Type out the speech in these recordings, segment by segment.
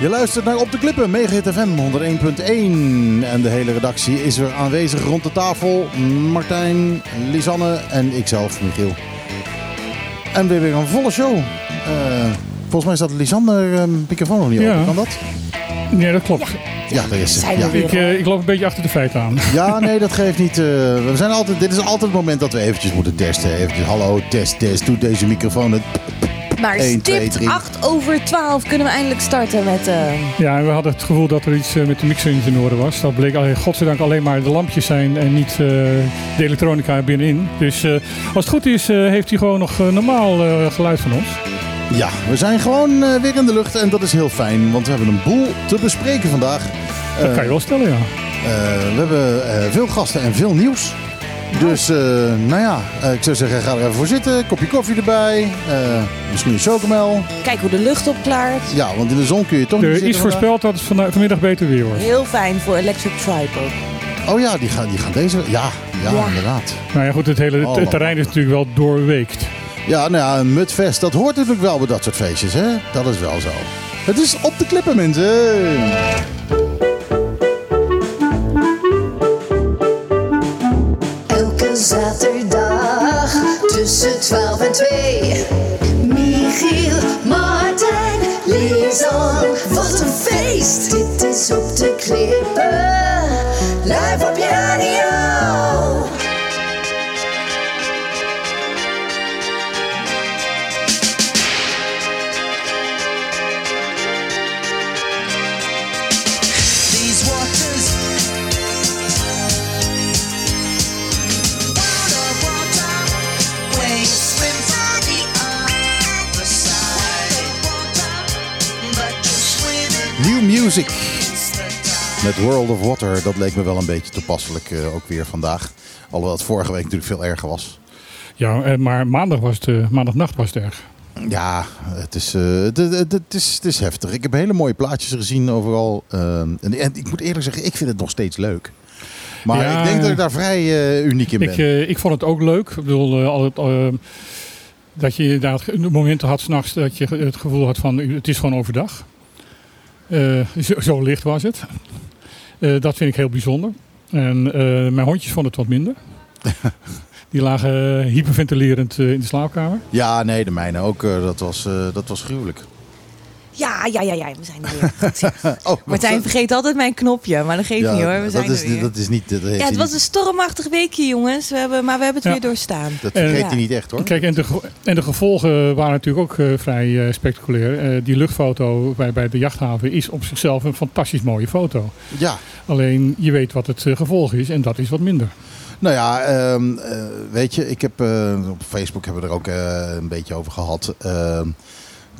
weer. Je luistert naar Op de Klippen, Megahit FM 101.1. En de hele redactie is weer aanwezig rond de tafel. Martijn, Lisanne en ikzelf, Michiel. En we hebben weer een volle show. Uh, volgens mij staat Lisanne uh, microfoon nog niet Ja. open. Kan dat? Nee, dat klopt. Ja, daar is we Ja. weer. Ik, eh, ik loop een beetje achter de feiten aan. Ja, nee, dat geeft niet. eh, we zijn altijd, dit is altijd het moment dat we eventjes moeten testen. Eventjes, hallo, test, test. Doe deze microfoon het. Maar 1, 2, stipt 3. 8 over 12 kunnen we eindelijk starten met... eh, Ja, en we hadden het gevoel dat er iets eh, met de mixer in orde was. Dat bleek alleen, godzijdank alleen maar de lampjes zijn en niet eh, de elektronica binnenin. Dus eh, als het goed is, eh, heeft hij gewoon nog normaal eh, geluid van ons. Ja, we zijn gewoon eh, weer in de lucht en dat is heel fijn, want we hebben een boel te bespreken vandaag. Dat Eh, kan je wel stellen, ja. eh, we hebben eh, veel gasten en veel nieuws. Dus, eh, nou ja, eh, ik zou zeggen, ga er even voor zitten. Kopje koffie erbij. eh, misschien een chocomel. Kijk hoe de lucht opklaart. Ja, want in de zon kun je toch niet Er zitten is voorspeld dat het vanda- vanmiddag beter weer wordt. Heel fijn voor Electric Tribe ook. Oh ja, die gaan, die gaan deze... Ja, ja, Ja. inderdaad. Nou ja, goed, het hele Oh, het terrein is natuurlijk wel doorweekt. Ja, nou ja, een mutfest, dat hoort natuurlijk wel bij dat soort feestjes, hè? Dat is wel zo. Het is op de klippen, mensen. Zaterdag tussen 12 en 2. Michiel, Martijn, Lisan. Wat een feest! Dit is op de klippen. Live op met World of Water. Dat leek me wel een beetje toepasselijk eh, ook weer vandaag. Alhoewel het vorige week natuurlijk veel erger was. Ja, eh, maar maandag was het, eh, maandagnacht was het erg. Ja, het is, het, het, het is, het is heftig. Ik heb hele mooie plaatjes gezien overal. en, en ik moet eerlijk zeggen, ik vind het nog steeds leuk. Maar Ja, ik denk dat ik daar vrij uniek in ben. Ik, ik vond het ook leuk. Ik bedoel, al het, eh, dat je inderdaad momenten had s'nachts dat je het gevoel had van het is gewoon overdag. Zo, zo licht was het. Eh, dat vind ik heel bijzonder. En eh, mijn hondjes vonden het wat minder. Die lagen hyperventilerend eh, in de slaapkamer. Ja, nee, de mijne ook. dat, was, dat was gruwelijk. Ja, ja, ja, ja, we zijn er weer. Oh, Martijn vergeet altijd mijn knopje, maar dat geeft ja, niet hoor. We zijn is, er weer. dat is niet... Dat, ja, het was een stormachtig weekje jongens, we hebben, maar we hebben het Ja. weer doorstaan. dat vergeet hij ja. niet echt hoor. Kijk, en de, en de gevolgen waren natuurlijk ook eh, vrij eh, spectaculair. Eh, die luchtfoto bij, bij de jachthaven is op zichzelf een fantastisch mooie foto. Ja, Alleen je weet wat het gevolg is en dat is wat minder. Nou ja, ehm, eh, weet je, ik heb eh, op Facebook hebben we er ook eh, een beetje over gehad.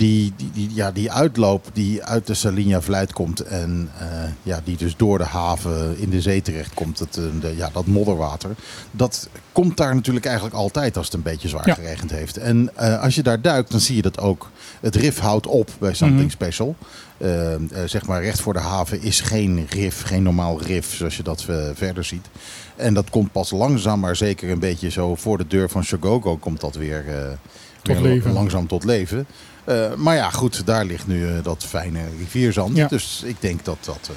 Die, die, die, ja, die uitloop die uit de Salinja Vlijt komt en eh, ja, die dus door de haven in de zee terecht komt, dat, eh, de, ja, dat modderwater, dat komt daar natuurlijk eigenlijk altijd als het een beetje zwaar Ja. geregend heeft. En eh, als je daar duikt, dan zie je dat ook. Het rif houdt op bij Something. Special. Zeg maar recht voor de haven is geen rif, geen normaal rif zoals je dat verder ziet. En dat komt pas langzaam, maar zeker een beetje zo voor de deur van Shogogo komt dat weer, weer leven. langzaam tot leven. Eh, maar ja, goed, daar ligt nu eh, dat fijne rivierzand. Ja. Dus ik denk dat dat... eh,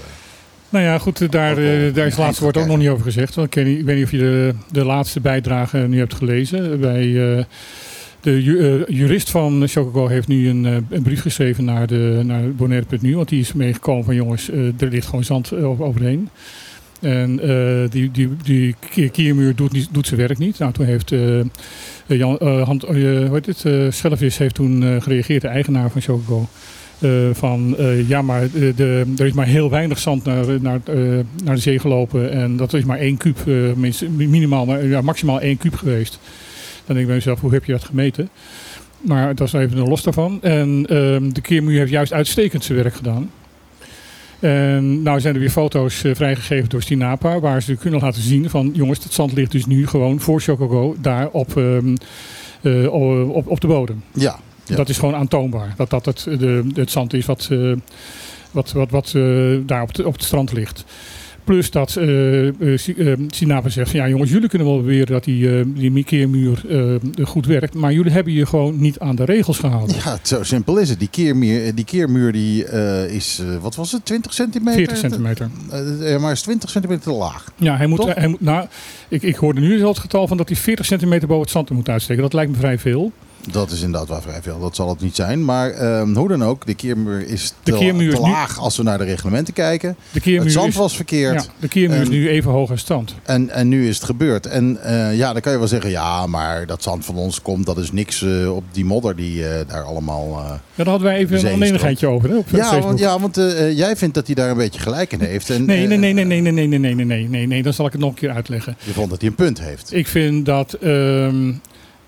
Nou ja, goed, daar, daar is laatste woord ook nog niet over gezegd. Want ik, weet niet, ik weet niet of je de, de laatste bijdrage nu hebt gelezen. Bij, de ju- jurist van Chococo heeft nu een, een brief geschreven naar, de, naar Bonaire.nu. Want die is meegekomen van jongens, er ligt gewoon zand over- overheen. En eh, die, die, die ki- kiermuur doet, niet, doet zijn werk niet. Nou, toen heeft eh, Jan, Schellevis heeft toen gereageerd, de eigenaar van Chococo. Eh, van ja, maar de, er is maar heel weinig zand naar, naar, naar de zee gelopen. En dat is maar één kuub, minimaal, maar, ja, maximaal één kuub geweest. Dan denk ik bij mezelf, hoe heb je dat gemeten? Maar dat is even een los daarvan. En ehm, de keermuur heeft juist uitstekend zijn werk gedaan. En nou zijn er weer foto's eh, vrijgegeven door Stinapa, waar ze kunnen laten zien van jongens, het zand ligt dus nu gewoon voor Chocogo daar op, ehm, eh, op, op de bodem. ja, Ja. Dat is gewoon aantoonbaar. Dat dat het, de, het zand is wat, eh, wat, wat, wat daar op, de- op het strand ligt. Plus dat Sinapa zegt van ja jongens, jullie kunnen wel beweren dat die, eh die keermuur goed werkt. Maar jullie hebben je gewoon niet aan de regels gehouden. Ja, zo simpel is het. Die keermuur die, keermuur die, is, wat was het, 20 centimeter? 40 centimeter. Ja, maar is 20 centimeter te laag. Ja, hij moet, hij moet nou, ik, ik hoorde nu al het getal van dat hij 40 centimeter boven het zand moet uitsteken. Dat lijkt me vrij veel. Dat is inderdaad wel vrij veel. Dat zal het niet zijn. Maar ehm, hoe dan ook, de keermuur is De te, keermuur te is nu- laag als we naar de reglementen kijken. De keermuur, Het zand is, was verkeerd. ja, de keermuur is nu even hoog als stand. En, en nu is het gebeurd. En eh, ja, dan kan je wel zeggen, ja, maar dat zand van ons komt, dat is niks eh, op die modder die eh, daar allemaal... eh, Ja, daar hadden wij even een oneenigheidje over hè, op Ja, Facebook. want, ja, want eh, eh, jij vindt dat hij daar een beetje gelijk in heeft. En, Nee, nee, eh, nee, nee, nee, nee, nee, nee, nee, nee, nee, nee, dan zal ik het nog een keer uitleggen. Je vond dat hij een punt heeft. Ik vind dat. ehm,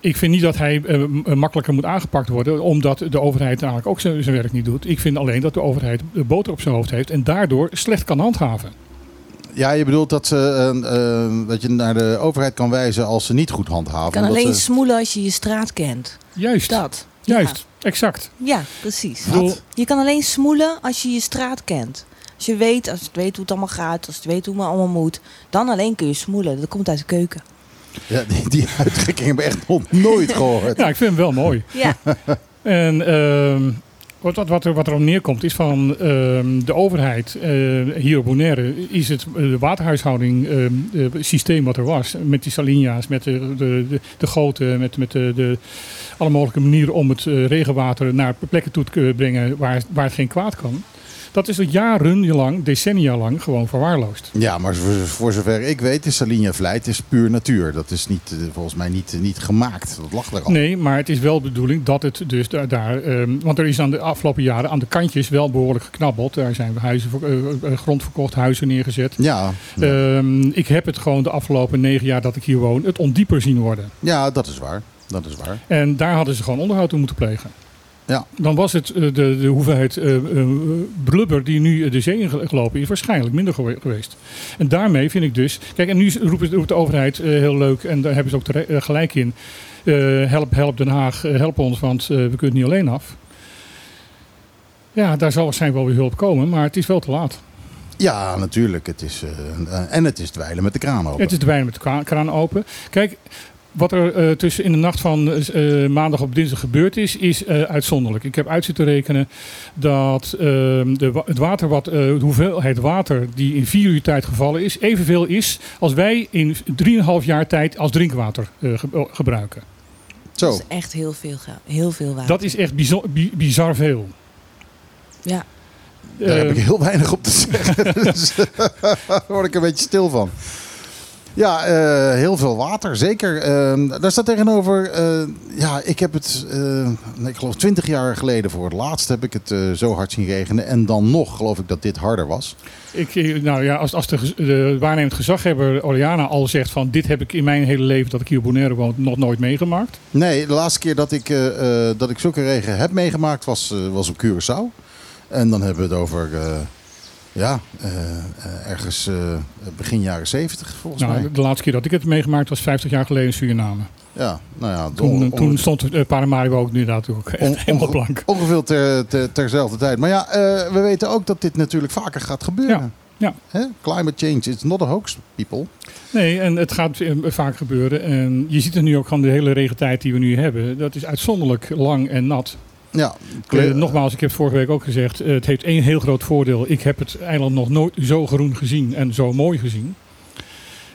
ik vind niet dat hij eh, m- makkelijker moet aangepakt worden, omdat de overheid eigenlijk ook zijn zijn werk niet doet. Ik vind alleen dat de overheid de boter op zijn hoofd heeft en daardoor slecht kan handhaven. Ja, je bedoelt dat, ze, eh, eh, dat je naar de overheid kan wijzen als ze niet goed handhaven. Je kan omdat alleen ze- smoelen als je je straat kent. Juist, Dat. juist, exact. Ja, precies. Je kan alleen smoelen als je je straat kent. Als je weet, als je weet hoe het allemaal gaat, als je weet hoe het allemaal moet, dan alleen kun je smoelen. Dat komt uit de keuken. Ja, die, die uitdrukking heb ik echt nog nooit gehoord. ja, ik vind hem wel mooi. Ja, En ehm, wat, wat, wat, er, wat erop neerkomt is van ehm, de overheid eh, hier op Bonaire is het eh, de waterhuishouding ehm, eh, systeem wat er was. Met die salinia's, met de, de, de, de goten, met, met de, de, alle mogelijke manieren om het eh, regenwater naar plekken toe te kunnen brengen waar, waar het geen kwaad kan. Dat is al jarenlang, decennia lang gewoon verwaarloosd. Ja, maar voor, zover ik weet is Salinja Vlijt is puur natuur. Dat is niet, eh, volgens mij niet, niet gemaakt. Dat lag er al. Nee, maar het is wel de bedoeling dat het dus daar, daar ehm, want er is aan de afgelopen jaren aan de kantjes wel behoorlijk geknabbeld. Daar zijn huizen, voor- eh, eh, grond verkocht, huizen neergezet. Ja, Ehm, ik heb het gewoon de afgelopen negen jaar dat ik hier woon, het ondieper zien worden. ja, dat is waar. Dat is waar. En daar hadden ze gewoon onderhoud toe moeten plegen. Ja. Dan was het eh, de, de hoeveelheid eh, eh, blubber die nu de zee in gel- gelopen is, waarschijnlijk minder gewe- geweest. En daarmee vind ik dus. Kijk, en nu roept, roept de overheid heel leuk, en daar hebben ze ook gelijk in. help, help Den Haag, help ons, want we kunnen het niet alleen af. Ja, daar zal waarschijnlijk wel weer hulp komen, maar het is wel te laat. Ja, natuurlijk. Het is, en het is dweilen met de kraan open. Het is weinig met de kraan open. Kijk, wat er eh, tussen in de nacht van eh, maandag op dinsdag gebeurd is, is eh, uitzonderlijk. Ik heb uit zitten rekenen dat ehm, de, het water wat, eh, de hoeveelheid water die in vier uur tijd gevallen is, evenveel is als wij in 3,5 jaar tijd als drinkwater ge- gebruiken. Zo. dat is echt heel veel, heel veel water. Dat is echt bizar, bi- bizar veel. Ja. Daar heb ik heel weinig op te zeggen. dus daar word ik een beetje stil van. Ja, eh, heel veel water, zeker. Eh, daar staat tegenover, eh, ja, ik heb het, eh, ik geloof twintig jaar geleden voor het laatst heb ik het zo hard zien regenen. En dan nog geloof ik dat dit harder was. Ik, nou ja, als, als de, de waarnemend gezaghebber Oriana al zegt van dit heb ik in mijn hele leven dat ik hier op Bonaire woon nog nooit meegemaakt. Nee, de laatste keer dat ik, dat ik zulke regen heb meegemaakt was, was op Curaçao. En dan hebben we het over, ja, eh, eh, ergens eh, begin jaren zeventig volgens Nou, mij. de laatste keer dat ik het meegemaakt was 50 jaar geleden in Suriname. Ja, nou ja, Toen, on- toen on- stond uh, Paramaribo ook inderdaad ook echt On- helemaal blank. Ongeveer ter, ter, terzelfde tijd. Maar ja, eh, we weten ook dat dit natuurlijk vaker gaat gebeuren. Ja, Hè? Climate change, it's not a hoax, people. Nee, en het gaat eh, vaak gebeuren. En je ziet het nu ook gewoon de hele regentijd die we nu hebben. Dat is uitzonderlijk lang en nat. Ja, Eh, nogmaals, ik heb het vorige week ook gezegd. eh, het heeft één heel groot voordeel. Ik heb het eiland nog nooit zo groen gezien en zo mooi gezien.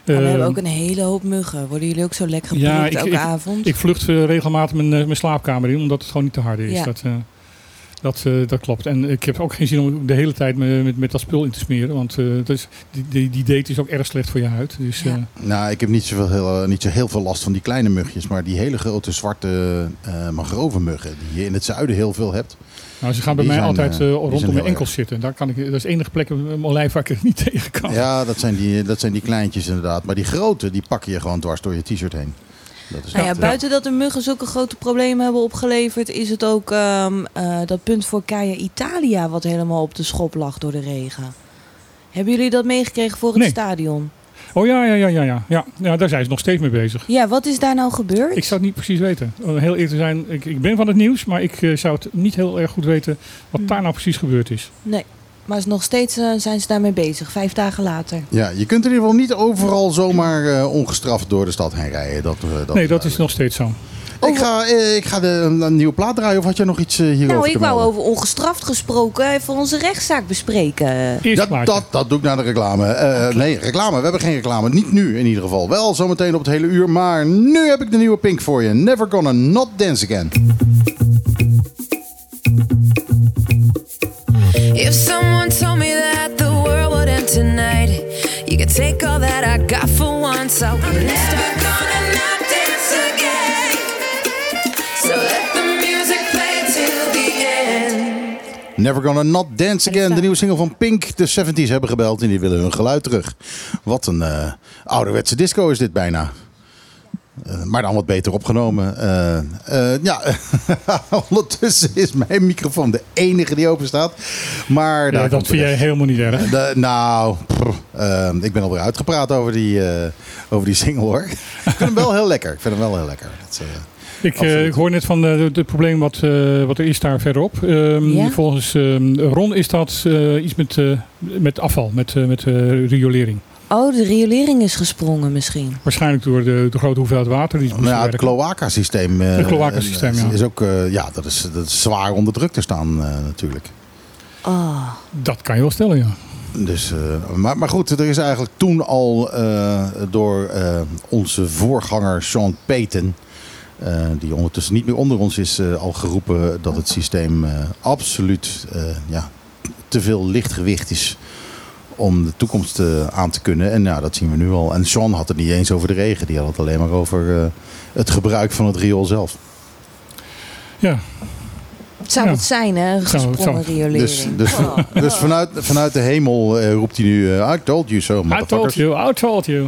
Maar we Eh, hebben ook een hele hoop muggen. Worden jullie ook zo lekker Ja, geprikt ik- elke ik- avond? Ik vlucht regelmatig mijn, mijn slaapkamer in, omdat het gewoon niet te hard is. Ja. Dat, eh, dat, eh, dat klopt. En ik heb ook geen zin om de hele tijd me- met, met dat spul in te smeren. Want dat is, die, die, die date is ook erg slecht voor je huid. Dus, Ja. eh, Nou, ik heb niet, zoveel, heel, niet zo heel veel last van die kleine mugjes. Maar die hele grote zwarte uh, mangrovenmuggen, die je in het zuiden heel veel hebt. nou, ze gaan bij Die mij zijn, altijd rondom mijn enkels erg. zitten. Daar kan ik, dat is de enige plek op mijn lijf waar ik er niet tegen kan. Ja, dat zijn, die, dat zijn die kleintjes inderdaad. Maar die grote, die pakken je gewoon dwars door je t-shirt heen. Dat is Nou ja, buiten dat de muggen zulke grote problemen hebben opgeleverd, is het ook ehm, eh, dat punt voor Caia Italia wat helemaal op de schop lag door de regen. Hebben jullie dat meegekregen voor het Nee. stadion? Oh ja, ja, ja, ja, ja, ja. Ja, daar zijn ze nog steeds mee bezig. Ja, wat is daar nou gebeurd? Ik zou het niet precies weten. Om heel eerlijk te zijn, ik, ik ben van het nieuws, maar ik eh, zou het niet heel erg goed weten wat Hmm. daar nou precies gebeurd is. Nee. Maar nog steeds eh, zijn ze daarmee bezig, vijf dagen later. Ja, je kunt in ieder geval niet overal zomaar eh, ongestraft door de stad heen rijden. Dat, eh, dat Nee, dat is nog steeds zo. Ik ga, eh, ik ga de, een nieuwe plaat draaien. Of had jij nog iets hierover Nou, ik wou melden? over ongestraft gesproken even onze rechtszaak bespreken. Eerst Dat, dat, dat doe ik naar de reclame. Eh, Nee, reclame. We hebben geen reclame. Niet nu in ieder geval. Wel zometeen op het hele uur. Maar nu heb ik de nieuwe Pink voor je. Never Gonna Not Dance Again. If someone told me that the world would end tonight, you could take all that I got for once. I would never gonna not dance again. So let the music play till the end. Never Gonna Not Dance Again. De nieuwe single van Pink. De 70s hebben gebeld en die willen hun geluid terug. Wat een eh, ouderwetse disco is dit bijna. Eh, maar dan wat beter opgenomen. Eh, eh, ja, ondertussen is mijn microfoon de enige die open staat. Maar Ja, dat vind jij helemaal niet erg. De- nou, ik ben alweer uitgepraat over die, eh, over die single hoor. ik vind hem wel heel lekker. Ik vind hem wel heel lekker. Dat, eh, Ik, eh, hoor net van het probleem wat, eh, wat er is daar verderop. Ehm, Ja? Volgens ehm, Ron is dat eh, iets met, eh, met afval, met, eh, met eh, riolering. Oh, de riolering is gesprongen misschien. Waarschijnlijk door de, de grote hoeveelheid water die ze nou ja, het cloaca-systeem eh, Het cloaca-systeem, eh, ja. is ook eh, ja, dat is, dat is zwaar onder druk te staan eh, natuurlijk. Oh. Dat kan je wel stellen, ja. Dus, eh, maar, maar goed, er is eigenlijk toen al eh, door eh, onze voorganger Sean Payton, eh, die ondertussen niet meer onder ons is, eh, al geroepen dat het systeem eh, absoluut eh, ja, te veel lichtgewicht is om de toekomst eh, aan te kunnen. En ja, dat zien we nu al. En Sean had het niet eens over de regen, die had het alleen maar over eh, het gebruik van het riool zelf. Ja, Het zou Ja. het zijn, hè? Gesprongen riolering. Dus, dus, Oh. dus vanuit, vanuit de hemel eh, roept hij nu, I told you so, I told you, I told you.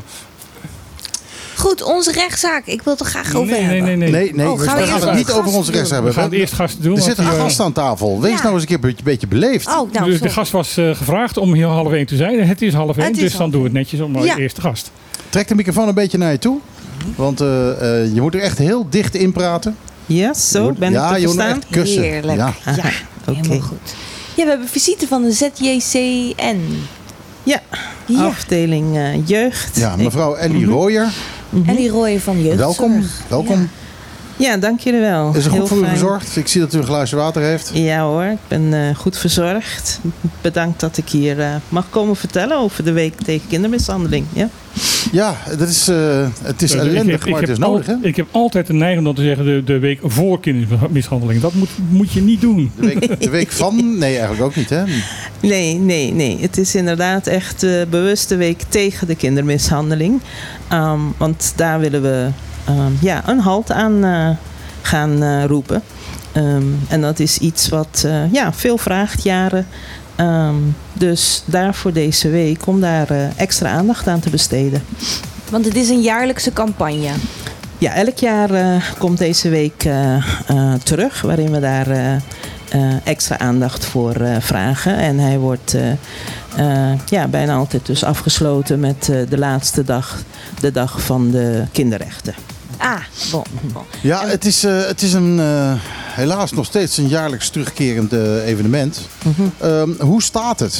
Goed, onze rechtszaak. Ik wil het er graag over Nee, nee, hebben. nee, nee. Nee, nee, Oh, we gaan we gaan het niet over onze rechts doen? hebben. We gaan het eerst gasten doen. Er zit een eh, gast aan tafel. Wees Ja. nou eens een keer een beetje, beetje beleefd. Oh, nou, de, de gast was eh, gevraagd om hier half één te zijn. Het is half één, is dus dan doen we het netjes om Ja. de eerste gast. Trek de microfoon een beetje naar je toe. Want eh, eh, je moet er echt heel dicht in praten. Ja, zo moet- ben ja, ik te je moet verstaan. echt kussen. Heerlijk. Ja. Ja, helemaal goed. Ja, we hebben visite van de ZJCN. Ja, Ja. afdeling eh, jeugd. ja, mevrouw Ellie Rooyer, Mhm. Ellie Rooyen van Jeugdzorg. welkom. welkom. Ja, dank jullie wel. Is er Heel goed voor u gezorgd? Ik zie dat u een glaasje water heeft. Ja hoor, ik ben eh, goed verzorgd. Bedankt dat ik hier eh, mag komen vertellen over de week tegen kindermishandeling. Ja? Ja, dat is, eh, het is Dus ik ellendig, heb- ik maar het is nodig. Hè? Ik heb altijd de neiging om te zeggen de, de week voor kindermishandeling. Dat moet, moet je niet doen. De week, de week van? Nee, eigenlijk ook niet. Hè? Nee, nee, nee. Het is inderdaad echt de bewuste week tegen de kindermishandeling. Ehm, want daar willen we ja, een halt aan eh, gaan eh, roepen. Ehm, en dat is iets wat eh, ja, veel vraagt, jaren. Ehm, dus daarvoor deze week om daar extra aandacht aan te besteden. Want het is een jaarlijkse campagne. Ja, elk jaar komt deze week terug, waarin we daar extra aandacht voor vragen. En hij wordt ja, bijna altijd dus afgesloten met de laatste dag, de dag van de kinderrechten. Ah, bon. bon. Ja, het is, eh, het is een, eh, helaas nog steeds een jaarlijks terugkerend eh, evenement. Ehm, hoe staat het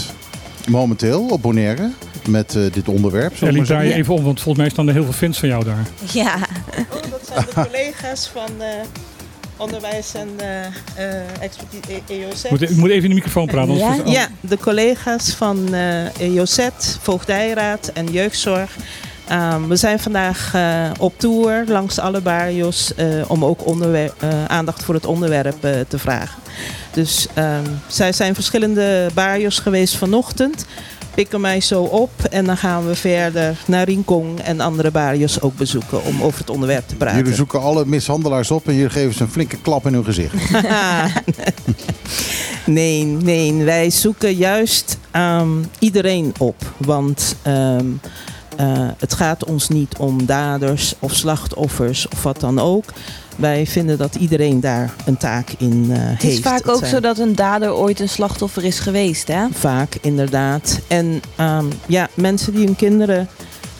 momenteel op Bonaire met eh, dit onderwerp? Ellie, maar draai je even om, want volgens mij staan er heel veel fans van jou daar. Ja. Oh, dat zijn de collega's van onderwijs en expertise EOZ. Moet, ik moet even in de microfoon praten. Ja? Ja, de collega's van eh EOZ, Voogdijraad en Jeugdzorg. Ehm, we zijn vandaag eh, op tour langs alle barrios eh, om ook eh, aandacht voor het onderwerp te vragen. Dus ehm, zij zijn verschillende barrios geweest vanochtend. Pikken mij zo op en dan gaan we verder naar Rincon en andere barrios ook bezoeken om over het onderwerp te praten. Jullie zoeken alle mishandelaars op en jullie geven ze een flinke klap in hun gezicht. nee, nee, wij zoeken juist ehm, iedereen op. Want eh, het gaat ons niet om daders of slachtoffers of wat dan ook. Wij vinden dat iedereen daar een taak in eh, heeft. Het is vaak ook zo dat een dader ooit een slachtoffer is geweest, hè? Vaak, inderdaad. En ehm, ja, mensen die hun kinderen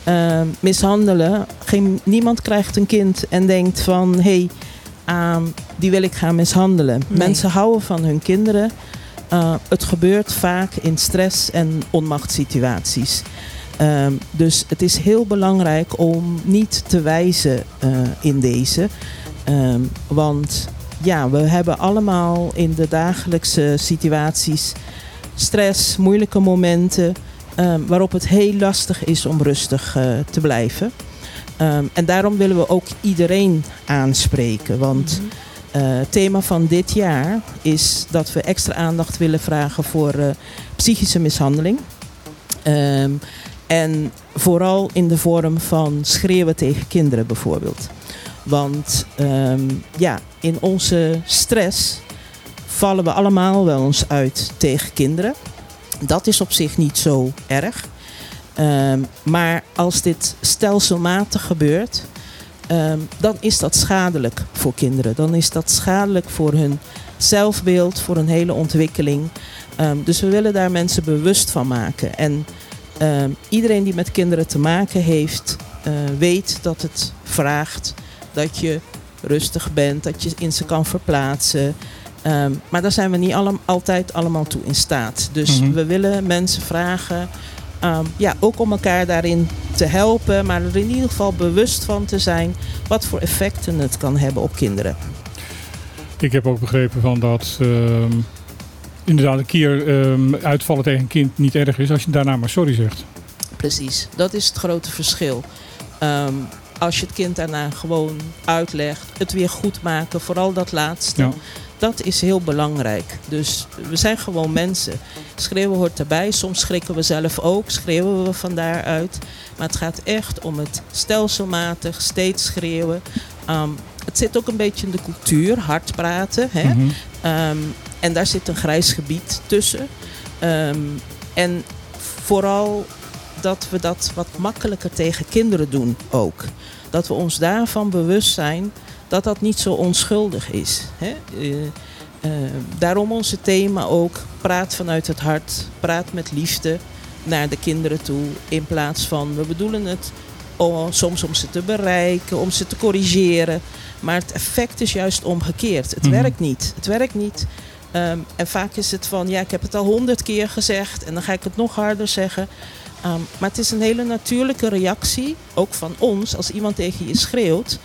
ehm, mishandelen. Geen, niemand krijgt een kind en denkt van... hé, hey, ehm, die wil ik gaan mishandelen. Nee. Mensen houden van hun kinderen. Uh, het gebeurt vaak in stress- en onmachtssituaties. Um, dus het is heel belangrijk om niet te wijzen uh, in deze. Um, want ja, we hebben allemaal in de dagelijkse situaties stress, moeilijke momenten. Um, waarop het heel lastig is om rustig uh, te blijven. En daarom willen we ook iedereen aanspreken. Want -hmm. uh, het thema van dit jaar is dat we extra aandacht willen vragen voor psychische mishandeling. Um, en vooral in de vorm van schreeuwen tegen kinderen bijvoorbeeld. Want um, ja, in onze stress vallen we allemaal wel eens uit tegen kinderen. Dat is op zich niet zo erg. Um, maar als dit stelselmatig gebeurt, um, dan is dat schadelijk voor kinderen. Dan is dat schadelijk voor hun zelfbeeld, voor hun hele ontwikkeling. Dus we willen daar mensen bewust van maken. En iedereen die met kinderen te maken heeft, uh, weet dat het vraagt dat je rustig bent, dat je in ze kan verplaatsen. Um, maar daar zijn we niet alle, altijd allemaal toe in staat. Dus mm -hmm. we willen mensen vragen um, ja, ook om elkaar daarin te helpen, maar er in ieder geval bewust van te zijn wat voor effecten het kan hebben op kinderen. Ik heb ook begrepen van dat um, inderdaad een keer um, uitvallen tegen een kind niet erg is als je daarna maar sorry zegt. Precies, dat is het grote verschil. Um, als je het kind daarna gewoon uitlegt, het weer goed maken, vooral dat laatste. Ja. Dat is heel belangrijk. Dus we zijn gewoon mensen. Schreeuwen hoort erbij. Soms schrikken we zelf ook. Schreeuwen we van daaruit. Maar het gaat echt om het stelselmatig, steeds schreeuwen. Um, het zit ook een beetje in de cultuur, hard praten. Hè? Mm -hmm. um, en daar zit een grijs gebied tussen. Um, en vooral dat we dat wat makkelijker tegen kinderen doen ook. Dat we ons daarvan bewust zijn dat dat niet zo onschuldig is. Hè? Uh, uh, daarom onze thema ook, praat vanuit het hart, praat met liefde naar de kinderen toe. In plaats van, we bedoelen het om, soms om ze te bereiken, om ze te corrigeren. Maar het effect is juist omgekeerd. Het mm -hmm. werkt niet. Het werkt niet. Um, en vaak is het van, ja, ik heb het al honderd keer gezegd en dan ga ik het nog harder zeggen. Um, maar het is een hele natuurlijke reactie, ook van ons, als iemand tegen je schreeuwt,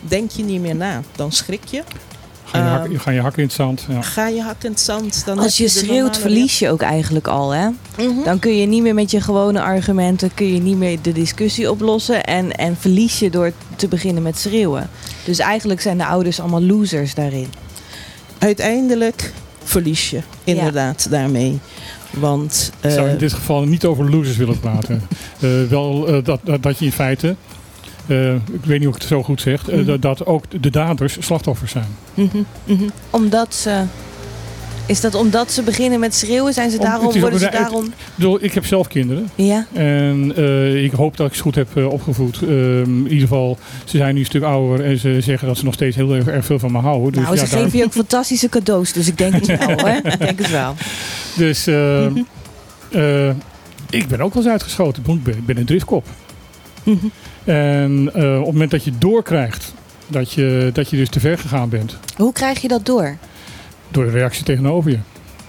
denk je niet meer na. Dan schrik je. Ga je, hak, ga je in het zand. Ja. Ga je hakken in het zand. Dan Als je, je schreeuwt, verlies je ook eigenlijk al. Hè? Mm -hmm. Dan kun je niet meer met je gewone argumenten... kun je niet meer de discussie oplossen. En, en verlies je door te beginnen met schreeuwen. Dus eigenlijk zijn de ouders allemaal losers daarin. Uiteindelijk verlies je inderdaad ja. daarmee. Want, uh, Ik zou in dit geval niet over losers willen praten. uh, wel uh, dat, dat, dat je in feite... Uh, ik weet niet of ik het zo goed zeg, uh, mm -hmm. dat ook de daders slachtoffers zijn. Mm -hmm. Mm -hmm. Omdat ze. Is dat omdat ze beginnen met schreeuwen? Zijn ze Om, daarom, worden ze daarom... Ik, bedoel, ik heb zelf kinderen. Ja. En uh, ik hoop dat ik ze goed heb opgevoed. in ieder geval, ze zijn nu een stuk ouder en ze zeggen dat ze nog steeds heel erg, veel van me houden. Nou, dus, ze ja, geven daar... je ook fantastische cadeaus, dus ik denk het wel hoor. Ik denk het wel. Dus ik ben ook wel eens uitgeschoten. Ik ben een driftkop. -hmm. En op het moment dat je doorkrijgt dat je, dat je dus te ver gegaan bent. Hoe krijg je dat door? Door de reactie tegenover je.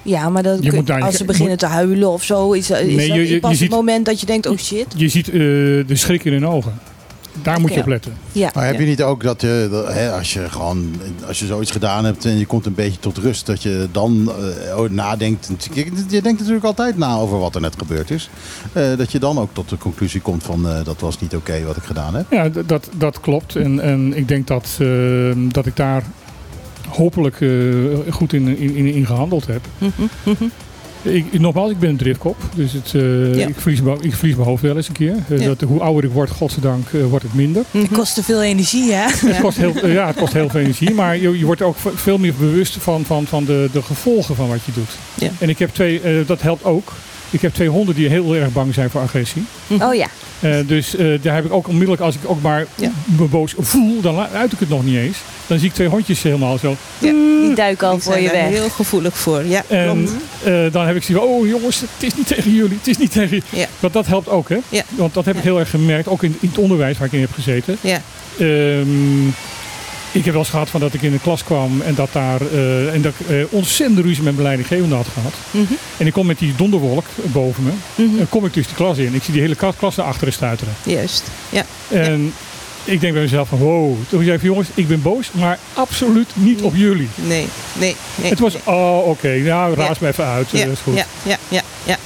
Ja, maar dat kun, als ze beginnen te huilen of zo, is, is nee, dat je, je, pas je ziet, het moment dat je denkt, oh shit. Je ziet uh, de schrik in hun ogen. Daar moet je op letten. Ja. Maar heb je niet ook dat je, dat, hè, als je gewoon, als je zoiets gedaan hebt en je komt een beetje tot rust, dat je dan uh, nadenkt. Je, je denkt natuurlijk altijd na over wat er net gebeurd is. Uh, dat je dan ook tot de conclusie komt van uh, dat was niet oké okay wat ik gedaan heb. Ja, dat, dat klopt. En, en ik denk dat, dat ik daar hopelijk goed in, in, in gehandeld heb. Mm -hmm. Ik, nogmaals, ik ben een driftkop. Dus het, uh, ja. ik, verlies, ik verlies mijn hoofd wel eens een keer. Uh, ja. dat, hoe ouder ik word, godzijdank, uh, wordt het minder. Het kost te veel energie, hè? Het kost heel, ja, het kost heel veel energie. Maar je, je wordt ook veel meer bewust van, van, van de, de gevolgen van wat je doet. Ja. En ik heb twee, dat helpt ook. Ik heb twee honden die heel erg bang zijn voor agressie. Oh ja. Uh, dus uh, daar heb ik ook onmiddellijk, als ik ook maar ja. me boos voel, dan uit ik het nog niet eens. Dan zie ik twee hondjes helemaal zo. Ja, die duiken al die voor je weg. heel gevoelig voor. Ja, en uh, dan heb ik zoiets oh jongens, het is niet tegen jullie, het is niet tegen jullie. Ja. Want dat helpt ook, hè? Ja. Want dat heb ik heel erg gemerkt, ook in, in het onderwijs waar ik in heb gezeten. Ja. Um, Ik heb wel eens gehad van dat ik in de klas kwam en dat daar eh, en dat ik eh, ontzettende ruzie met mijn leidinggevende had gehad. Mhm. En ik kom met die donderwolk boven me. Mhm. En kom ik dus de klas in. Ik zie die hele klas, naar achteren stuiteren. Juist. Ja. En ik denk bij mezelf van wow. Toen zei ik van jongens, ik ben boos, maar absoluut niet op jullie. Nee, nee, nee. Het was, nee. oh oké, nou raas Ja. me even uit. Ja, dat is goed. ja, ja, ja, ja.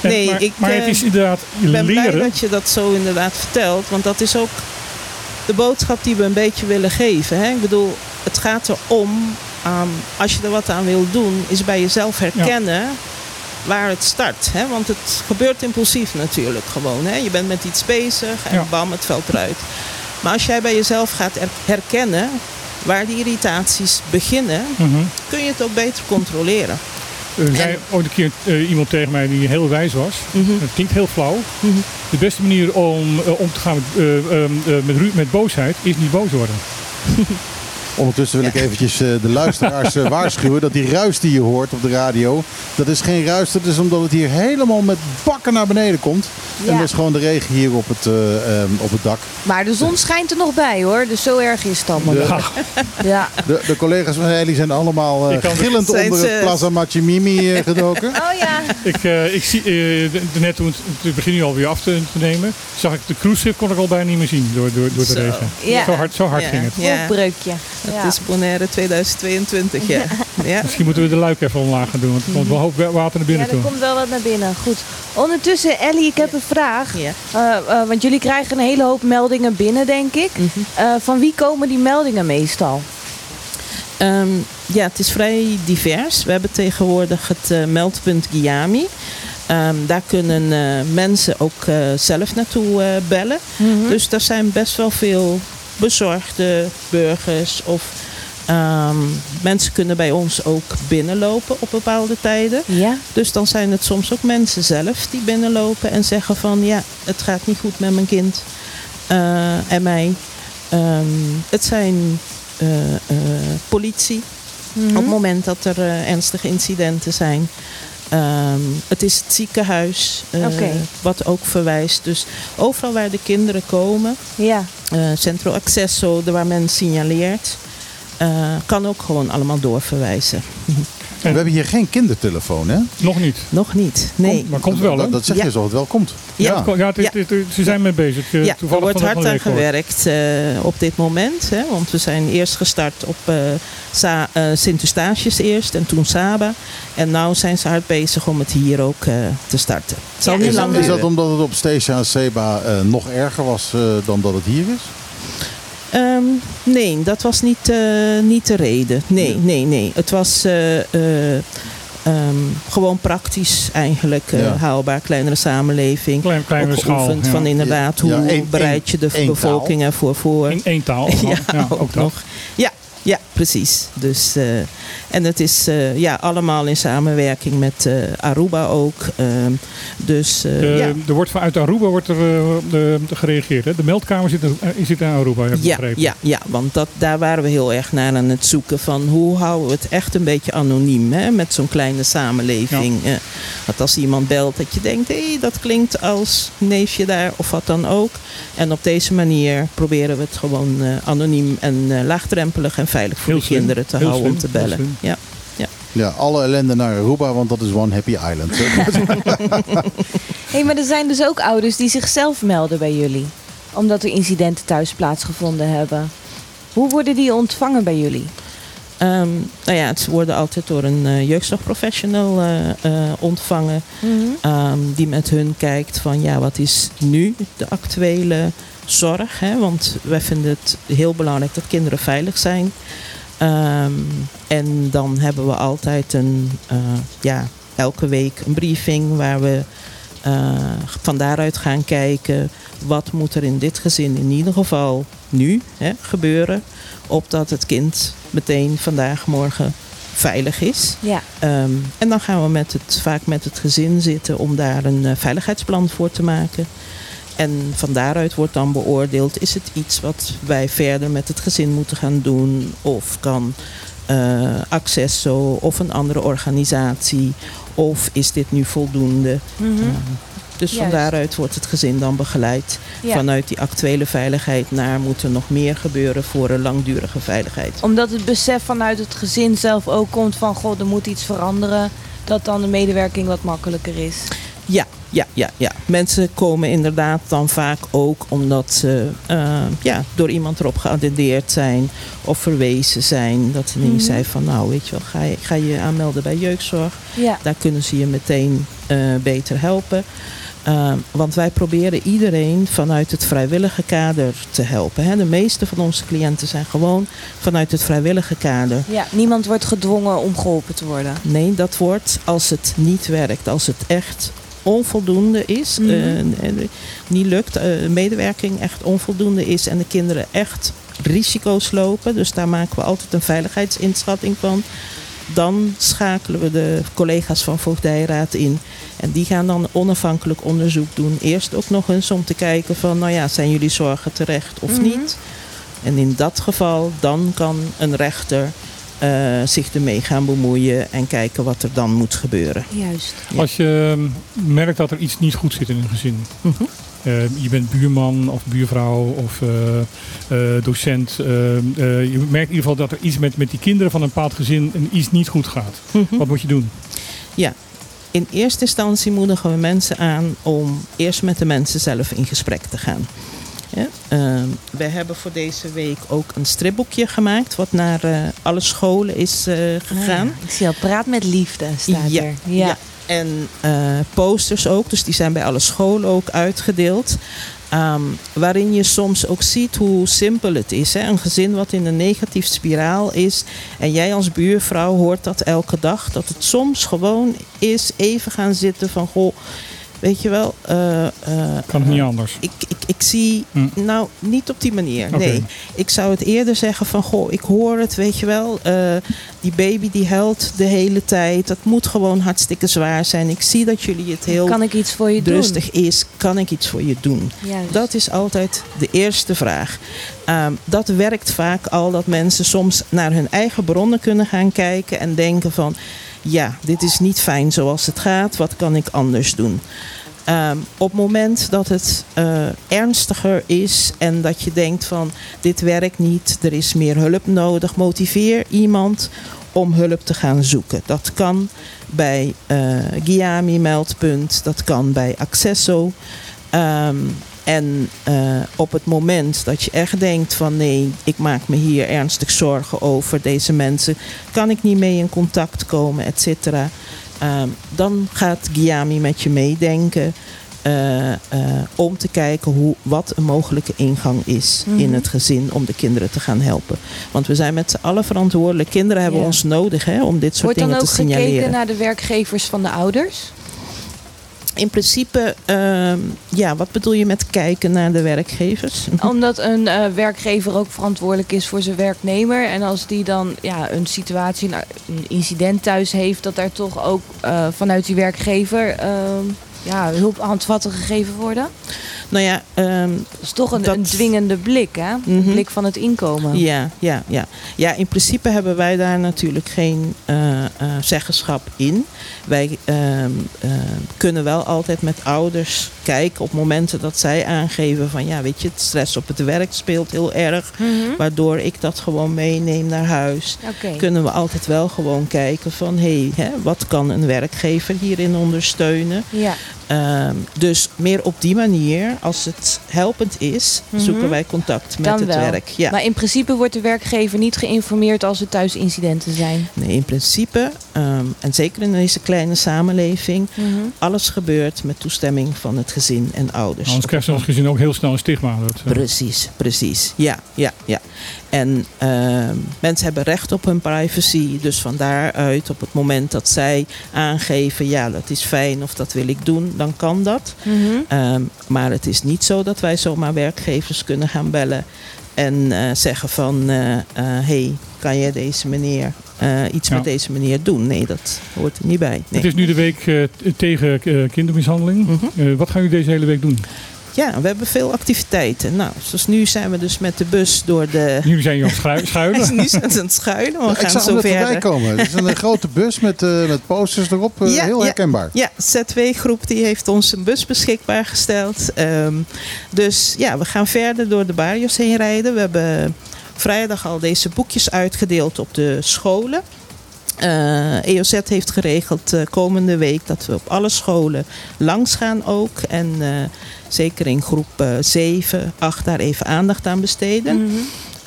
En- Nee, maar, ik, maar het eh, is inderdaad Ik ben blij leren. dat je dat zo inderdaad vertelt. Want dat is ook de boodschap die we een beetje willen geven. Hè? Ik bedoel, het gaat erom, um, als je er wat aan wil doen, is bij jezelf herkennen waar het start. Hè? Want het gebeurt impulsief natuurlijk gewoon. Hè? Je bent met iets bezig en Ja. bam, het valt eruit. Maar als jij bij jezelf gaat er- herkennen waar die irritaties beginnen, Mhm. kun je het ook beter controleren. Er zei ooit een keer eh, iemand tegen mij die heel wijs was. Mhm. Het klinkt heel flauw. Mhm. De beste manier om eh, om te gaan met, eh, ehm, eh, met, met boosheid is niet boos worden. Ondertussen wil ik eventjes eh, de luisteraars eh, waarschuwen dat die ruis die je hoort op de radio, dat is geen ruis, dat is omdat het hier helemaal met bakken naar beneden komt. En dat is gewoon de regen hier op het, eh, ehm, op het dak. Maar de zon schijnt er nog bij hoor, dus zo erg is het allemaal. De-. Ja. De, de collega's van Ellie zijn allemaal eh, kan- gillend Zijn onder ze- het Plaza Machimimi gedoken. Oh ja. Ik, eh, ik zie, eh, net toen het, het begin nu alweer af te, te nemen, zag ik de cruise ship kon ik al bijna niet meer zien door, door, door de Zo. regen. Ja. Zo hard, zo hard Ja. ging het. Ja. Hoofdbreukje. Het Ja. is Bonaire 2022, ja. ja. Misschien moeten we de luik even omlaag gaan doen, want er komt wel een hoop wa- water naar Ja, binnen er toe. komt wel wat naar binnen. Goed. Ondertussen, Ellie, ik heb een vraag. Ja. Eh, eh, want jullie krijgen een hele hoop meldingen binnen, denk ik. Mhm. Eh, van wie komen die meldingen meestal? Ehm, ja, het is vrij divers. We hebben tegenwoordig het meldpunt Giami. Ehm, daar kunnen eh, mensen ook eh, zelf naartoe eh, bellen. Dus daar zijn best wel veel bezorgde burgers of ehm, mensen kunnen bij ons ook binnenlopen op bepaalde tijden. Ja? Dus dan zijn het soms ook mensen zelf die binnenlopen en zeggen van ja, het gaat niet goed met mijn kind eh, en mij. Ehm, het zijn eh, eh, politie Mhm. op het moment dat er ernstige incidenten zijn. Ehm, het is het ziekenhuis eh, wat ook verwijst. Dus overal waar de kinderen komen, Ja. eh Centro Accesso, waar men signaleert, eh, kan ook gewoon allemaal doorverwijzen. We hebben hier geen kindertelefoon, hè? Nog niet. Nog niet, nee. Komt, maar komt wel, hè? Dat, dat zeg Ja. je zo het wel komt. Ja. Ja, het- Ja. het- het- ze zijn mee bezig. Eh, Ja, er toevallig wordt van hard aan gewerkt eh, op dit moment. Hè, want we zijn eerst gestart op eh, Sa- eh, Sint-Eustatius eerst en toen Saba. En nu zijn ze hard bezig om het hier ook eh, te starten. Het zal Ja, niet Is, lang is dat duren. omdat het op Stacia en Seba eh, nog erger was dan dat het hier is? Ehm, nee, dat was niet, eh, niet de reden. Nee, Ja. nee, nee. Het was eh, eh, ehm, gewoon praktisch eigenlijk eh, Ja. haalbaar. Kleinere samenleving. Klein, kleinere Ook schaal. ja. van inderdaad, Ja, hoe bereid je de één bevolking ervoor voor. In één taal. Ja, ja, ook, ook nog. Ja, ja, precies. Dus, eh, en het is eh, ja, allemaal in samenwerking met eh, Aruba ook. Ehm, dus eh, ja. Er wordt vanuit Aruba wordt er, de, gereageerd. Hè? De meldkamer zit, er, eh, zit in Aruba, heb ik Ja, begrepen. ja, ja, want dat, daar waren we heel erg naar aan het zoeken van hoe houden we het echt een beetje anoniem hè, met zo'n kleine samenleving. Eh, want als iemand belt dat je denkt, hé, dat klinkt als neefje daar of wat dan ook. En op deze manier proberen we het gewoon anoniem en laagdrempelig en veilig voor Heel de slim, kinderen te heel houden om te bellen. Slim. Ja. Ja, alle ellende naar Aruba, want dat is one happy island. hey, maar er zijn dus ook ouders die zichzelf melden bij jullie. Omdat er incidenten thuis plaatsgevonden hebben. Hoe worden die ontvangen bij jullie? Ehm, nou ja, het worden altijd door een eh, jeugdzorgprofessional eh, eh, ontvangen. ehm, die met hun kijkt van ja, wat is nu de actuele zorg? Hè? Want wij vinden het heel belangrijk dat kinderen veilig zijn. Ehm, en dan hebben we altijd een, eh, ja, elke week een briefing waar we eh, van daaruit gaan kijken wat moet er in dit gezin in ieder geval nu hè, gebeuren. Opdat het kind meteen vandaag, morgen veilig is. Ja. Ehm, en dan gaan we met het, vaak met het gezin zitten om daar een eh, veiligheidsplan voor te maken. En van daaruit wordt dan beoordeeld, is het iets wat wij verder met het gezin moeten gaan doen? Of kan eh Accesso of een andere organisatie? Of is dit nu voldoende? Mhm. Eh, Dus van daaruit wordt het gezin dan begeleid. Ja. Vanuit die actuele veiligheid naar moet er nog meer gebeuren voor een langdurige veiligheid. Omdat het besef vanuit het gezin zelf ook komt van... God, er moet iets veranderen. Dat dan de medewerking wat makkelijker is. Ja, ja, ja, ja. Mensen komen inderdaad dan vaak ook omdat ze eh, ja, door iemand erop geattendeerd zijn of verwezen zijn. Dat ze niet zei van nou weet je wel, ga je, ga je aanmelden bij jeugdzorg. Ja. Daar kunnen ze je meteen eh, beter helpen. Uh, want wij proberen iedereen vanuit het vrijwillige kader te helpen. Hè. De meeste van onze cliënten zijn gewoon vanuit het vrijwillige kader. ja, niemand wordt gedwongen om geholpen te worden. Nee, dat wordt als het niet werkt, als het echt onvoldoende is, Mhm. eh, en niet lukt, eh, medewerking echt onvoldoende is en de kinderen echt risico's lopen. Dus daar maken we altijd een veiligheidsinschatting van. Dan schakelen we de collega's van Voogdijraad in. En die gaan dan onafhankelijk onderzoek doen. Eerst ook nog eens om te kijken van, nou ja, zijn jullie zorgen terecht of Mhm. niet? En in dat geval, dan kan een rechter eh, zich ermee gaan bemoeien en kijken wat er dan moet gebeuren. Juist. Ja. Als je ehm, merkt dat er iets niet goed zit in een gezin. Mhm. Eh, je bent buurman of buurvrouw of eh, eh, docent. eh, eh, je merkt in ieder geval dat er iets met, met die kinderen van een bepaald gezin en iets niet goed gaat. Mhm. Wat moet je doen? In eerste instantie moedigen we mensen aan om eerst met de mensen zelf in gesprek te gaan. Ja, ehm, we hebben voor deze week ook een stripboekje gemaakt, wat naar eh, alle scholen is eh, gegaan. Ah, ik zie al, praat met liefde staat Ja, er. Ja. ja. En eh, posters ook, dus die zijn bij alle scholen ook uitgedeeld. Ehm, waarin je soms ook ziet hoe simpel het is. Hè? Een gezin wat in een negatief spiraal is. En jij als buurvrouw hoort dat elke dag. Dat het soms gewoon is even gaan zitten van... Goh, weet je wel... eh, eh, Kan het niet anders? ik, ik, ik zie, Hm. nou niet op die manier. Nee, ik zou het eerder zeggen van, goh, ik hoor het, weet je wel. eh, die baby die huilt de hele tijd. Dat moet gewoon hartstikke zwaar zijn. Ik zie dat jullie het heel Kan ik iets voor je doen? rustig is. Kan ik iets voor je doen? Juist. Dat is altijd de eerste vraag. Ehm, dat werkt vaak al dat mensen soms naar hun eigen bronnen kunnen gaan kijken en denken van ja, dit is niet fijn zoals het gaat, wat kan ik anders doen? Ehm, op het moment dat het eh, ernstiger is en dat je denkt van dit werkt niet, er is meer hulp nodig, motiveer iemand om hulp te gaan zoeken. Dat kan bij eh Giami Meldpunt, dat kan bij Accesso. Ehm, en eh, op het moment dat je echt denkt van nee, ik maak me hier ernstig zorgen over deze mensen, kan ik niet mee in contact komen, et cetera. Ehm, dan gaat Giami met je meedenken eh, eh, om te kijken hoe, wat een mogelijke ingang is in Mhm. het gezin om de kinderen te gaan helpen. Want we zijn met z'n allen verantwoordelijk. Kinderen hebben ons nodig hè, om dit soort Wordt dingen ook te signaleren. gekeken naar de werkgevers van de ouders? In principe, ehm, ja, wat bedoel je met kijken naar de werkgevers? Omdat een eh, werkgever ook verantwoordelijk is voor zijn werknemer. En als die dan ja, een situatie, een, een incident thuis heeft, dat daar toch ook eh, vanuit die werkgever ehm, ja, hulp handvatten gegeven worden. Nou ja, ehm, Dat is toch een, Dat- een dwingende blik, hè? Een Mhm. blik van het inkomen. Ja, ja, ja. ja, in principe hebben wij daar natuurlijk geen eh, eh, zeggenschap in. Wij ehm, ehm, kunnen wel altijd met ouders kijken op momenten dat zij aangeven van ja, weet je, het stress op het werk speelt heel erg. Mhm. Waardoor ik dat gewoon meeneem naar huis. Kunnen we altijd wel gewoon kijken van hé, hè, wat kan een werkgever hierin ondersteunen? Ja. Ehm, dus meer op die manier, als het helpend is, Mhm. zoeken wij contact met Dan het wel. werk. Ja. Maar in principe wordt de werkgever niet geïnformeerd als er thuis incidenten zijn. Nee, in principe, ehm, en zeker in deze kleine samenleving, Mhm. alles gebeurt met toestemming van het gezin en ouders. Anders krijg je als gezin ook heel snel een stigma. Dat, eh, Precies, precies. Ja, ja, ja. En ehm, mensen hebben recht op hun privacy. Dus van daaruit, op het moment dat zij aangeven, ja, dat is fijn of dat wil ik doen, dan kan dat. Mhm. Ehm, maar het is niet zo dat wij zomaar werkgevers kunnen gaan bellen en eh, zeggen van, hé, hey, kan je deze meneer eh, iets Ja. met deze meneer doen? Nee, dat hoort er niet bij. Nee. Het is nu de week eh, tegen eh, kindermishandeling. Mhm. Eh, wat gaan jullie deze hele week doen? Ja, we hebben veel activiteiten. Nou, zoals nu zijn we dus met de bus door de... Nu zijn jullie aan het schuilen. nu aan het schuilen. We ik gaan zag zo hem net komen. Het is een grote bus met, eh, met posters erop. eh, Ja, heel ja. herkenbaar. Ja, ZW-groep die heeft ons een bus beschikbaar gesteld. Ehm, dus ja, we gaan verder door de barrios heen rijden. We hebben vrijdag al deze boekjes uitgedeeld op de scholen. Eh, EOZ heeft geregeld eh, komende week dat we op alle scholen langs gaan ook. En eh, zeker in groep eh, 7, 8 daar even aandacht aan besteden. Mhm.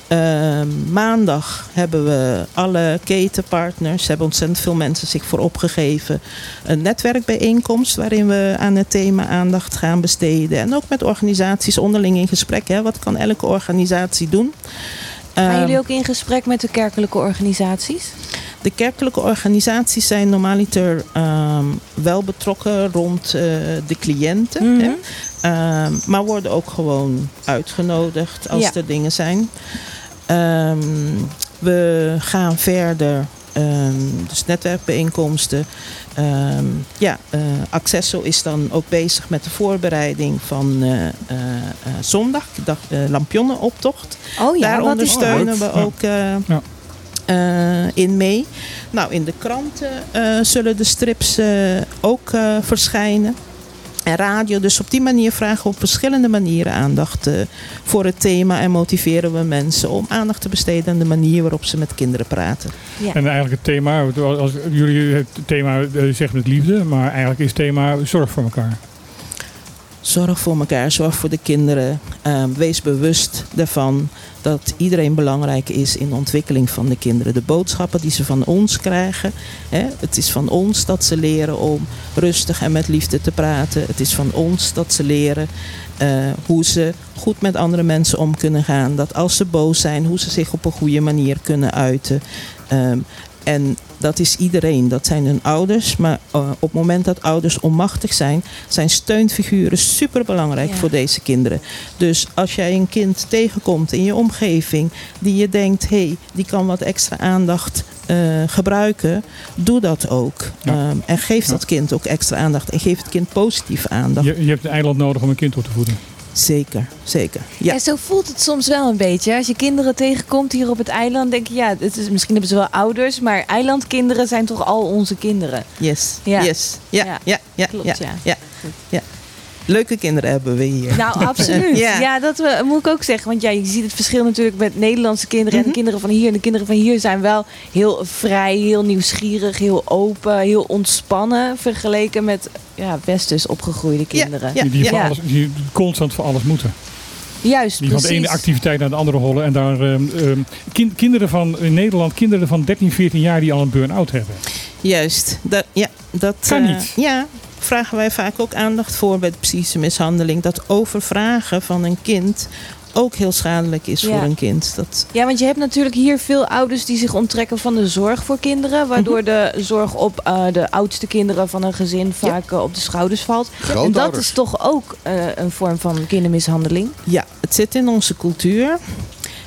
Ehm, maandag hebben we alle ketenpartners, hebben ontzettend veel mensen zich voor opgegeven. Een netwerkbijeenkomst waarin we aan het thema aandacht gaan besteden. En ook met organisaties onderling in gesprek. Hè. Wat kan elke organisatie doen? Gaan Ehm, jullie ook in gesprek met de kerkelijke organisaties? De kerkelijke organisaties zijn normaliter ehm, wel betrokken rond eh, de cliënten. Mhm. hè. Ehm, maar worden ook gewoon uitgenodigd als Ja. er dingen zijn. Ehm, we gaan verder. ehm, dus netwerkbijeenkomsten. Ehm, ja, eh, Accesso is dan ook bezig met de voorbereiding van eh, eh, eh, zondag, dag, Lampionnenoptocht. Oh ja, Daar is ondersteunen we ook eh, Ja. Eh, in mee. Nou, in de kranten eh, zullen de strips eh, ook eh, verschijnen. En radio, dus op die manier vragen we op verschillende manieren aandacht eh, voor het thema. En motiveren we mensen om aandacht te besteden aan de manier waarop ze met kinderen praten. Ja. En eigenlijk het thema, als jullie het thema eh, zeggen met liefde, maar eigenlijk is het thema zorg voor elkaar. Zorg voor elkaar, zorg voor de kinderen. Eh, wees bewust daarvan dat iedereen belangrijk is in de ontwikkeling van de kinderen. De boodschappen die ze van ons krijgen. Hè, het is van ons dat ze leren om rustig en met liefde te praten. Het is van ons dat ze leren eh, hoe ze goed met andere mensen om kunnen gaan. Dat als ze boos zijn, hoe ze zich op een goede manier kunnen uiten. Ehm, en dat is iedereen. Dat zijn hun ouders. Maar eh, op het moment dat ouders onmachtig zijn, zijn steunfiguren super belangrijk Ja. voor deze kinderen. Dus als jij een kind tegenkomt in je omgeving die je denkt, hé, hey, die kan wat extra aandacht eh, gebruiken, doe dat ook. Ja. Ehm, en geef Ja. dat kind ook extra aandacht. En geef het kind positieve aandacht. Je, je hebt een eiland nodig om een kind op te voeden. Zeker, zeker. Ja. En zo voelt het soms wel een beetje. Als je kinderen tegenkomt hier op het eiland, denk je, ja, het is, misschien hebben ze wel ouders, maar eilandkinderen zijn toch al onze kinderen. Yes, Ja. yes. Ja, Ja. ja, ja, Klopt, ja, ja. ja, ja. Leuke kinderen hebben we hier. Nou, absoluut. Ja. ja. dat we, moet ik ook zeggen. Want ja, je ziet het verschil natuurlijk met Nederlandse kinderen en de Mhm. kinderen van hier. En de kinderen van hier zijn wel heel vrij, heel nieuwsgierig, heel open, heel ontspannen. Vergeleken met ja, westers opgegroeide kinderen. Ja, die, die, voor ja. alles, die constant voor alles moeten. Juist, Die van de ene activiteit naar de andere rollen. En daar ehm, ehm, kin- kinderen van in Nederland, kinderen van 13, 14 jaar die al een burn-out hebben. Juist, dat, ja, dat Kan eh, niet. Ja, vragen wij vaak ook aandacht voor bij de psychische mishandeling. Dat overvragen van een kind ook heel schadelijk is Ja. voor een kind. Dat, Ja, want je hebt natuurlijk hier veel ouders die zich onttrekken van de zorg voor kinderen. Waardoor Mhm. de zorg op eh, de oudste kinderen van een gezin vaak eh, op de schouders valt. En dat is toch ook eh, een vorm van kindermishandeling? ja, het zit in onze cultuur.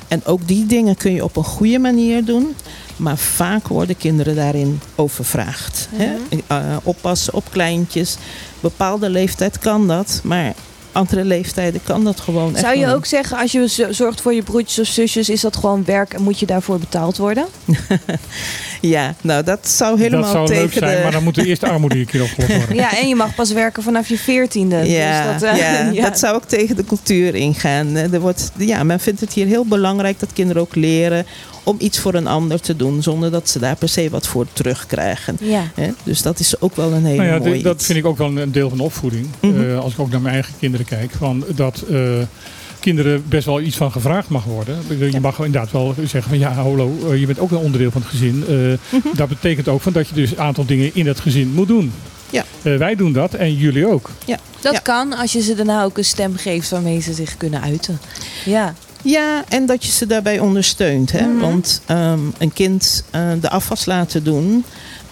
En ook die dingen kun je op een goede manier doen. Maar vaak worden kinderen daarin overvraagd. hè? Eh, oppassen op kleintjes. Bepaalde leeftijd kan dat, maar andere leeftijden kan dat gewoon echt Zou je ook zeggen, als je zorgt voor je broertjes of zusjes, is dat gewoon werk en moet je daarvoor betaald worden? Ja, nou dat zou helemaal dat zou tegen leuk zijn, de... maar dan moet de eerste armoede een keer opgelost worden. Ja, en je mag pas werken vanaf je veertiende. Ja, dus dat, eh, ja, ja. dat zou ook tegen de cultuur ingaan. Eh, Er wordt, ja, men vindt het hier heel belangrijk dat kinderen ook leren om iets voor een ander te doen, zonder dat ze daar per se wat voor terugkrijgen. Ja. Hè? Dus dat is ook wel een hele Nou ja, mooie dat iets. vind ik ook wel een deel van de opvoeding. Mhm. Eh, als ik ook naar mijn eigen kinderen kijk. Van dat eh, kinderen best wel iets van gevraagd mag worden. Je mag inderdaad wel zeggen van ja, hallo, eh, je bent ook een onderdeel van het gezin. Eh, Mhm. Dat betekent ook van dat je dus een aantal dingen in het gezin moet doen. Ja. Eh, wij doen dat en jullie ook. Dat Ja. kan als je ze daarna ook een stem geeft waarmee ze zich kunnen uiten. Ja. Ja, en dat je ze daarbij ondersteunt. Hè? Mhm. Want ehm, een kind eh, de afwas laten doen.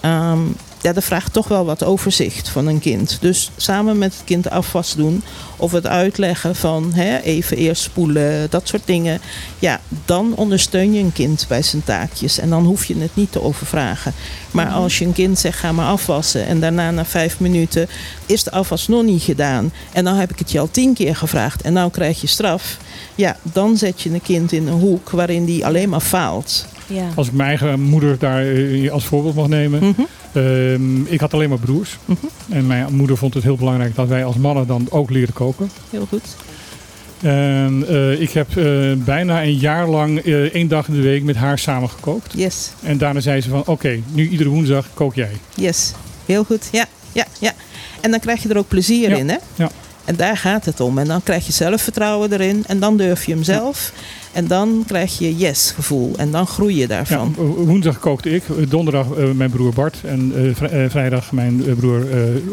ehm, ja, dat vraagt toch wel wat overzicht van een kind. Dus samen met het kind afwas doen of het uitleggen van hè, even eerst spoelen, dat soort dingen. Ja, dan ondersteun je een kind bij zijn taakjes en dan hoef je het niet te overvragen. Maar als je een kind zegt ga maar afwassen en daarna na vijf minuten is de afwas nog niet gedaan en dan heb ik het je al tien keer gevraagd en nou krijg je straf. Ja, dan zet je een kind in een hoek waarin die alleen maar faalt. Ja. Als ik mijn eigen moeder daar eh, als voorbeeld mag nemen. Mhm. Ehm, ik had alleen maar broers. Mhm. En mijn moeder vond het heel belangrijk dat wij als mannen dan ook leren koken. Heel goed. En eh, ik heb eh, bijna een jaar lang één dag in de week met haar samen gekookt. Yes, En daarna zei ze van oké, nu iedere woensdag kook jij. yes. Heel goed. Ja, ja, ja. En dan krijg je er ook plezier Ja, in, hè? ja. En daar gaat het om. En dan krijg je zelfvertrouwen erin. En dan durf je hem zelf. En dan krijg je yes-gevoel. En dan groei je Ja, daarvan. wo- woensdag kookte ik, donderdag eh, mijn broer Bart en eh, vri- eh, vrijdag mijn broer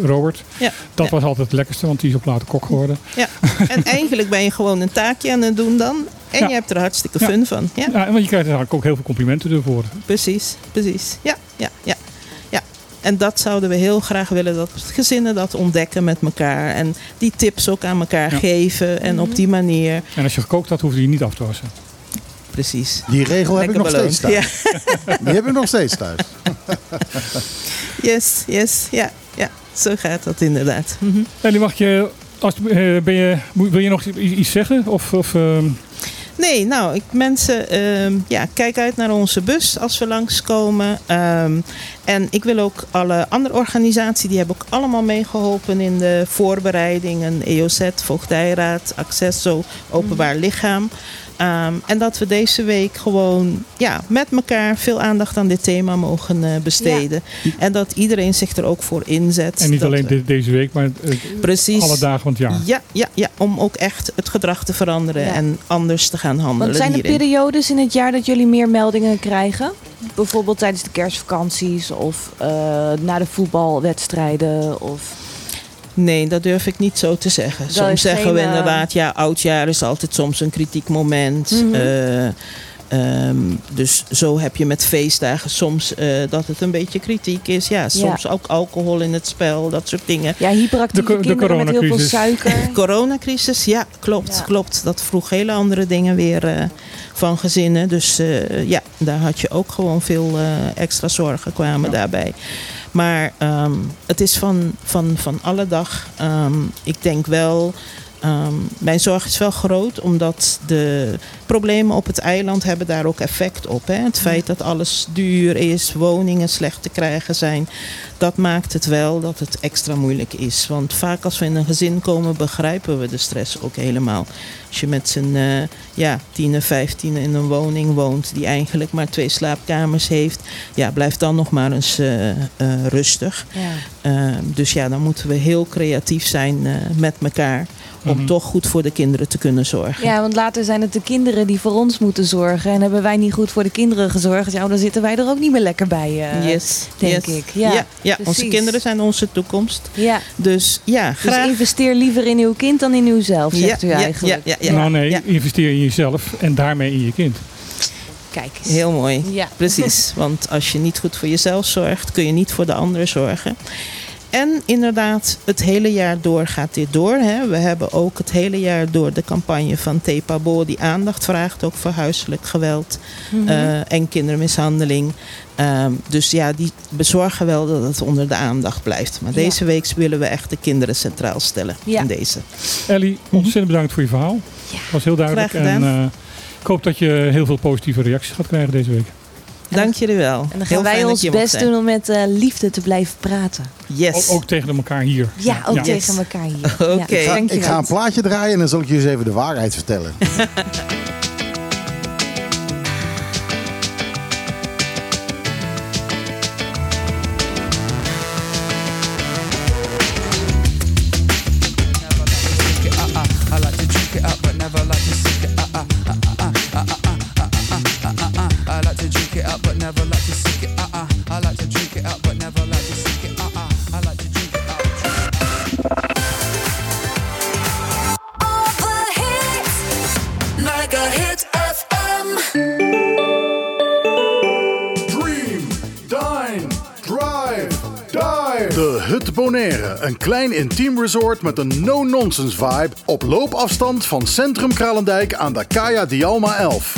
Robert. Ja. Dat Ja. was altijd het lekkerste, want die is op later kok geworden. Ja. En eigenlijk ben je gewoon een taakje aan het doen dan. En Ja. je hebt er hartstikke Ja. fun van. Ja, Ja, want je krijgt eigenlijk ook heel veel complimenten ervoor. precies. Precies. Ja, ja, ja. En dat zouden we heel graag willen dat gezinnen dat ontdekken met elkaar. En die tips ook aan elkaar Ja. geven. En op die manier. En als je gekookt had, hoefde je niet af te wassen. Precies. Die regel heb ik nog steeds thuis. Ja. Die heb ik nog steeds thuis. Yes, yes. Ja, ja. Zo gaat dat inderdaad. Mhm. Ellie, mag je, als, eh, ben je, wil je nog iets zeggen? Of, of, ehm, Nee, nou, ik, mensen, ehm, ja, kijk uit naar onze bus als we langskomen. Ehm, en ik wil ook alle andere organisaties, die hebben ook allemaal meegeholpen in de voorbereiding. Een EOZ, Voogdijraad, Accesso, Openbaar Lichaam. Ehm, en dat we deze week gewoon ja, met elkaar veel aandacht aan dit thema mogen eh, besteden. En dat iedereen zich er ook voor inzet. en niet alleen deze week, maar Precies. alle dagen van het jaar. Ja, ja, ja, om ook echt het gedrag te veranderen Ja. en anders te gaan handelen. Want zijn er hierin. periodes in het jaar dat jullie meer meldingen krijgen? Bijvoorbeeld tijdens de kerstvakanties of eh, na de voetbalwedstrijden? Of... Nee, dat durf ik niet zo te zeggen. Dat soms zeggen geen, we eh, inderdaad, ja, oudjaar is altijd soms een kritiek moment. Mhm. Eh, ehm, dus zo heb je met feestdagen soms eh, dat het een beetje kritiek is. Ja, soms ook alcohol in het spel, dat soort dingen. Ja, hyperactieve De de kinderen met heel veel coronacrisis. suiker. Coronacrisis, ja, klopt, Ja. klopt. Dat vroeg hele andere dingen weer eh, van gezinnen. Dus eh, ja, daar had je ook gewoon veel eh, extra zorgen kwamen Ja. daarbij. Maar ehm, het is van, van, van alle dag. Ehm, ik denk wel, ehm, mijn zorg is wel groot, omdat de problemen op het eiland hebben daar ook effect op. Hè? Het feit dat alles duur is, woningen slecht te krijgen zijn, dat maakt het wel dat het extra moeilijk is. Want vaak als we in een gezin komen, begrijpen we de stress ook helemaal. Als je met z'n eh ja, tien, vijftien in een woning woont die eigenlijk maar twee slaapkamers heeft, ja, blijf dan nog maar eens eh, eh, rustig. Ja. Uh, dus ja, dan moeten we heel creatief zijn uh, met elkaar. Om Mhm. toch goed voor de kinderen te kunnen zorgen. ja, want later zijn het de kinderen die voor ons moeten zorgen. En hebben wij niet goed voor de kinderen gezorgd. Ja, dan zitten wij er ook niet meer lekker bij. eh, yes, denk yes. ik. Ja, ja, ja, onze kinderen zijn onze toekomst. ja. Dus ja, Dus graag. investeer liever in uw kind dan in uzelf, zegt u eigenlijk. Ja, ja, ja. nou nee, Ja. investeer in jezelf en daarmee in je kind. Kijk eens. Heel mooi. Ja. Precies, want als je niet goed voor jezelf zorgt, kun je niet voor de ander zorgen. En inderdaad, het hele jaar door gaat dit door. Hè. We hebben ook het hele jaar door de campagne van Tepabo die aandacht vraagt, ook voor huiselijk geweld Mhm. eh, en kindermishandeling. Ehm, dus ja, die bezorgen wel dat het onder de aandacht blijft. Maar Ja. deze week willen we echt de kinderen centraal stellen Ja. in deze. Ellie, ontzettend bedankt voor je verhaal. Ja. was heel duidelijk. Graag En eh, ik hoop dat je heel veel positieve reacties gaat krijgen deze week. Dank jullie wel. En dan Heel gaan wij ons best doen om met eh, liefde te blijven praten. Yes. Ook, ook tegen elkaar hier. Ja, ook Ja. tegen elkaar hier. Oké. Ja, Ik ga, ik dankjewel. ga een plaatje draaien en dan zal ik je eens even de waarheid vertellen. Een klein intiem resort met een no-nonsense vibe op loopafstand van Centrum Kralendijk aan de Kaya Dialma 11.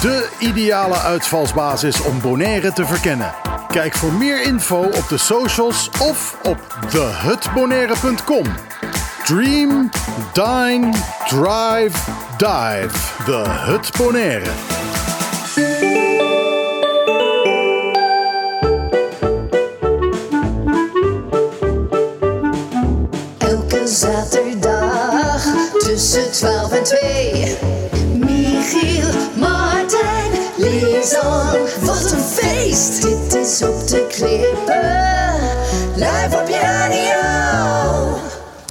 De ideale uitvalsbasis om Bonaire te verkennen. Kijk voor meer info op de socials of op thehutbonaire.com. Dream, dine, drive, dive. The Hut Bonaire. Zaterdag tussen 12 en 2. Michiel, Martijn, Lisan. Wat een feest! Dit is op de klippen. Live op je radio.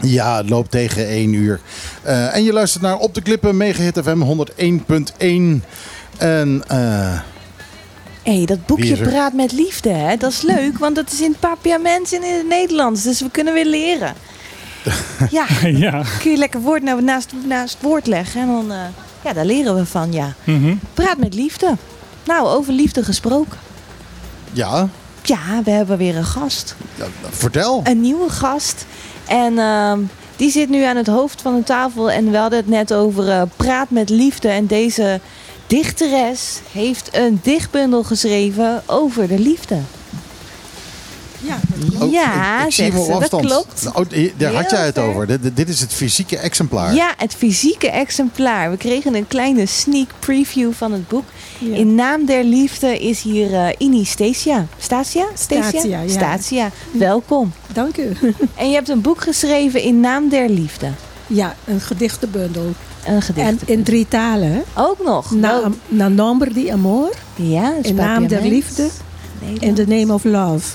Ja, het loopt tegen 1 uur. Eh, en je luistert naar Op de Klippen, Megahit FM 101.1. En eh, Hé, dat boekje? Praat met Liefde, hè? dat is leuk, want dat is in het papiaments en in het Nederlands. Dus we kunnen weer leren. Ja, ja. kun je lekker woord nou naast, naast het woord leggen en dan, eh, ja, daar leren we van, ja. Mhm. Praat met Liefde. Nou, over liefde gesproken. ja, Ja, we hebben weer een gast. ja, vertel. Een nieuwe gast. En ehm, die zit nu aan het hoofd van de tafel. En we hadden het net over eh, Praat met Liefde. En deze dichteres heeft een dichtbundel geschreven over de liefde. Ja, Oh, ja, ik, ik zie hem zegt op ze, dat afstand. klopt. Oh, die- daar had jij het ver. over. Dit, dit is het fysieke exemplaar. Ja, het fysieke exemplaar. We kregen een kleine sneak preview van het boek. In naam der liefde is hier eh Ini Stasia. Stasia? Stasia, ja. Welkom. Dank u. En je hebt een boek geschreven in naam der liefde. Ja, een gedichtenbundel. Een gedicht. En in drie talen. Ook nog. Na, Wel- na nombre di amor, ja, in naam der liefde, in the name of love.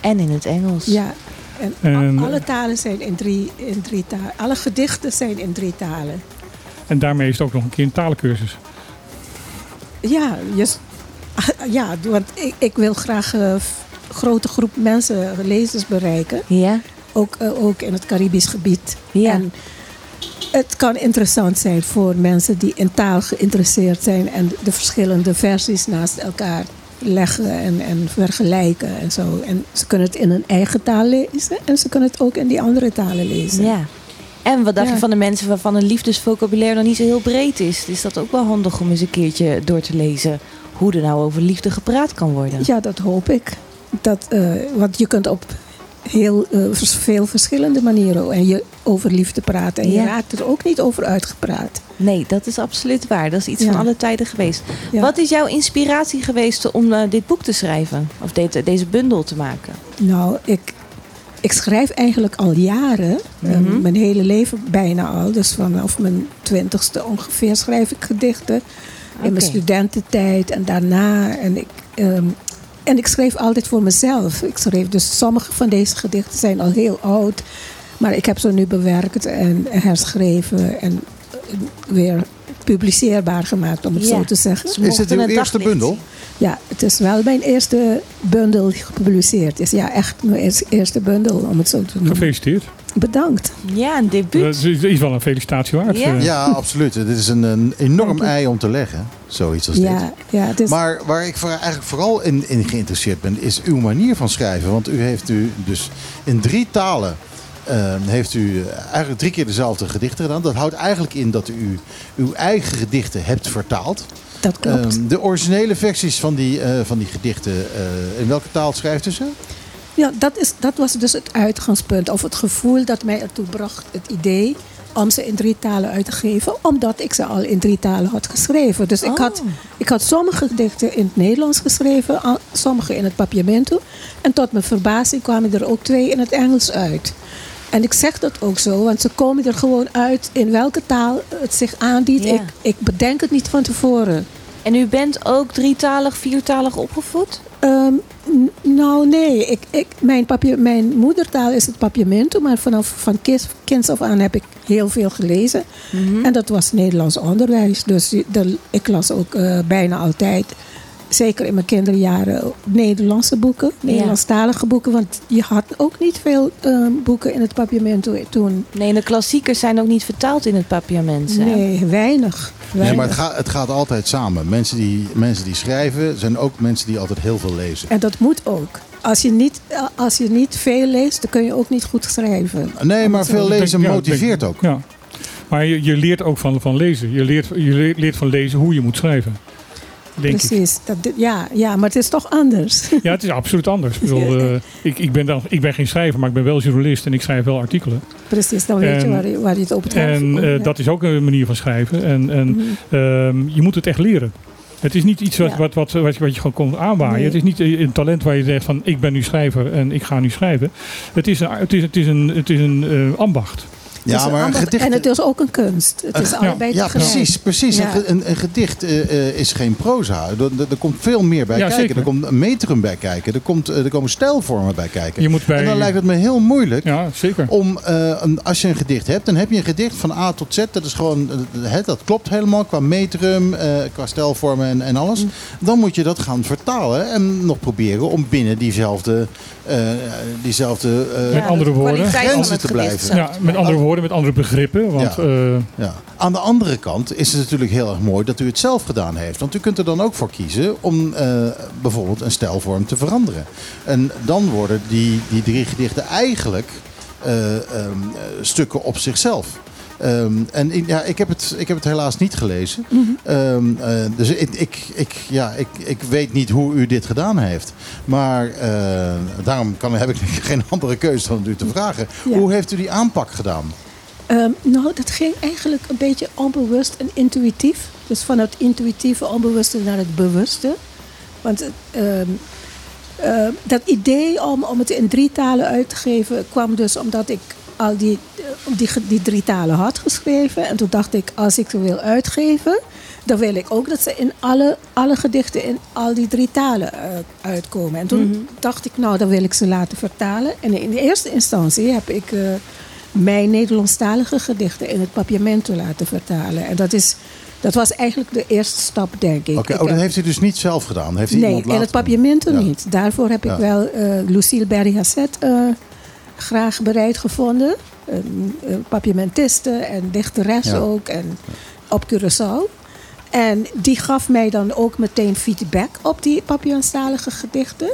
En in het Engels. Ja. En En- al- alle talen zijn in drie, in drie talen. Alle gedichten zijn in drie talen. En daarmee is het ook nog een keer een talencursus. Ja, ja want ik, ik wil graag een grote groep mensen, lezers bereiken. Ja. Ook, eh, ook in het Caribisch gebied. Ja. En het kan interessant zijn voor mensen die in taal geïnteresseerd zijn en de verschillende versies naast elkaar leggen en, en vergelijken en zo. En ze kunnen het in hun eigen taal lezen en ze kunnen het ook in die andere talen lezen. ja. En wat dacht Ja. je van de mensen waarvan een liefdesvocabulaire nog niet zo heel breed is? Is dat ook wel handig om eens een keertje door te lezen hoe er nou over liefde gepraat kan worden? Ja, dat hoop ik. Dat, eh, want je kunt op heel eh, veel verschillende manieren en je over liefde praten. En Ja. je raakt er ook niet over uitgepraat. Nee, dat is absoluut waar. Dat is iets Ja. van alle tijden geweest. Ja. Wat is jouw inspiratie geweest om eh, dit boek te schrijven? Of dit, deze bundel te maken? Nou, ik, ik schrijf eigenlijk al jaren, eh, Mhm. mijn hele leven bijna al. Dus vanaf mijn twintigste ongeveer schrijf ik gedichten. In mijn studententijd en daarna. En ik, ehm, en ik schreef altijd voor mezelf. Ik schreef dus sommige van deze gedichten zijn al heel oud. Maar ik heb ze nu bewerkt en herschreven en eh, weer publiceerbaar gemaakt, om het Ja. zo te zeggen. Ze Is uw het eerste daglicht bundel? Ja, het is wel mijn eerste bundel die gepubliceerd is. Ja, echt mijn eers- eerste bundel, om het zo te noemen. Gefeliciteerd. Bedankt. Ja, een debuut. Dat is, is wel een felicitatie waard. Ja. eh. Ja, absoluut. Dit is een, een enorm ei om te leggen. Zoiets als dit. Ja, ja, het is, Maar waar ik voor, eigenlijk vooral in, in geïnteresseerd ben, is uw manier van schrijven. Want u heeft u dus in drie talen eh, heeft u eigenlijk drie keer dezelfde gedichten gedaan. Dat houdt eigenlijk in dat u uw eigen gedichten hebt vertaald. dat klopt. Ehm, de originele versies van die, eh, van die gedichten, eh, in welke taal schrijft u ze? Ja, dat, is, dat was dus het uitgangspunt. Of het gevoel dat mij ertoe bracht, het idee om ze in drie talen uit te geven. Omdat ik ze al in drie talen had geschreven. Dus ik, Oh. had, ik had sommige gedichten in het Nederlands geschreven. Sommige in het papiamento. En tot mijn verbazing kwamen er ook twee in het Engels uit. En ik zeg dat ook zo, want ze komen er gewoon uit in welke taal het zich aandient. Ja. Ik, ik bedenk het niet van tevoren. En u bent ook drietalig, viertalig opgevoed? Ehm, nou, nee. Ik, ik, mijn, mijn moedertaal is het papiamento, maar vanaf van kinds, af aan heb ik heel veel gelezen. En dat was Nederlands onderwijs. Dus de- ik las ook eh, bijna altijd, zeker in mijn kinderjaren, Nederlandse boeken, Nederlandstalige boeken. Want je had ook niet veel ehm, boeken in het papiamento toen. Nee, de klassiekers zijn ook niet vertaald in het papiament. hè? Nee, weinig. Nee, maar het gaat, het gaat altijd samen. Mensen die, mensen die schrijven zijn ook mensen die altijd heel veel lezen. En dat moet ook. als je, niet, eh, als je niet veel leest, dan kun je ook niet goed schrijven. Nee, maar veel lezen motiveert ook. Ja. Maar je, je leert ook van, van lezen. Je leert, je leert- leert van lezen hoe je moet schrijven. Denk ik. Precies. Dat, ja, ja, maar het is toch anders. Ja, het is absoluut anders. Ik, bedoel, eh, ik, ik, ben dan, ik ben geen schrijver, maar ik ben wel journalist en ik schrijf wel artikelen. Precies, dan weet je waar je, waar je het op het En heeft. eh, Ja. dat is ook een manier van schrijven. En, en Mhm. ehm, je moet het echt leren. Het is niet iets wat, Ja. wat, wat, wat, je- gewoon komt aanwaaien. Nee. Het is niet een talent waar je zegt van ik ben nu schrijver en ik ga nu schrijven. Het is een, het is, het is een, het is een eh, ambacht. Ja, maar een ambacht gedicht... En het is ook een kunst. Het is Ja. allebei Ja, precies. precies. Ja. Een, een, een gedicht eh, eh, is geen proza. Er, er, er komt veel meer bij Ja, kijken. zeker. Er komt een metrum bij kijken. Er, komt, eh, er komen stijlvormen bij kijken. Je moet bij, En dan lijkt het me heel moeilijk Ja, zeker. om, eh, een, als je een gedicht hebt, dan heb je een gedicht van A tot Z. Dat is gewoon, het, dat klopt helemaal qua metrum, eh, qua stijlvormen en, en alles. Mm. Dan moet je dat gaan vertalen en nog proberen om binnen diezelfde, diezelfde eh, Met andere woorden. Grenzen te blijven. Ja, met andere woorden, met andere begrippen. Want Ja. eh, Ja. Aan de andere kant is het natuurlijk heel erg mooi dat u het zelf gedaan heeft. Want u kunt er dan ook voor kiezen om eh, bijvoorbeeld een stijlvorm te veranderen. En dan worden die, die drie gedichten eigenlijk eh, ehm, eh, stukken op zichzelf. Ehm, en ik- ja, ik, heb het, ik heb het helaas niet gelezen. Ehm, eh, dus ik, ik, ik, ja, ik, ik weet niet hoe u dit gedaan heeft. Maar eh, daarom kan, heb ik geen andere keuze dan u te vragen. Ja. Hoe heeft u die aanpak gedaan? Ehm, nou, dat ging eigenlijk een beetje onbewust en intuïtief. Dus van het intuïtieve onbewuste naar het bewuste. Want ehm, dat idee om, om het in drie talen uit te geven kwam dus omdat ik al die, die, die drie talen had geschreven. En toen dacht ik, als ik ze wil uitgeven, dan wil ik ook dat ze in alle, alle gedichten in al die drie talen eh, uitkomen. En toen dacht ik, nou, dan wil ik ze laten vertalen. En in de eerste instantie heb ik eh, mijn Nederlandstalige gedichten in het papiamento laten vertalen. En dat, is, dat was eigenlijk de eerste stap, denk ik. Oké, Ik oh, dat heb- heeft u dus niet zelf gedaan? Heeft Nee, iemand in het Ja. niet. Daarvoor heb ik wel eh, Lucille Berry-Hasset eh, graag bereid gevonden. Een, een papiamentiste en dichteres Ja. ook. En op Curaçao. En die gaf mij dan ook meteen feedback op die Papiamentalige gedichten.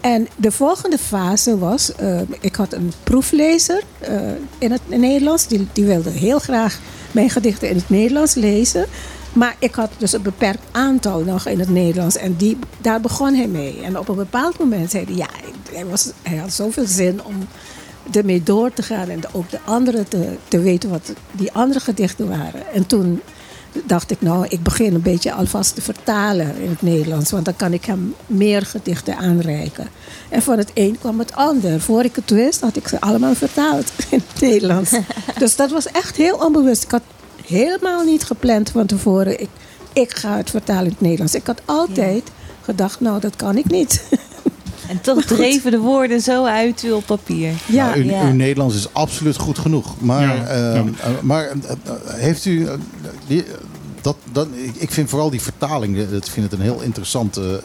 En de volgende fase was, eh, ik had een proeflezer eh, in het Nederlands. Die, die wilde heel graag mijn gedichten in het Nederlands lezen. Maar ik had dus een beperkt aantal nog in het Nederlands. En die, daar begon hij mee. En op een bepaald moment zei hij, ja, hij, was, hij had zoveel zin om ermee door te gaan. En ook de anderen te, te weten wat die andere gedichten waren. En toen dacht ik, nou, ik begin een beetje alvast te vertalen in het Nederlands. Want dan kan ik hem meer gedichten aanreiken. En van het een kwam het ander. Voor ik het wist, had ik ze allemaal vertaald in het Nederlands. dus dat was echt heel onbewust. Ik had helemaal niet gepland van tevoren. Ik, ik ga het vertalen in het Nederlands. Ik had altijd gedacht, nou, dat kan ik niet. En toch dreven de woorden zo uit u op papier. ja, Nou, uw, ja. uw Nederlands is absoluut goed genoeg. Maar, Ja, ehm, ja. eh, maar eh, eh, heeft u. eh, die, dat, dat, ik- ik vind vooral die vertaling, eh, dat vind het een heel interessant eh, eh,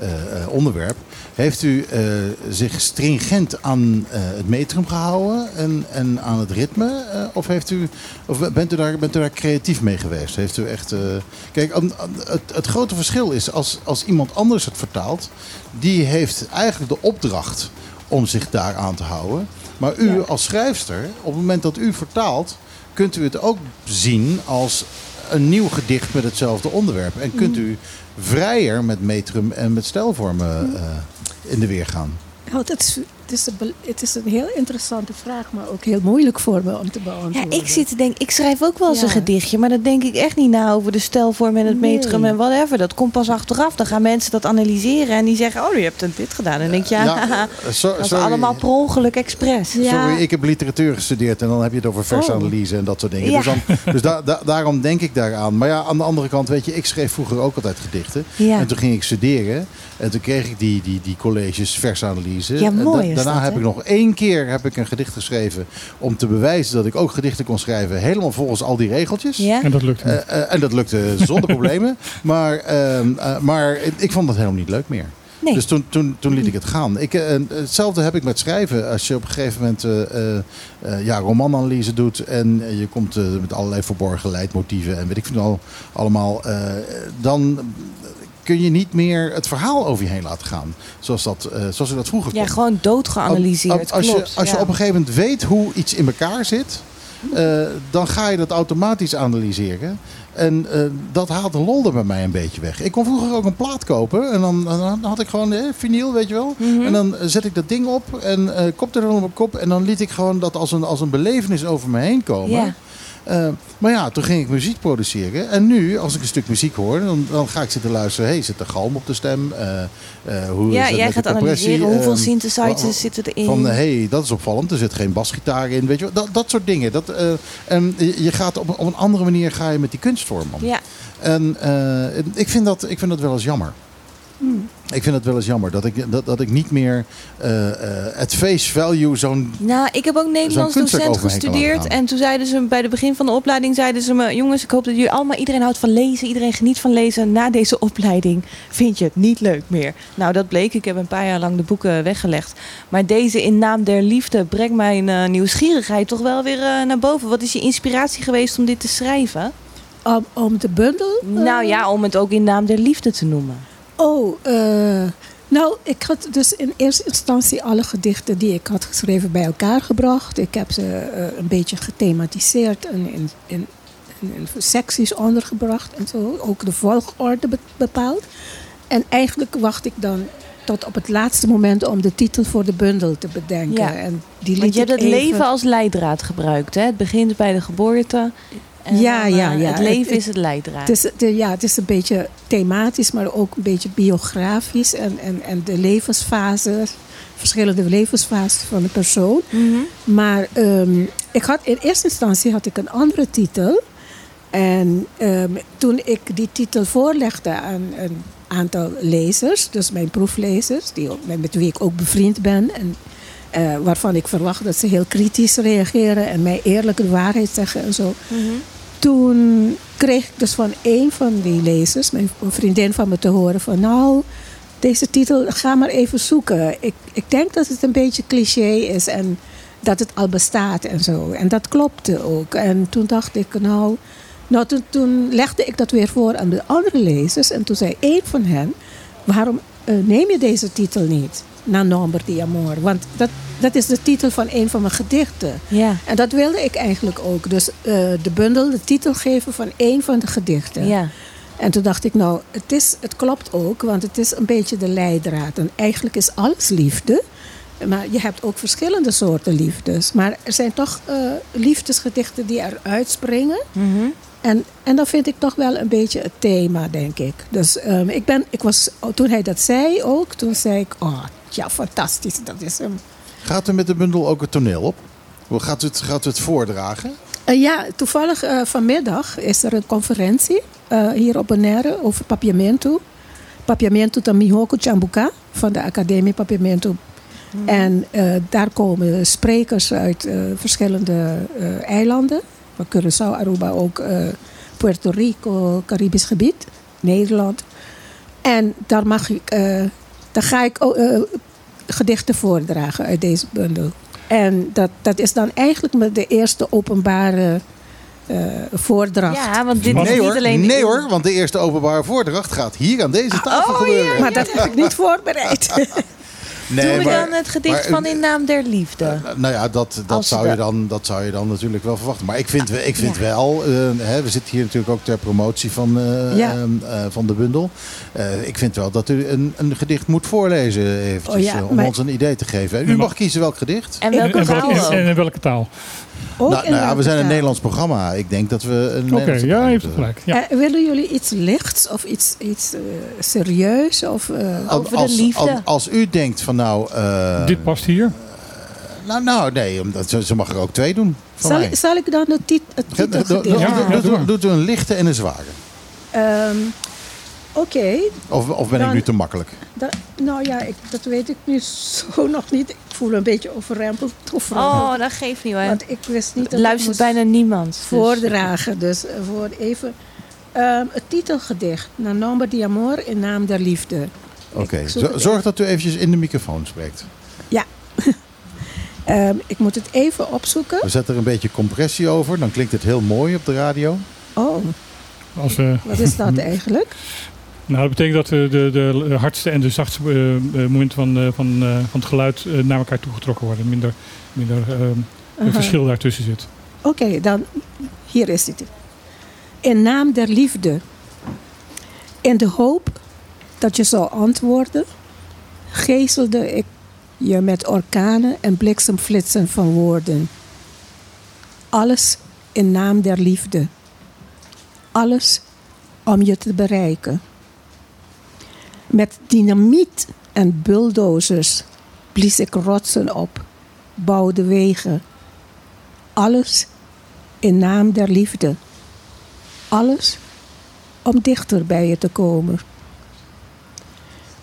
eh, onderwerp. Heeft u eh, zich stringent aan eh, het metrum gehouden en, en aan het ritme? eh, of heeft u, of bent, u daar, bent u daar creatief mee geweest? Heeft u echt, kijk, het, het grote verschil is als, als iemand anders het vertaalt, die heeft eigenlijk de opdracht om zich daar aan te houden. Maar u Ja. als schrijfster, op het moment dat u vertaalt, kunt u het ook zien als een nieuw gedicht met hetzelfde onderwerp. En kunt Mm. u vrijer met metrum en met stijlvormen eh, in de weer gaan. Het, is een, het is een heel interessante vraag, maar ook heel moeilijk voor me om te Ja, beantwoorden. ik zit te denken, ik schrijf ook wel eens Ja. een gedichtje, maar dan denk ik echt niet na over de stijlvorm en het Nee. metrum en whatever. Dat komt pas achteraf. Dan gaan mensen dat analyseren en die zeggen, oh, je hebt een dit gedaan. En dan denk je, ja, Ja, eh, so- dat is allemaal per ongeluk expres. Ja. Sorry, ik heb literatuur gestudeerd en dan heb je het over versanalyse en dat soort dingen. Ja. Dus, dan, dus da- da- daarom denk ik daaraan. Maar ja, aan de andere kant, weet je, ik schreef vroeger ook altijd gedichten. Ja. En toen ging ik studeren en toen kreeg ik die, die, die colleges versanalyse. Ja, En mooi daarna dat, heb ik nog één keer heb ik een gedicht geschreven om te bewijzen dat ik ook gedichten kon schrijven. Helemaal volgens al die regeltjes. Ja? En dat lukt niet. Eh, eh, en dat lukte zonder problemen. Maar, ehm, eh, maar ik vond dat helemaal niet leuk meer. Nee. Dus toen, toen, toen liet ik het gaan. Ik, hetzelfde heb ik met schrijven. Als je op een gegeven moment eh, eh, eh, ja, romananalyse doet en je komt met allerlei verborgen leidmotieven en weet ik veel al, allemaal, eh, dan kun je niet meer het verhaal over je heen laten gaan. Zoals, dat, eh, zoals ik dat vroeger Ja, kon. gewoon dood geanalyseerd. Als, klopt, je, als je op een gegeven moment weet hoe iets in elkaar zit, eh, dan ga je dat automatisch analyseren. En eh, dat haalt de lol er bij mij een beetje weg. Ik kon vroeger ook een plaat kopen en dan, dan had ik gewoon eh, vinyl, weet je wel. Mhm. En dan zet ik dat ding op en eh kop er dan op mijn kop. En dan liet ik gewoon dat als een, als een belevenis over me heen komen. Ja. Eh, maar ja, toen ging ik muziek produceren. En nu, als ik een stuk muziek hoor, dan, dan ga ik zitten luisteren. Hey, zit er galm op de stem? Eh, eh, hoe Ja, is jij gaat analyseren hoeveel Ehm, synthesizers zitten erin. Van, hé, hey, dat is opvallend. Er zit geen basgitaar in. Weet je, dat, dat soort dingen. Dat, en je gaat op, een- op een andere manier ga je met die kunstvorm om. ja. En ik, vind dat, ik vind dat wel eens jammer. Hmm. Ik vind het wel eens jammer dat ik, dat, dat ik niet meer eh eh at face value zo'n... Nou, ik heb ook Nederlands docent gestudeerd. En toen zeiden ze me bij het begin van de opleiding: zeiden ze me, jongens, ik hoop dat jullie allemaal, iedereen houdt van lezen, iedereen geniet van lezen. Na deze opleiding vind je het niet leuk meer. Nou, dat bleek. Ik heb een paar jaar lang de boeken weggelegd. Maar deze in naam der liefde brengt mijn eh, nieuwsgierigheid toch wel weer naar boven. Wat is je inspiratie geweest om dit te schrijven? Om, om de bundel? Nou ja, om het ook in naam der liefde te noemen. Oh, eh, nou, ik had dus in eerste instantie alle gedichten die ik had geschreven bij elkaar gebracht. Ik heb ze eh, een beetje gethematiseerd en in, in, in, in secties ondergebracht en zo. Ook de volgorde be- bepaald. En eigenlijk wacht ik dan tot op het laatste moment om de titel voor de bundel te bedenken. Ja. En die Want liet je hebt het even- leven als leidraad gebruikt. Hè? Het begint bij de geboorte. En Ja, dan, ja, eh, ja. Het leven is het leidraad. Het is, de, ja, het is een beetje thematisch, maar ook een beetje biografisch. En, en, en de levensfases, verschillende levensfases van de persoon. Mhm. Maar ehm, ik had, in eerste instantie had ik een andere titel. En ehm, toen ik die titel voorlegde aan een aantal lezers, dus mijn proeflezers, die, ook- met wie ik ook bevriend ben. En, eh, waarvan ik verwacht dat ze heel kritisch reageren en mij eerlijk de waarheid zeggen en zo. Mhm. Toen kreeg ik dus van een van die lezers, mijn vriendin van me, te horen van nou, deze titel, ga maar even zoeken. Ik, ik denk dat het een beetje cliché is en dat het al bestaat en zo. En dat klopte ook. En toen dacht ik, nou, nou toen, toen legde ik dat weer voor aan de andere lezers. En toen zei één van hen, waarom eh, neem je deze titel niet? Na Nombre di Amor. Want dat, dat is de titel van een van mijn gedichten. Ja. En dat wilde ik eigenlijk ook. Dus eh, de bundel, de titel geven van één van de gedichten. Ja. En toen dacht ik, nou, het, is, het klopt ook, want het is een beetje de leidraad. En eigenlijk is alles liefde. Maar je hebt ook verschillende soorten liefdes. Maar er zijn toch eh, liefdesgedichten die eruit springen. Mhm. En, en dat vind ik toch wel een beetje het thema, denk ik. Dus ehm, ik ben, ik was, toen hij dat zei ook, toen zei ik, oh, ja, fantastisch, dat is hem. Gaat er met de bundel ook het toneel op? Hoe Gaat u het, gaat u het voordragen? Eh, ja, toevallig eh, vanmiddag is er een conferentie eh, hier op Bonaire over Papiamento. Papiamento Tamihoko Chambuka van de Academie Papiamento. En eh, daar komen sprekers uit eh, verschillende eh, eilanden. Van Curaçao, Aruba, ook eh, Puerto Rico, Caribisch gebied, Nederland. En daar, mag ik, daar ga ik ook, eh, gedichten voordragen uit deze bundel. En dat, dat is dan eigenlijk de eerste openbare eh, voordracht. ja, want dit is niet hoor, alleen... nee hoor, want de eerste openbare voordracht gaat hier aan deze tafel oh, gebeuren. Maar dat heb ik niet voorbereid. Nee, Doen we maar- dan het gedicht maar- van In Naam der Liefde? Eh, nou ja, dat, dat, Als zou je dan, dat zou je dan natuurlijk wel verwachten. Maar ik vind, we- ik vind wel, eh, hè, we zitten hier natuurlijk ook ter promotie van, eh, Ja. ehm, eh, van de bundel. Eh, ik vind wel dat u een, een gedicht moet voorlezen eventjes, Oh ja, eh, om maar- ons een idee te geven. U mag kiezen welk gedicht. en En, welke en, taal ook? en in welke taal? Ook nou, nou ja, we zijn een? Nederlands programma. Ik denk dat we een Oké, Nederlands ja, programma gelijk. Ja. Eh, willen jullie iets lichts of iets, iets eh, serieus? Of, moeten- Over de als, liefde. Als, als u denkt van nou... eh, Dit past hier. nou, nou, nee, omdat, ze, ze mag er ook twee doen. Zal, zal ik dan de tit het Ja, ja, maar. Doet u een lichte en een zware? Ehm, Oké, Of, of ben ik nu te makkelijk? da- nou ja, ik, dat weet ik nu zo nog niet. Ik voel een beetje overrempeld. Of Oh, dat geeft niet hoor. Want ik wist niet dat Er luistert ik moest bijna niemand. dus- voordragen. Dus eh, voor even ehm, het titelgedicht. Na nombre di amor in naam der liefde. Oké, zorg dat u eventjes in de microfoon spreekt. Ehm, ik moet het even opzoeken. We zetten er een beetje compressie over, dan klinkt het heel mooi op de radio. Oh, Als, eh, wat is dat eigenlijk? Nou, dat betekent dat de, de, de hardste en de zachtste eh, eh, momenten van, eh, van, van het geluid naar elkaar toegetrokken worden. Minder, minder eh, een Aha. verschil daartussen zit. Oké, dan hier is het. In naam der liefde. In de hoop dat je zou antwoorden, geeselde ik je met orkanen en bliksemflitsen van woorden. Alles in naam der liefde. Alles om je te bereiken. Met dynamiet en bulldozers blies ik rotsen op, bouwde wegen. Alles in naam der liefde. Alles om dichter bij je te komen.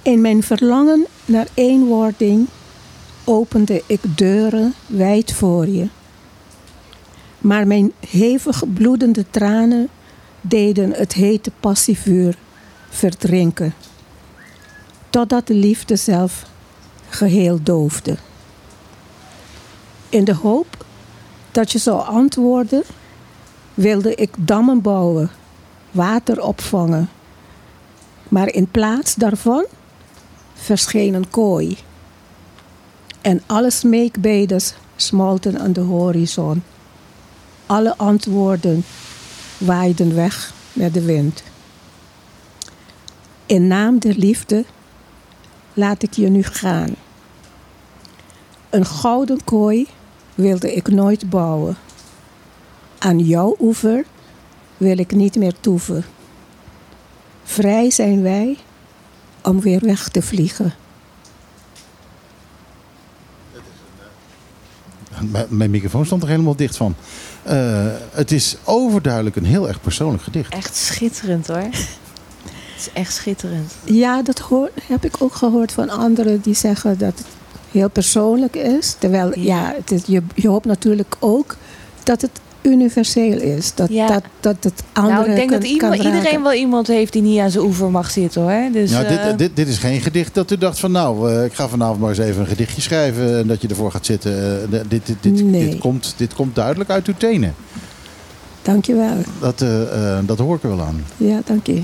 In mijn verlangen naar eenwording opende ik deuren wijd voor je. Maar mijn hevig bloedende tranen deden het hete passievuur verdrinken. Totdat de liefde zelf geheel doofde. In de hoop dat je zou antwoorden, wilde ik dammen bouwen, water opvangen. Maar in plaats daarvan verscheen een kooi. En alle smeekbedes smolten aan de horizon. Alle antwoorden waaiden weg met de wind. In naam der liefde laat ik je nu gaan. Een gouden kooi wilde ik nooit bouwen. Aan jouw oever wil ik niet meer toeven. Vrij zijn wij om weer weg te vliegen. Mijn- Mijn microfoon stond er helemaal dicht van. Eh, het is overduidelijk een heel erg persoonlijk gedicht. Echt schitterend hoor. Het is echt schitterend. Ja, dat hoor, heb ik ook gehoord van anderen die zeggen dat het heel persoonlijk is. Terwijl, ja, het is, je, je hoopt natuurlijk ook dat het universeel is. Dat, Ja. dat, dat het anderen nou, ik denk kan, dat iemand, iedereen raken. wel iemand heeft die niet aan zijn oever mag zitten hoor. Dus, nou, eh, dit, dit, dit is geen gedicht dat u dacht van nou, eh, ik ga vanavond maar eens even een gedichtje schrijven en dat je ervoor gaat zitten. Eh, dit, dit, dit, Nee. dit, komt, dit komt duidelijk uit uw tenen. Dankjewel. Dat, dat hoor ik er wel aan. Ja, dank je.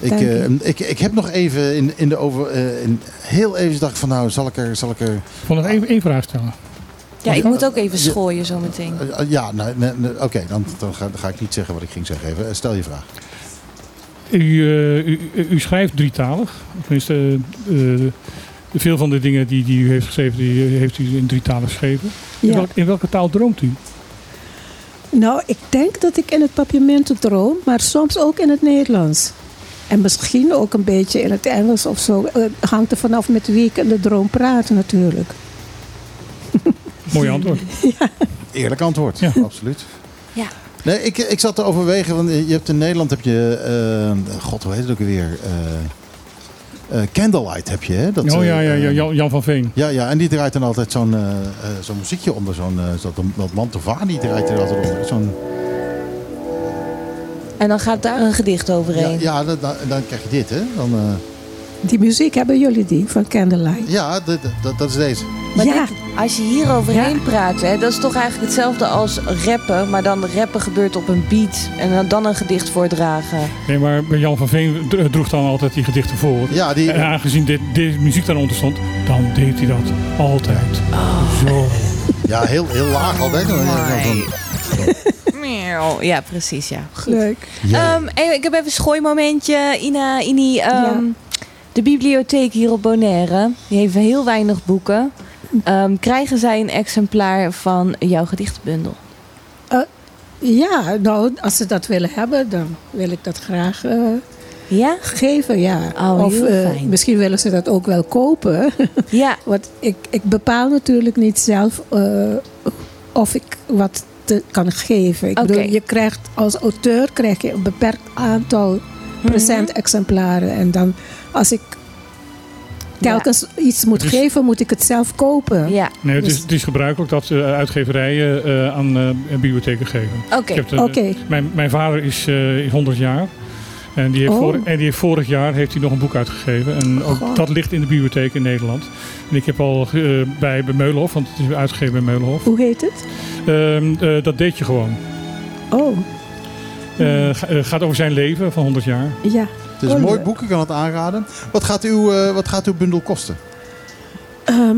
Ik, eh, ik, ik heb nog even in, in de over. eh, in, heel even dacht van nou, zal ik er. Zal ik er Ik wil nog één, één vraag stellen. ja, ik moet ook even schooien zometeen. eh, ja, nou, nee, nee, oké, dan, dan, ga, dan ga ik niet zeggen wat ik ging zeggen. Even, stel je vraag. U, u, u schrijft drietalig. Tenminste, eh, eh, veel van de dingen die, die u heeft geschreven, die heeft u in drietalig geschreven. In, Ja. welk- in welke taal droomt u? Nou, ik denk dat ik in het papiamento droom, maar soms ook in het Nederlands. En misschien ook een beetje in het Engels of zo. Eh, hangt er vanaf met wie ik in de droom praat natuurlijk. Mooi antwoord. Eerlijk antwoord, Ja. absoluut. Ja. Nee, ik, ik zat te overwegen, want je hebt in Nederland heb je, eh, god hoe heet het ook weer? Eh, eh, Candlelight heb je, hè? Dat, oh ja, ja, ja Jan, van Veen. Ja, ja, en die draait dan altijd zo'n eh, eh, zo'n muziekje onder, zo'n zo- dat, dat Mantovani draait er altijd onder. Zo'n, En dan gaat daar een gedicht ja, overheen. ja dan, dan, dan krijg je dit, hè? Dan, eh, Die muziek hebben jullie die van Candlelight. ja, dat, dat, dat is deze. Maar ja, dit- als je hier overheen praat, hè, dat is toch eigenlijk hetzelfde als rappen. Maar dan rappen gebeurt op een beat. En dan, dan een gedicht voordragen. Nee, maar Jan van Veen dro- droeg dan altijd die gedichten voor. Ja, die, En aangezien dit, deze muziek daaronder stond, dan deed hij dat altijd. Zo. ja heel, heel laag altijd. Miauw. Ja, precies, ja. Goed. leuk. Ja. Ehm, ik heb even een schoolmomentje. Ina, Ini, ehm, Ja. de bibliotheek hier op Bonaire, die heeft heel weinig boeken. Ehm, krijgen zij een exemplaar van jouw gedichtenbundel? Ja, nou, als ze dat willen hebben, dan wil ik dat graag eh, Ja? geven, ja. Oh, of heel eh, misschien willen ze dat ook wel kopen. Ja. Want ik, ik bepaal natuurlijk niet zelf eh, of ik wat te, kan geven. Ik bedoel, je krijgt als auteur krijg je een beperkt aantal present exemplaren. En dan als ik telkens iets moet Dus- geven, moet ik het zelf kopen. Ja, Nee, het, is, Dus- het is gebruikelijk dat eh, uitgeverijen eh, aan eh, bibliotheken geven. oké. Ik heb de- Oké. mijn, mijn vader is, eh, is 100 jaar. En die, heeft Oh. vorig, en die heeft vorig jaar heeft hij nog een boek uitgegeven. En ook Goh. dat ligt in de bibliotheek in Nederland. En ik heb al eh, bij, bij Meulenhof, want het is uitgegeven bij Meulenhof. Hoe heet het? Ehm, eh, dat deed je gewoon. Oh, Eh, ga- gaat over zijn leven van 100 jaar. ja. Het is een Oh, mooi boek, ik kan het aanraden. Wat gaat uw, wat gaat uw bundel kosten? Ehm,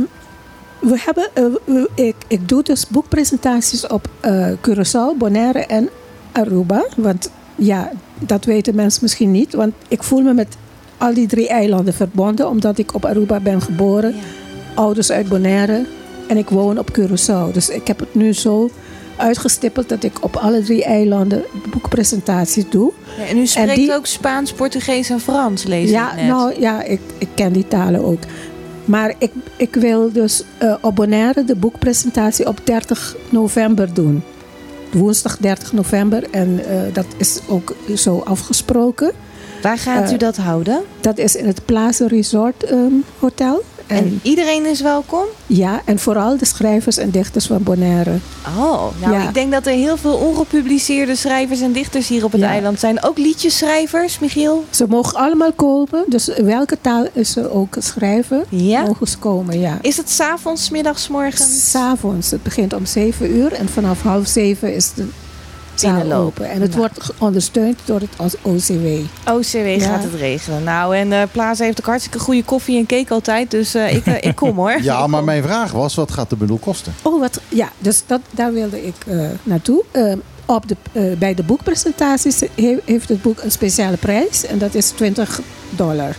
we hebben, eh, we- ik, ik doe dus boekpresentaties op eh Curaçao, Bonaire en Aruba. Want ja, dat weten mensen misschien niet. Want ik voel me met al die drie eilanden verbonden. Omdat ik op Aruba ben geboren. Ouders uit Bonaire. En ik woon op Curaçao. Dus ik heb het nu zo uitgestippeld dat ik op alle drie eilanden boekpresentaties doe. Ja, en u spreekt die- ook Spaans, Portugees en Frans, lees Ja, ik net. nou ja, ik, ik ken die talen ook. Maar ik, ik wil dus eh, op Bonaire de boekpresentatie op 30 november doen. Woensdag 30 november. En eh, dat is ook zo afgesproken. Waar gaat Eh, u dat houden? Dat is in het Plaza Resort ehm, Hotel. En, En iedereen is welkom? ja, en vooral de schrijvers en dichters van Bonaire. Oh, nou Ja. ik denk dat er heel veel ongepubliceerde schrijvers en dichters hier op het Ja. eiland zijn. Ook liedjesschrijvers, Michiel? Ze mogen allemaal komen. Dus welke taal ze ook schrijven, Ja. mogen ze komen. Ja. Is het s'avonds, middags, morgens? S'avonds. Het begint om 7 uur en vanaf half 7 is de zaal Binnenloop. open. En het Nou. wordt ondersteund door het OCW. OCW Ja. gaat het regelen. Nou, en eh Plaza heeft ook hartstikke goede koffie en cake altijd. Dus eh, ik, eh, ik kom hoor. Ja, maar mijn vraag was, wat gaat de bundel kosten? Oh, wat? Ja, dus dat, daar wilde ik eh, naartoe. Eh, op de, eh, bij de boekpresentaties he- heeft het boek een speciale prijs. En dat is 20 dollar.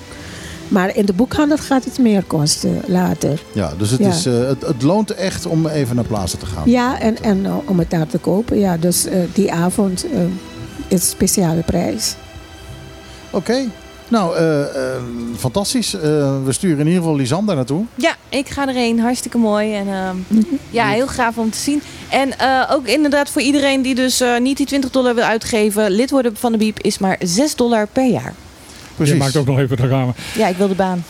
Maar in de boekhandel gaat het meer kosten later. Ja, dus het, Ja. Is, eh, het, het loont echt om even naar plaatsen te gaan. Ja, en, en eh, om het daar te kopen. Ja, dus eh, die avond eh, is een speciale prijs. Oké. Nou, fantastisch. Eh, we sturen in ieder geval Lisanne naartoe. Ja, ik ga erheen. Hartstikke mooi. En ja, heel gaaf om te zien. En eh, ook inderdaad voor iedereen die dus eh, niet die 20 dollar wil uitgeven. Lid worden van de Biep is maar 6 dollar per jaar. Precies. Je maakt ook nog even reclame. Ja, ik wil de baan.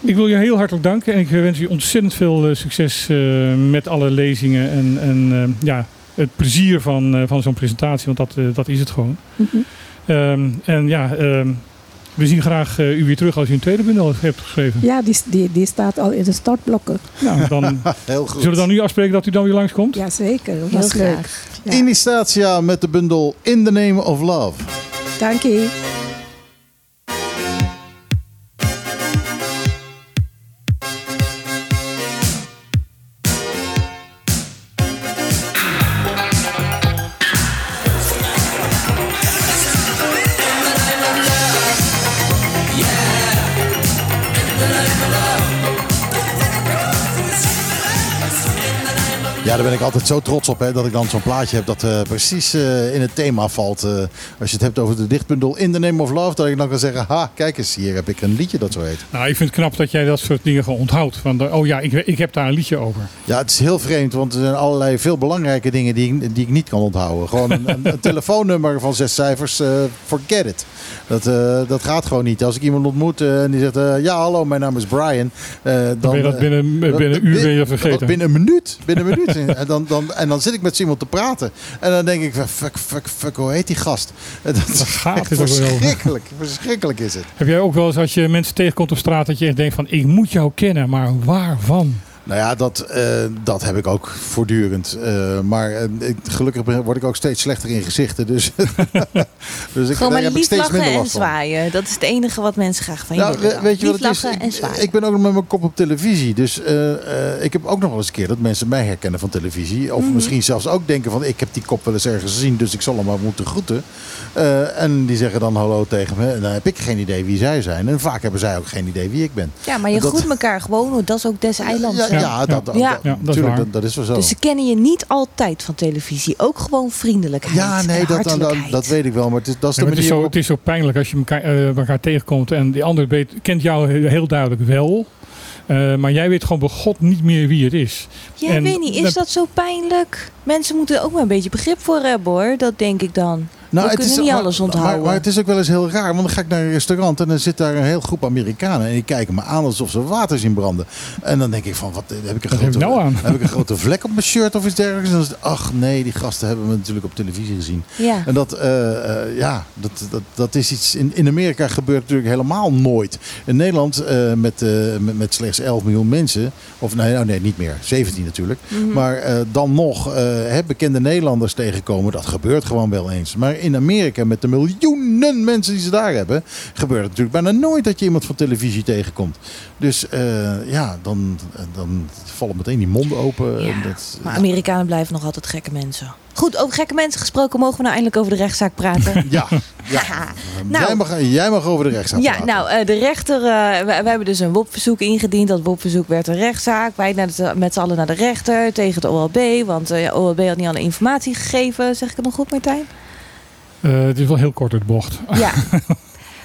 Ik wil je heel hartelijk danken en ik wens je ontzettend veel eh, succes eh, met alle lezingen en, en eh, ja, het plezier van, eh, van zo'n presentatie, want dat, dat is het gewoon. Mhm. Ehm, en ja, ehm, we zien graag eh, u weer terug als u een tweede bundel hebt geschreven. Ja, die, die, die staat al in de startblokken. Nou, dan Heel goed. zullen we dan nu afspreken dat u dan weer langskomt? Jazeker, dat Heel was leuk. graag. Ja. Inistatia met de bundel In the Name of Love. Dank je. Ik altijd zo trots op hè, dat ik dan zo'n plaatje heb dat eh, precies eh, in het thema valt. Eh, als je het hebt over de dichtbundel In the Name of Love, dat ik dan kan zeggen, ha, kijk eens, hier heb ik een liedje dat zo heet. Nou, ik vind het knap dat jij dat soort dingen gewoon onthoudt. Van, oh ja, ik, ik heb daar een liedje over. Ja, het is heel vreemd, want er zijn allerlei veel belangrijke dingen die ik, die ik niet kan onthouden. Gewoon een, een, telefoonnummer van zes cijfers, forget it. Dat, eh, dat gaat gewoon niet. Als ik iemand ontmoet eh, en die zegt, eh, ja hallo, mijn naam is Brian. dan, Dan ben je dat binnen, binnen een uur ben je vergeten. Binnen een minuut. Binnen een minuut. en, dan, dan, en dan zit ik met iemand te praten. En dan denk ik, fuck, fuck, fuck, hoe heet die gast? Dat is gaat het verschrikkelijk. Verschrikkelijk is het. Heb jij ook wel eens als je mensen tegenkomt op straat dat je echt denkt van ik moet jou kennen, maar waarvan? Nou ja, dat, eh, dat heb ik ook voortdurend. Eh, maar eh, ik, gelukkig word ik ook steeds slechter in gezichten. Dus, dus ik, Gewoon maar lief lachen en zwaaien. Dat is het enige wat mensen graag van je Nou, willen weet je wat lief het is? lachen en Ik, zwaaien. ik ben ook nog met mijn kop op televisie. Dus ik heb ook nog wel eens een keer dat mensen mij herkennen van televisie. Of Mhm. misschien zelfs ook denken van ik heb die kop wel eens ergens gezien. Dus ik zal hem maar moeten groeten. En die zeggen dan hallo tegen me. En dan heb ik geen idee wie zij zijn. En vaak hebben zij ook geen idee wie ik ben. ja, maar je dat- groet elkaar gewoon, dat is ook des eilands. Ja, ja, dat, dat, Ja. dat- Ja, dat is tuurlijk, waar. dat, dat is wel zo. Dus ze kennen je niet altijd van televisie. Ook gewoon vriendelijkheid ja, nee, en dat, dat, dat, hartelijkheid. dat weet ik wel. Maar het is, dat is de het, zo, het is zo pijnlijk als je elkaar, eh, elkaar tegenkomt en die ander weet, kent jou heel duidelijk wel. Eh, maar jij weet gewoon bij God niet meer wie het is. Ja, En weet niet, is dat- dat zo pijnlijk? Mensen moeten er ook maar een beetje begrip voor hebben hoor. Dat denk ik dan. Nou, We kunnen niet maar- alles onthouden. Maar, het is ook wel eens heel raar. Want dan ga ik naar een restaurant en dan zit daar een heel groep Amerikanen. En die kijken me aan alsof ze water zien branden. En dan denk ik van, wat heb ik een, grote, heb ik nou aan? heb ik een grote vlek op mijn shirt of iets dergelijks? En dan is het, ach nee, die gasten hebben me natuurlijk op televisie gezien. Ja. En dat, eh, eh, ja, dat, dat, dat is iets. In, in Amerika gebeurt natuurlijk helemaal nooit. In Nederland eh, met, eh, met, met slechts 11 miljoen mensen. Of nee, nou, nee, niet meer. 17 natuurlijk. Mhm. Maar eh, dan nog eh, hè, bekende Nederlanders tegenkomen. Dat gebeurt gewoon wel eens. Maar in Amerika met de miljoenen mensen die ze daar hebben, gebeurt het natuurlijk bijna nooit dat je iemand van televisie tegenkomt. Dus eh, ja, dan, dan vallen meteen die monden open. Ja, En dat, Maar Amerikanen blijven nog altijd gekke mensen. Goed, over gekke mensen gesproken, mogen we nou eindelijk over de rechtszaak praten? ja, ja. Nou. jij, mag, jij mag over de rechtszaak Ja, praten. nou, eh, de rechter, eh, we, hebben dus een WOP-verzoek ingediend. Dat WOP-verzoek werd een rechtszaak. Wij naar de- met z'n allen naar de rechter tegen het OLB. Want ja, OLB had niet alle informatie gegeven. Zeg ik het nog goed, Martijn? Eh, het is wel heel kort het bocht. Ja.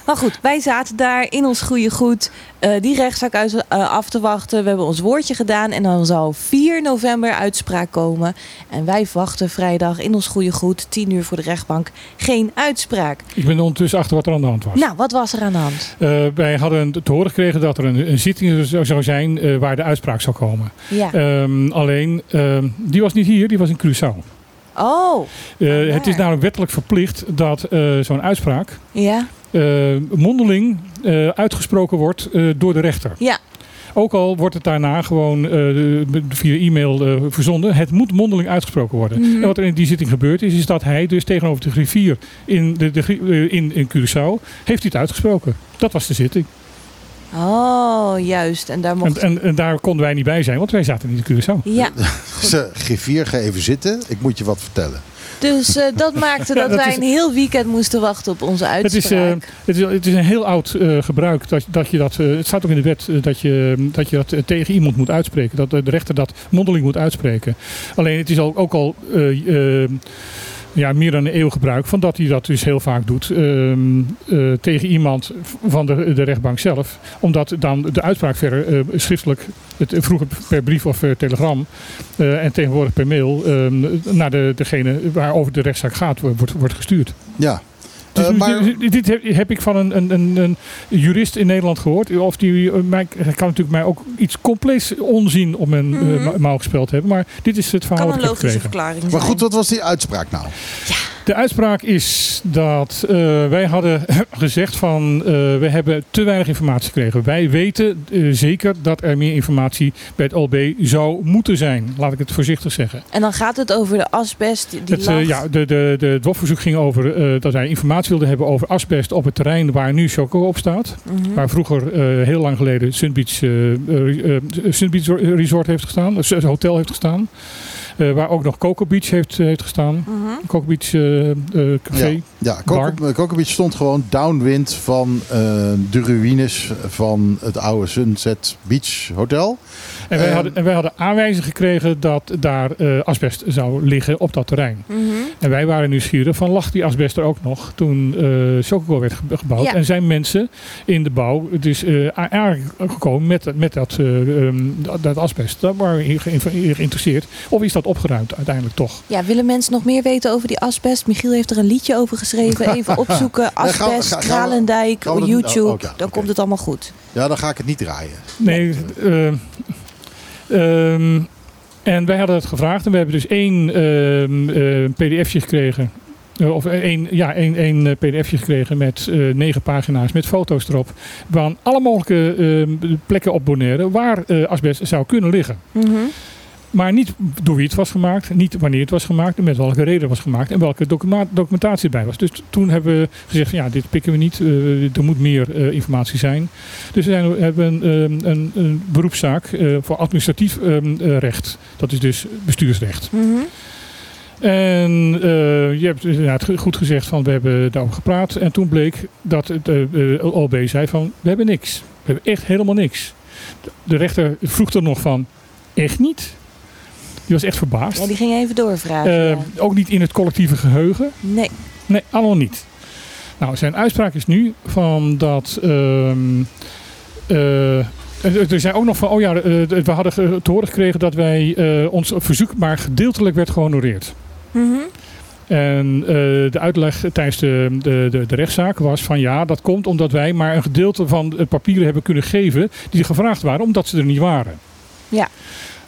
Maar goed, wij zaten daar in ons goede goed eh, die rechtszaak uit, eh, af te wachten. We hebben ons woordje gedaan en dan zal 4 november uitspraak komen. En wij wachten vrijdag in ons goede goed, 10 uur voor de rechtbank, geen uitspraak. Ik ben ondertussen achter wat er aan de hand was. Nou, wat was er aan de hand? Wij hadden te horen gekregen dat er een, een zitting zou- zijn waar de uitspraak zou komen. Ja. Ehm, alleen, ehm, die was niet hier, die was in Curaçao. Oh, Eh, het is namelijk wettelijk verplicht dat eh, zo'n uitspraak ja. eh, mondeling uitgesproken wordt door de rechter. Ja. Ook al wordt het daarna gewoon via e-mail verzonden. Het moet mondeling uitgesproken worden. Mhm. En wat er in die zitting gebeurd is, is dat hij dus tegenover de griffier in, de, de, in, in Curaçao, heeft hij het uitgesproken. Dat was de zitting. Oh, juist. En daar En, mocht... en, en daar konden wij niet bij zijn, want wij zaten niet in Curaçao. Ja, Ze, griffier, ga even zitten. Ik moet je wat vertellen. dus eh, dat maakte Ja, dat, wij is- een heel weekend moesten wachten op onze Het is, uitspraak. eh, het, is, het is een heel oud eh, gebruik dat, dat je dat. eh, het staat ook in de wet eh, dat je dat, je dat eh, tegen iemand moet uitspreken. Dat de rechter dat mondeling moet uitspreken. Alleen het is al, ook al eh, eh, ja, meer dan een eeuw gebruik van dat hij dat dus heel vaak doet ehm, eh, tegen iemand van de, de rechtbank zelf. Omdat dan de uitspraak verder eh, schriftelijk, het, vroeger per brief of per telegram eh, en tegenwoordig per mail ehm, naar de, degene waarover de rechtszaak gaat wordt, wordt gestuurd. Ja. Dus Eh, maar, dit, dit heb, heb ik van een, een, een, een jurist in Nederland gehoord. Of die eh, mij, kan natuurlijk mij ook iets compleets onzin op mijn eh, ma- mouw gespeeld hebben. Maar dit is het verhaal kan een ik heb logische maar goed, wat was die uitspraak nou? De uitspraak is dat eh, wij hadden gezegd van eh, we hebben te weinig informatie gekregen. Wij weten eh, zeker dat er meer informatie bij het OLB zou moeten zijn. Laat ik het voorzichtig zeggen. En dan gaat het over de asbest die Het, ja, de, de, de, het ging over dat wij informatie wilden hebben over asbest op het terrein waar nu Choco op staat. Mhm. Waar vroeger heel lang geleden Sun Beach, eh, eh, eh, Sun Beach Resort heeft gestaan, het hotel heeft gestaan. Eh, waar ook nog Coco Beach heeft, heeft gestaan. Mhm. Coco Beach eh, eh, Café. Ja, ja Bar. Coco, Coco Beach stond gewoon downwind van eh, de ruïnes van het oude Sunset Beach Hotel. En, wij Eh, hadden, en wij hadden aanwijzing gekregen dat daar eh, asbest zou liggen op dat terrein. Mhm. En wij waren nieuwsgierig van lag die asbest er ook nog toen eh Chococo werd ge- gebouwd. Ja. En zijn mensen in de bouw dus eh, a- aangekomen met, met dat, ehm, dat, dat asbest. Daar waren we in ge- in geïnteresseerd. Of is dat opgeruimd uiteindelijk toch? Ja, willen mensen nog meer weten over die asbest? Michiel heeft er een liedje over geschreven. Even opzoeken. gaan we- Asbest, gaan we- Kralendijk, we YouTube. oh, Dan komt het allemaal goed. Ja, dan ga ik het niet draaien. Nee. eh, ehm, en wij hadden het gevraagd en we hebben dus één ehm, eh, pdfje gekregen. Eh, of één, ja, één, één eh, pdfje gekregen met eh, negen pagina's met foto's erop. Van alle mogelijke ehm, plekken op Bonaire waar eh, asbest zou kunnen liggen. Mhm. Maar niet door wie het was gemaakt, niet wanneer het was gemaakt en met welke reden het was gemaakt en welke documentatie erbij was. Dus toen hebben we gezegd: ja, dit pikken we niet, eh, er moet meer eh, informatie zijn. Dus we zijn, hebben een, ehm, een, een beroepszaak eh, voor administratief eh, recht. Dat is dus bestuursrecht. Mhm. En eh, je hebt inderdaad goed gezegd van we hebben daarover gepraat. En toen bleek dat het eh, eh, OLB zei van we hebben niks. We hebben echt helemaal niks. De rechter vroeg er nog van echt niet. Die was echt verbaasd. Ja, die ging even doorvragen. Ja. Ook niet in het collectieve geheugen. Nee. Nee, allemaal niet. Nou, zijn uitspraak is nu van dat. ehm eh, er zijn ook nog van, oh ja, eh, we hadden te horen gekregen dat wij ons verzoek maar gedeeltelijk werd gehonoreerd. Mhm. En de uitleg tijdens de, de, de, de rechtszaak was van ja, dat komt omdat wij maar een gedeelte van de papieren hebben kunnen geven die gevraagd waren, omdat ze er niet waren. Ja.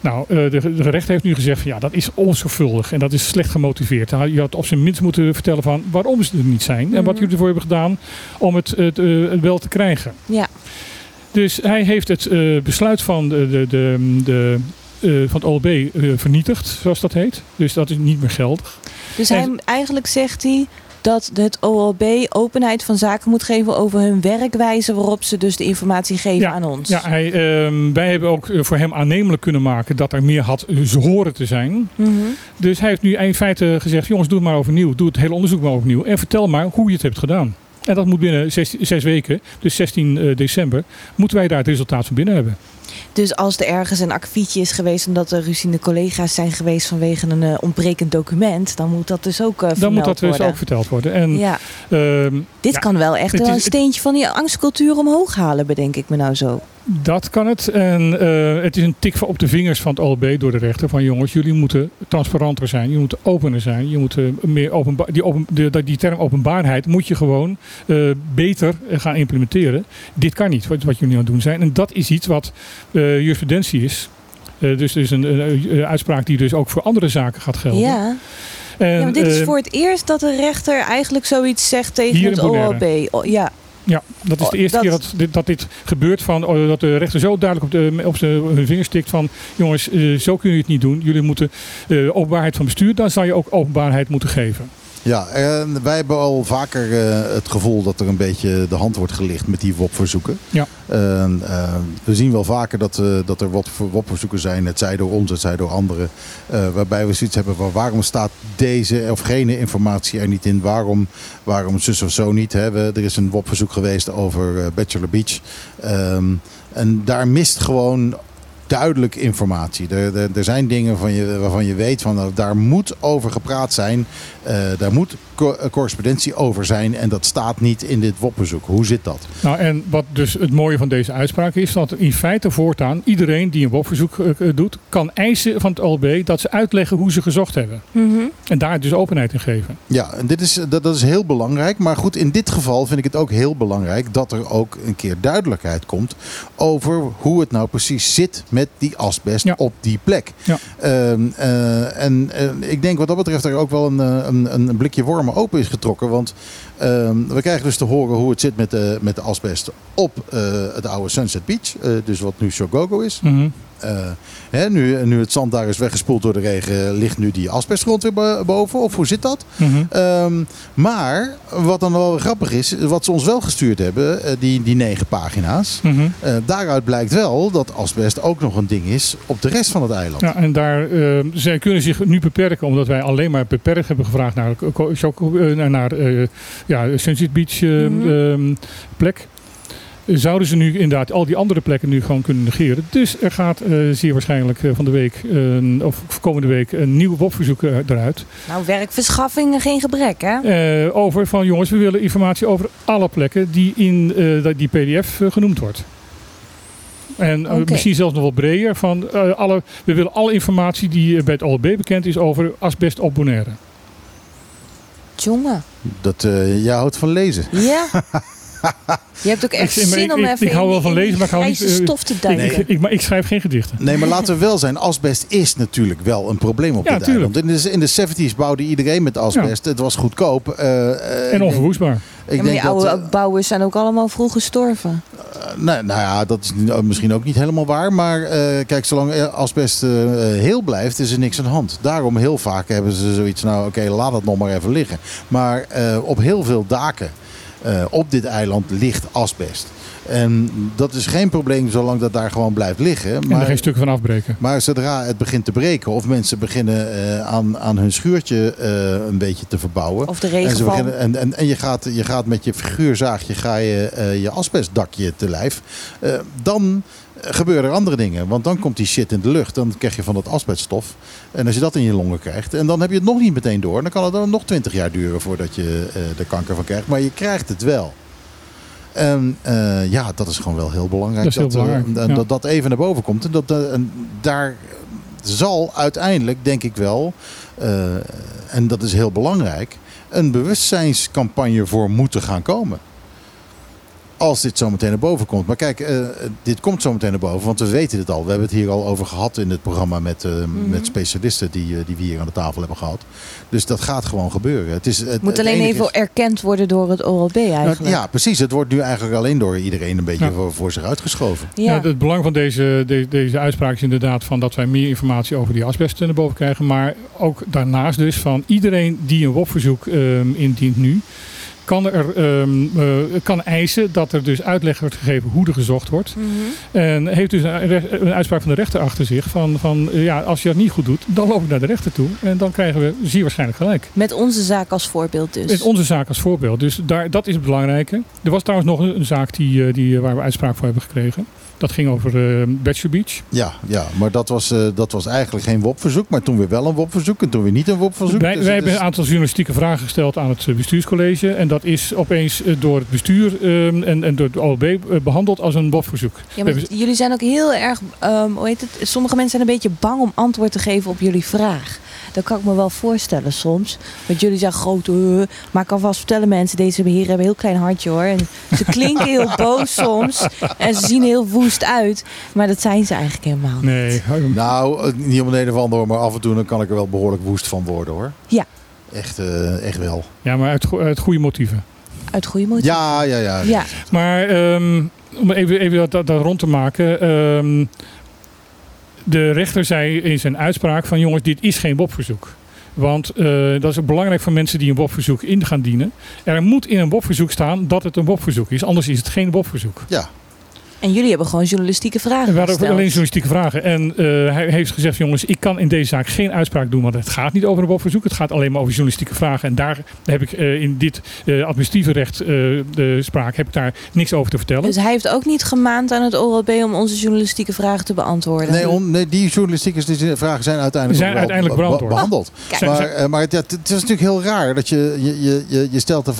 Nou, eh, de, rechter heeft nu gezegd van ja, dat is onzorgvuldig en dat is slecht gemotiveerd. Je had op zijn minst moeten vertellen van waarom ze er niet zijn en wat Mhm. jullie ervoor hebben gedaan om het, het, eh, het wel te krijgen. Ja. Dus hij heeft het eh, besluit van, de, de, de, de, van het OLB vernietigd, zoals dat heet. Dus dat is niet meer geldig. Dus En- hij, eigenlijk zegt hij dat het OLB openheid van zaken moet geven over hun werkwijze waarop ze dus de informatie geven aan ons. Ja, hij, ehm, wij hebben ook eh, voor hem aannemelijk kunnen maken dat er meer had eh, horen te zijn. Mhm. Dus hij heeft nu in feite gezegd: jongens, doe het maar overnieuw. Doe het hele onderzoek maar overnieuw. En vertel maar hoe je het hebt gedaan. En dat moet binnen zes, zes weken, dus 16 eh, december, moeten wij daar het resultaat van binnen hebben. Dus als er ergens een akkefietje is geweest omdat er ruziende collega's zijn geweest vanwege een eh, ontbrekend document, dan moet dat dus ook eh Dan moet dat dus worden. ook verteld worden. En, ja, ehm, dit ja, kan wel echt wel een steentje van die angstcultuur omhoog halen, bedenk ik me nou zo. Dat kan het. En eh, het is een tik op de vingers van het OLB door de rechter. Van jongens, jullie moeten transparanter zijn. Je moet opener zijn. Je moet eh, meer openbaar. Die, open, de, die term openbaarheid moet je gewoon eh, beter gaan implementeren. Dit kan niet, wat, wat jullie aan het doen zijn. En dat is iets wat jurisprudentie is. Dus er is een, een, uitspraak die dus ook voor andere zaken gaat gelden. Ja. En, ja, maar dit is voor het eerst dat de rechter eigenlijk zoiets zegt tegen het. OLB. Ja. Ja, dat is de Oh, eerste dat- keer dat dit, dat dit gebeurt. Van, oh, dat de rechter zo duidelijk op, de, op zijn hun vingers stikt van... jongens, eh, zo kun je het niet doen. Jullie moeten eh, openbaarheid van bestuur... dan zou je ook openbaarheid moeten geven. Ja, en wij hebben al vaker eh, het gevoel dat er een beetje de hand wordt gelicht met die WOP-verzoeken. Ja. Eh, we zien wel vaker dat, eh, dat er WOP-verzoeken zijn, het zij door ons, het zij door anderen. waarbij we zoiets hebben van waarom staat deze of gene informatie er niet in? Waarom, waarom zus of zo niet? Hè? We, er is een WOP-verzoek geweest over Bachelor Beach. Ehm, en daar mist gewoon duidelijk informatie. Er, er, er zijn dingen van je, waarvan je weet van nou, daar moet over gepraat zijn. Eh, daar moet co- eh, correspondentie over zijn. En dat staat niet in dit WOP-bezoek. Hoe zit dat? Nou, en wat dus het mooie van deze uitspraak is... dat in feite voortaan iedereen die een WOP-verzoek eh, doet... kan eisen van het OLB dat ze uitleggen hoe ze gezocht hebben. Mhm. En daar dus openheid in geven. Ja, en dit is, dat, dat is heel belangrijk. Maar goed, in dit geval vind ik het ook heel belangrijk dat er ook een keer duidelijkheid komt over hoe het nou precies zit met die asbest Ja. op die plek. Ja. Ehm, eh, en eh, ik denk wat dat betreft er ook wel een, eh, een, een blikje wormen open is getrokken. Want ehm, we krijgen dus te horen hoe het zit met de, met de asbest op het oude Sunset Beach. dus wat nu Shogogo is. Mhm. Hè, nu, nu het zand daar is weggespoeld door de regen, ligt nu die asbestgrond weer bo- boven? Of hoe zit dat? Mhm. Ehm, maar wat dan wel grappig is, wat ze ons wel gestuurd hebben, eh, die, die negen pagina's. Mhm. eh, daaruit blijkt wel dat asbest ook nog een ding is op de rest van het eiland. Ja, en daar, eh, zij kunnen zich nu beperken, omdat wij alleen maar beperkt hebben gevraagd naar, eh, naar, naar ja, Sunset Beach eh, Mhm. ehm, plek. Zouden ze nu inderdaad al die andere plekken nu gewoon kunnen negeren. Dus er gaat eh, zeer waarschijnlijk eh, van de week, eh, of komende week, een nieuw WOP-verzoek eh, eruit. Nou, werkverschaffing geen gebrek, hè? Eh, over van jongens, we willen informatie over alle plekken die in eh, dat- die PDF genoemd wordt. En misschien zelfs nog wel breder. Van, eh, alle, we willen alle informatie die bij het OLB bekend is over asbest op Bonaire. Jongen. Dat, eh, jij houdt van lezen. Ja. Je hebt ook echt Ik- zin ik- om ik- even ik hou wel van lezen, maar ik hou niet, eh, stof te Ik, duiken. ik, maar ik schrijf geen gedichten. Nee, maar laten we wel zijn, asbest is natuurlijk wel een probleem op Ja, dit tuurlijk. eiland. In de, in de 70s bouwde iedereen met asbest. Het was goedkoop. eh, eh, En onverwoestbaar. Ik Ja, maar denk die dat, oude bouwers zijn ook allemaal vroeg gestorven. nou, nou ja, dat is misschien ook niet helemaal waar. Maar eh, kijk, zolang asbest eh, heel blijft, is er niks aan de hand. Daarom heel vaak hebben ze zoiets, nou oké, laat het nog maar even liggen. Maar eh, op heel veel daken eh, op dit eiland ligt asbest. En dat is geen probleem zolang dat daar gewoon blijft liggen. En er Maar, geen stukken van afbreken. maar zodra het begint te breken of mensen beginnen eh, aan, aan hun schuurtje eh, een beetje te verbouwen. Of de En, ze regenval. beginnen, en, en, en je, gaat, je gaat met je figuurzaagje ga je, eh, je asbestdakje te lijf. Eh, dan gebeuren er andere dingen. Want dan komt die shit in de lucht. Dan krijg je van dat asbeststof. En als je dat in je longen krijgt. En dan heb je het nog niet meteen door. Dan kan het dan nog twintig jaar duren voordat je eh er kanker van krijgt. Maar je krijgt het wel. En eh, ja, dat is gewoon wel heel belangrijk. Dat heel eh, belangrijk, en ja. dat dat even naar boven komt. En, dat, eh, en daar zal uiteindelijk, denk ik wel, eh, en dat is heel belangrijk, een bewustzijnscampagne voor moeten gaan komen. Als dit zo meteen naar boven komt. Maar kijk, eh, dit komt zo meteen naar boven, want we weten het al. We hebben het hier al over gehad in het programma met, eh, Mhm. met specialisten die, eh, die we hier aan de tafel hebben gehad. Dus dat gaat gewoon gebeuren. Het, is, het, moet het alleen even is- erkend worden door het OLB Nou, eigenlijk. ja, precies. Het wordt nu eigenlijk alleen door iedereen een beetje Ja. voor, voor zich uitgeschoven. Ja. Ja, het belang van deze, de- deze uitspraak is inderdaad van dat wij meer informatie over die asbest naar boven krijgen. Maar ook daarnaast dus van iedereen die een WOP-verzoek ehm, indient nu, kan, er, ehm, eh, kan eisen dat er dus uitleg wordt gegeven hoe er gezocht wordt. Mhm. En heeft dus een, een uitspraak van de rechter achter zich van, van eh, ja, als je dat niet goed doet, dan loop ik naar de rechter toe. En dan krijgen we zeer waarschijnlijk gelijk. Met onze zaak als voorbeeld dus. Met onze zaak als voorbeeld. Dus daar, dat is het belangrijke. Er was trouwens nog een, zaak die, eh, die, waar we uitspraak voor hebben gekregen. Dat ging over eh Bachelor Beach. Ja, ja maar dat was, eh, dat was eigenlijk geen WOP-verzoek. Maar toen weer wel een WOP-verzoek en toen weer niet een WOP-verzoek. Wij, Dus wij hebben is- een aantal journalistieke vragen gesteld aan het eh, bestuurscollege. En dat is opeens door het bestuur ehm, en, en door het OLB eh, behandeld als een WOP-verzoek. Ja, maar hebben- jullie zijn ook heel erg, ehm, hoe heet het? Sommige mensen zijn een beetje bang om antwoord te geven op jullie vraag. Dat kan ik me wel voorstellen soms. Want jullie zijn groot, eh, maar ik kan vast vertellen mensen, deze heren hebben een heel klein hartje hoor. En ze klinken heel boos soms en ze zien heel woest uit. Maar dat zijn ze eigenlijk helemaal niet. Nee, Nou, eh, niet om de een of ander, maar af en toe dan kan ik er wel behoorlijk woest van worden hoor. Ja. Echt, eh, echt wel. ja, maar uit, go- uit goede motieven. Uit goede moed. Ja, ja, ja. Ja. Maar ehm, om even, even dat, dat, dat rond te maken. ehm, de rechter zei in zijn uitspraak van jongens, dit is geen WOP-verzoek. Want eh, dat is belangrijk voor mensen die een WOP-verzoek in gaan dienen. Er moet in een WOP-verzoek staan dat het een WOP-verzoek is. Anders is het geen WOP-verzoek. Ja, En jullie hebben gewoon journalistieke vragen En we hadden gesteld. alleen journalistieke vragen. En eh, hij heeft gezegd, jongens, ik kan in deze zaak geen uitspraak doen. Want het gaat niet over een WOP-verzoek. Het gaat alleen maar over journalistieke vragen. En daar heb ik eh, in dit eh, administratieve recht, eh, de spraak, heb ik daar niks over te vertellen. Dus hij heeft ook niet gemaand aan het OLB om onze journalistieke vragen te beantwoorden. nee, nee, die journalistieke vragen zijn uiteindelijk, Zijn uiteindelijk be- beantwoord. behandeld. Zijn- Maar, maar het, ja, het is natuurlijk heel raar dat je, je, je, je, je stelt een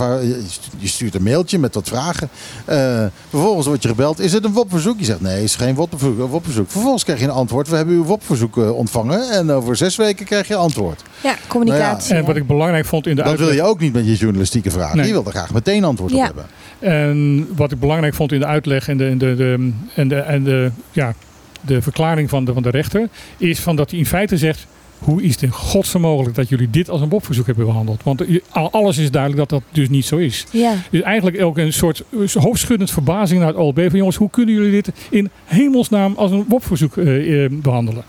je stuurt een mailtje met wat vragen. Eh, vervolgens word je gebeld. Is het een WOP-verzoek? Je zegt nee, het is geen WOP-verzoek. WOP-verzoek. Vervolgens krijg je een antwoord. We hebben uw WOP-verzoek eh, ontvangen. En over zes weken krijg je antwoord. Ja, communicatie. en wat ik belangrijk vond in de Dat wil je ook niet met je journalistieke vragen. Nee. Je wil er graag meteen antwoord Ja. op hebben. En wat ik belangrijk vond in de uitleg en de, en de, de, en de, en de, ja, de verklaring van de, van de rechter, is van dat hij in feite zegt. Hoe is het in godsnaam mogelijk dat jullie dit als een WOP-verzoek hebben behandeld? Want eh, al- alles is duidelijk dat dat dus niet zo is. Ja. Dus eigenlijk ook een soort hoofdschuddend verbazing naar het OLB. Van jongens, hoe kunnen jullie dit in hemelsnaam als een WOP-verzoek eh, eh, behandelen?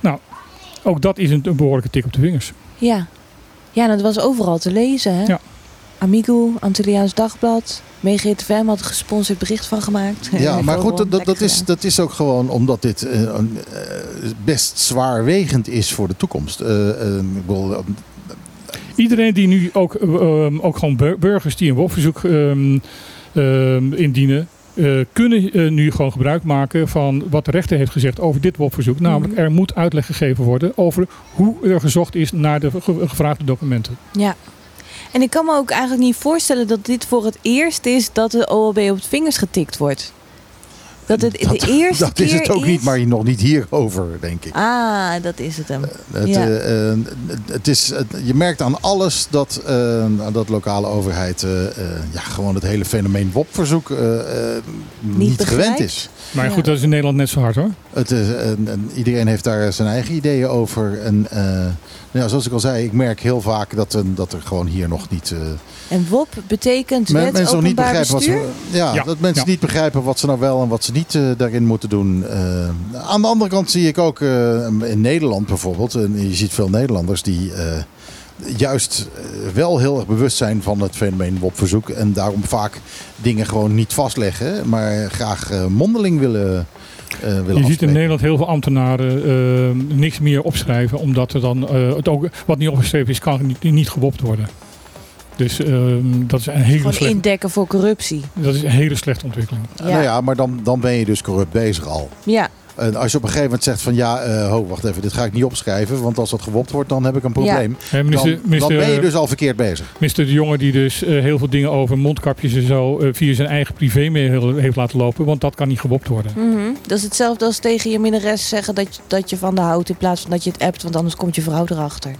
Nou, ook dat is een, een behoorlijke tik op de vingers. Ja. Ja, en dat was overal te lezen. Hè? Ja. Amigo, Antilliaans Dagblad, MeeGTFM had een gesponsord bericht van gemaakt. Ja, maar goed, dat, is, gedaan. dat is ook gewoon omdat dit eh, een, eh, best zwaarwegend is voor de toekomst. Eh, eh, ik bedoel, eh, Iedereen die nu ook, eh, ehm, ook gewoon bur- burgers die een WOP-verzoek ehm, ehm, indienen, eh, kunnen eh, nu gewoon gebruik maken van wat de rechter heeft gezegd over dit WOP-verzoek. Namelijk, Mhm. er moet uitleg gegeven worden over hoe er gezocht is naar de ge- gevraagde documenten. Ja. En ik kan me ook eigenlijk niet voorstellen dat dit voor het eerst is dat de OLB op het vingers getikt wordt. Dat het dat, de eerste dat is het ook niet, maar nog niet hierover, denk ik. Ah, dat is het hem. Het, Ja. eh, eh, het is, het- je merkt aan alles dat, eh, dat lokale overheid eh, eh, ja, gewoon het hele fenomeen WOP-verzoek eh, eh, niet, begrijpt. gewend is. Maar Ja. goed, dat is in Nederland net zo hard hoor. Het is en, en iedereen heeft daar zijn eigen ideeën over. En eh, ja, zoals ik al zei, ik merk heel vaak dat, er- dat er gewoon hier nog niet. eh, En WOP betekent men- wet mensen nog niet begrijpen wat ze. Ja, Ja, dat mensen ja. niet begrijpen wat ze nou wel en wat ze niet eh, daarin moeten doen. Eh, aan de andere kant zie ik ook eh, in Nederland bijvoorbeeld. En je ziet veel Nederlanders die. eh, Juist eh, wel heel erg bewust zijn van het fenomeen WOP-verzoek. En daarom vaak dingen gewoon niet vastleggen. Maar graag eh, mondeling willen, eh willen Je ziet in. Nederland heel veel ambtenaren ehm, niks meer opschrijven, omdat er dan eh, het ook, wat niet opgeschreven is, kan niet, niet gewopt worden. Dus ehm, dat, is een hele Gewoon slechte, indekken voor corruptie. dat is een hele slechte ontwikkeling. Ja. Nou ja, maar dan, dan ben je dus corrupt bezig al. ja. En als je op een gegeven moment zegt van ja, eh ho, wacht even, dit ga ik niet opschrijven. Want als dat gewopt wordt, dan heb ik een probleem. Dan, minister, dan minister, ben je dus al verkeerd bezig. minister De Jonge die dus eh, heel veel dingen over mondkapjes en zo eh, via zijn eigen privémail heeft laten lopen, want dat kan niet gewopt worden. Mhm. Dat is hetzelfde als tegen je minnares zeggen dat je, dat je van de houdt in plaats van dat je het appt, want anders komt je vrouw erachter.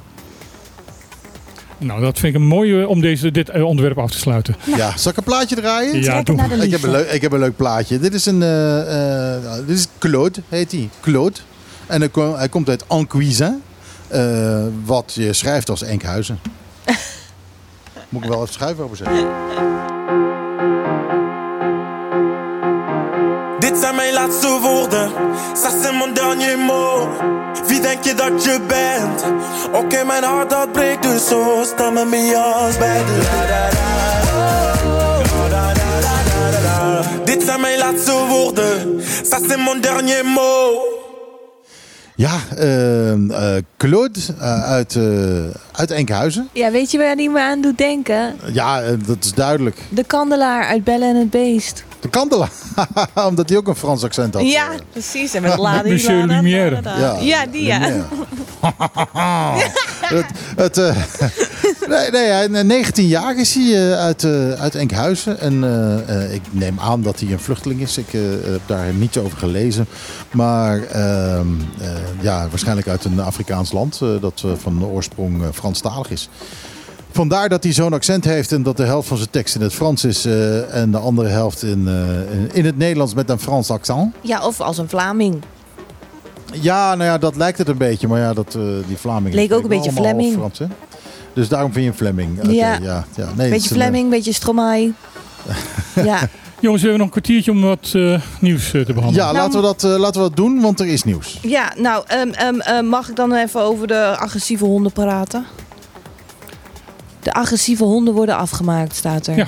Nou, dat vind ik een mooie om deze, dit eh, onderwerp af te sluiten. Ja, zal ik een plaatje draaien? Ja, doe. Ik heb, een leuk, ik heb een leuk plaatje. Dit is een. eh, eh, dit is Claude, heet hij. Claude. En hij, hij komt uit Ancuisin. eh wat je schrijft als Enkhuizen. Moet ik wel even schuiven over zeggen. Laatste woorden, ça c'est mon dernier mot. Wie denk je dat je bent? Oké, mijn hart dat breekt dus zo. Sta met mijn jas bij de Dit zijn mijn laatste woorden, ça c'est mon dernier mot. Ja, eh, eh, Claude eh, uit, eh, uit Enkhuizen. Ja, weet je waar die me aan doet denken? Ja, dat is duidelijk. De kandelaar uit Belle en het Beest. De kandelaar. Omdat hij ook een Frans accent had. Ja, precies. En met Ladi. Monsieur Lumière. Ja, Ja, die ja. Het, het, eh, nee, nee, hij- 19 jaar is hij eh, uit, eh, uit Enkhuizen. En eh, eh, ik neem aan dat hij een vluchteling is. Ik eh, heb daar niets over gelezen. Maar ehm, eh, ja, waarschijnlijk uit een Afrikaans land. dat van oorsprong Franstalig is. Vandaar dat hij zo'n accent heeft en dat de helft van zijn tekst in het Frans is eh, en de andere helft in, eh, in- in het Nederlands met een Frans accent. Ja, of als een Vlaming. Ja, nou ja, dat lijkt het een beetje. Maar ja, dat, eh, die Vlamingen... Leek ook een beetje Fleming. Frans, hè? Dus daarom vind je een Fleming. Ja. ja. Ja, Nee, Beetje is een, Fleming, beetje Stromae. ja. Jongens, we hebben nog een kwartiertje om wat nieuws te eh, behandelen. Ja, Nou, laten, we dat, eh, laten we dat doen, want er is nieuws. ja, nou, ehm, ehm, ehm, mag ik dan even over de agressieve honden praten? De agressieve honden worden afgemaakt, staat er. Ja.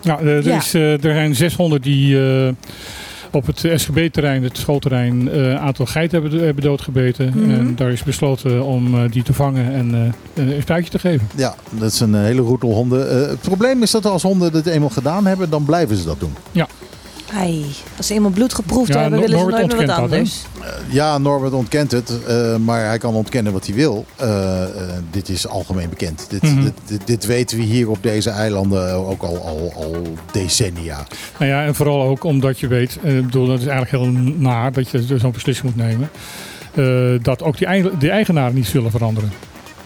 Ja, eh, er, Ja. Is, eh, er zijn 600 die eh, op het SGB-terrein, het schoolterrein, eh, een aantal geiten hebben, hebben doodgebeten. Mhm. En daar is besloten om die te vangen en eh, een spuitje te geven. Ja, dat is een hele roetel honden. Eh, het probleem is dat als honden dit eenmaal gedaan hebben, dan blijven ze dat doen. Ai, als ze eenmaal bloed geproefd Ja, hebben, willen ze nooit meer wat dat, anders. Ja, Norbert ontkent het, eh, maar hij kan ontkennen wat hij wil. Eh, eh, dit is algemeen bekend. Dit, Mhm. dit, dit, dit weten we hier op deze eilanden ook al, al, al decennia. Nou ja, en vooral ook omdat je weet, eh, ik bedoel, dat is eigenlijk heel naar dat je zo'n beslissing moet nemen, eh, dat ook die, eigen- de eigenaren niet zullen veranderen.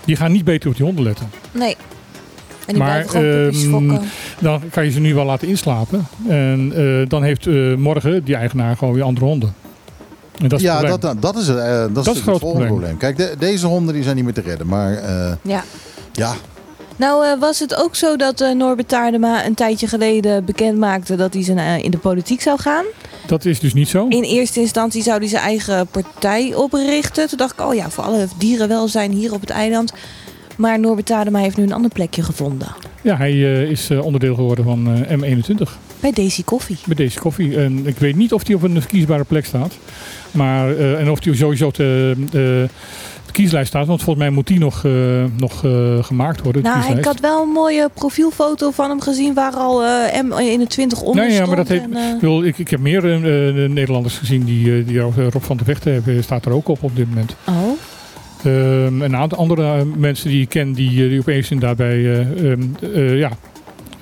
Die gaan niet beter op die honden letten. Nee. En die Maar, gewoon ehm. Dan kan je ze nu wel laten inslapen. En eh, dan heeft eh, morgen die eigenaar gewoon weer andere honden. En dat is ja, het probleem. dat, dat is, het, eh, dat is, het grote het volgende probleem. probleem. Kijk, de- deze honden die zijn niet meer te redden. Maar eh, Ja. ja, Nou, eh, was het ook zo dat eh, Norbert Taardema een tijdje geleden bekend maakte dat hij zijn, eh, in de politiek zou gaan? Dat is dus niet zo. In eerste instantie zou hij zijn eigen partij oprichten. Toen dacht ik, oh ja, voor alle dierenwelzijn hier op het eiland. Maar Norbert Taardema heeft nu een ander plekje gevonden. Ja, hij eh, is eh, onderdeel geworden van eh, M21. Bij Daisy Koffie. Met deze koffie. En ik weet niet of hij op een verkiesbare plek staat. Maar, en of hij sowieso op de, de kieslijst staat. Want volgens mij moet die nog, nog gemaakt worden. De Nou, ik had wel een mooie profielfoto van hem gezien waar al eh, M21 onder Nee, ja, stond. maar dat heeft, en, ik, bedoel, ik, ik heb meer Nederlanders gezien die, die Rob van de Vechten hebben. Staat er ook op op dit moment. oh. Ehm, een aantal andere eh, mensen die ik ken die, eh, die opeens inderdaad bij eh, ehm, eh, ja,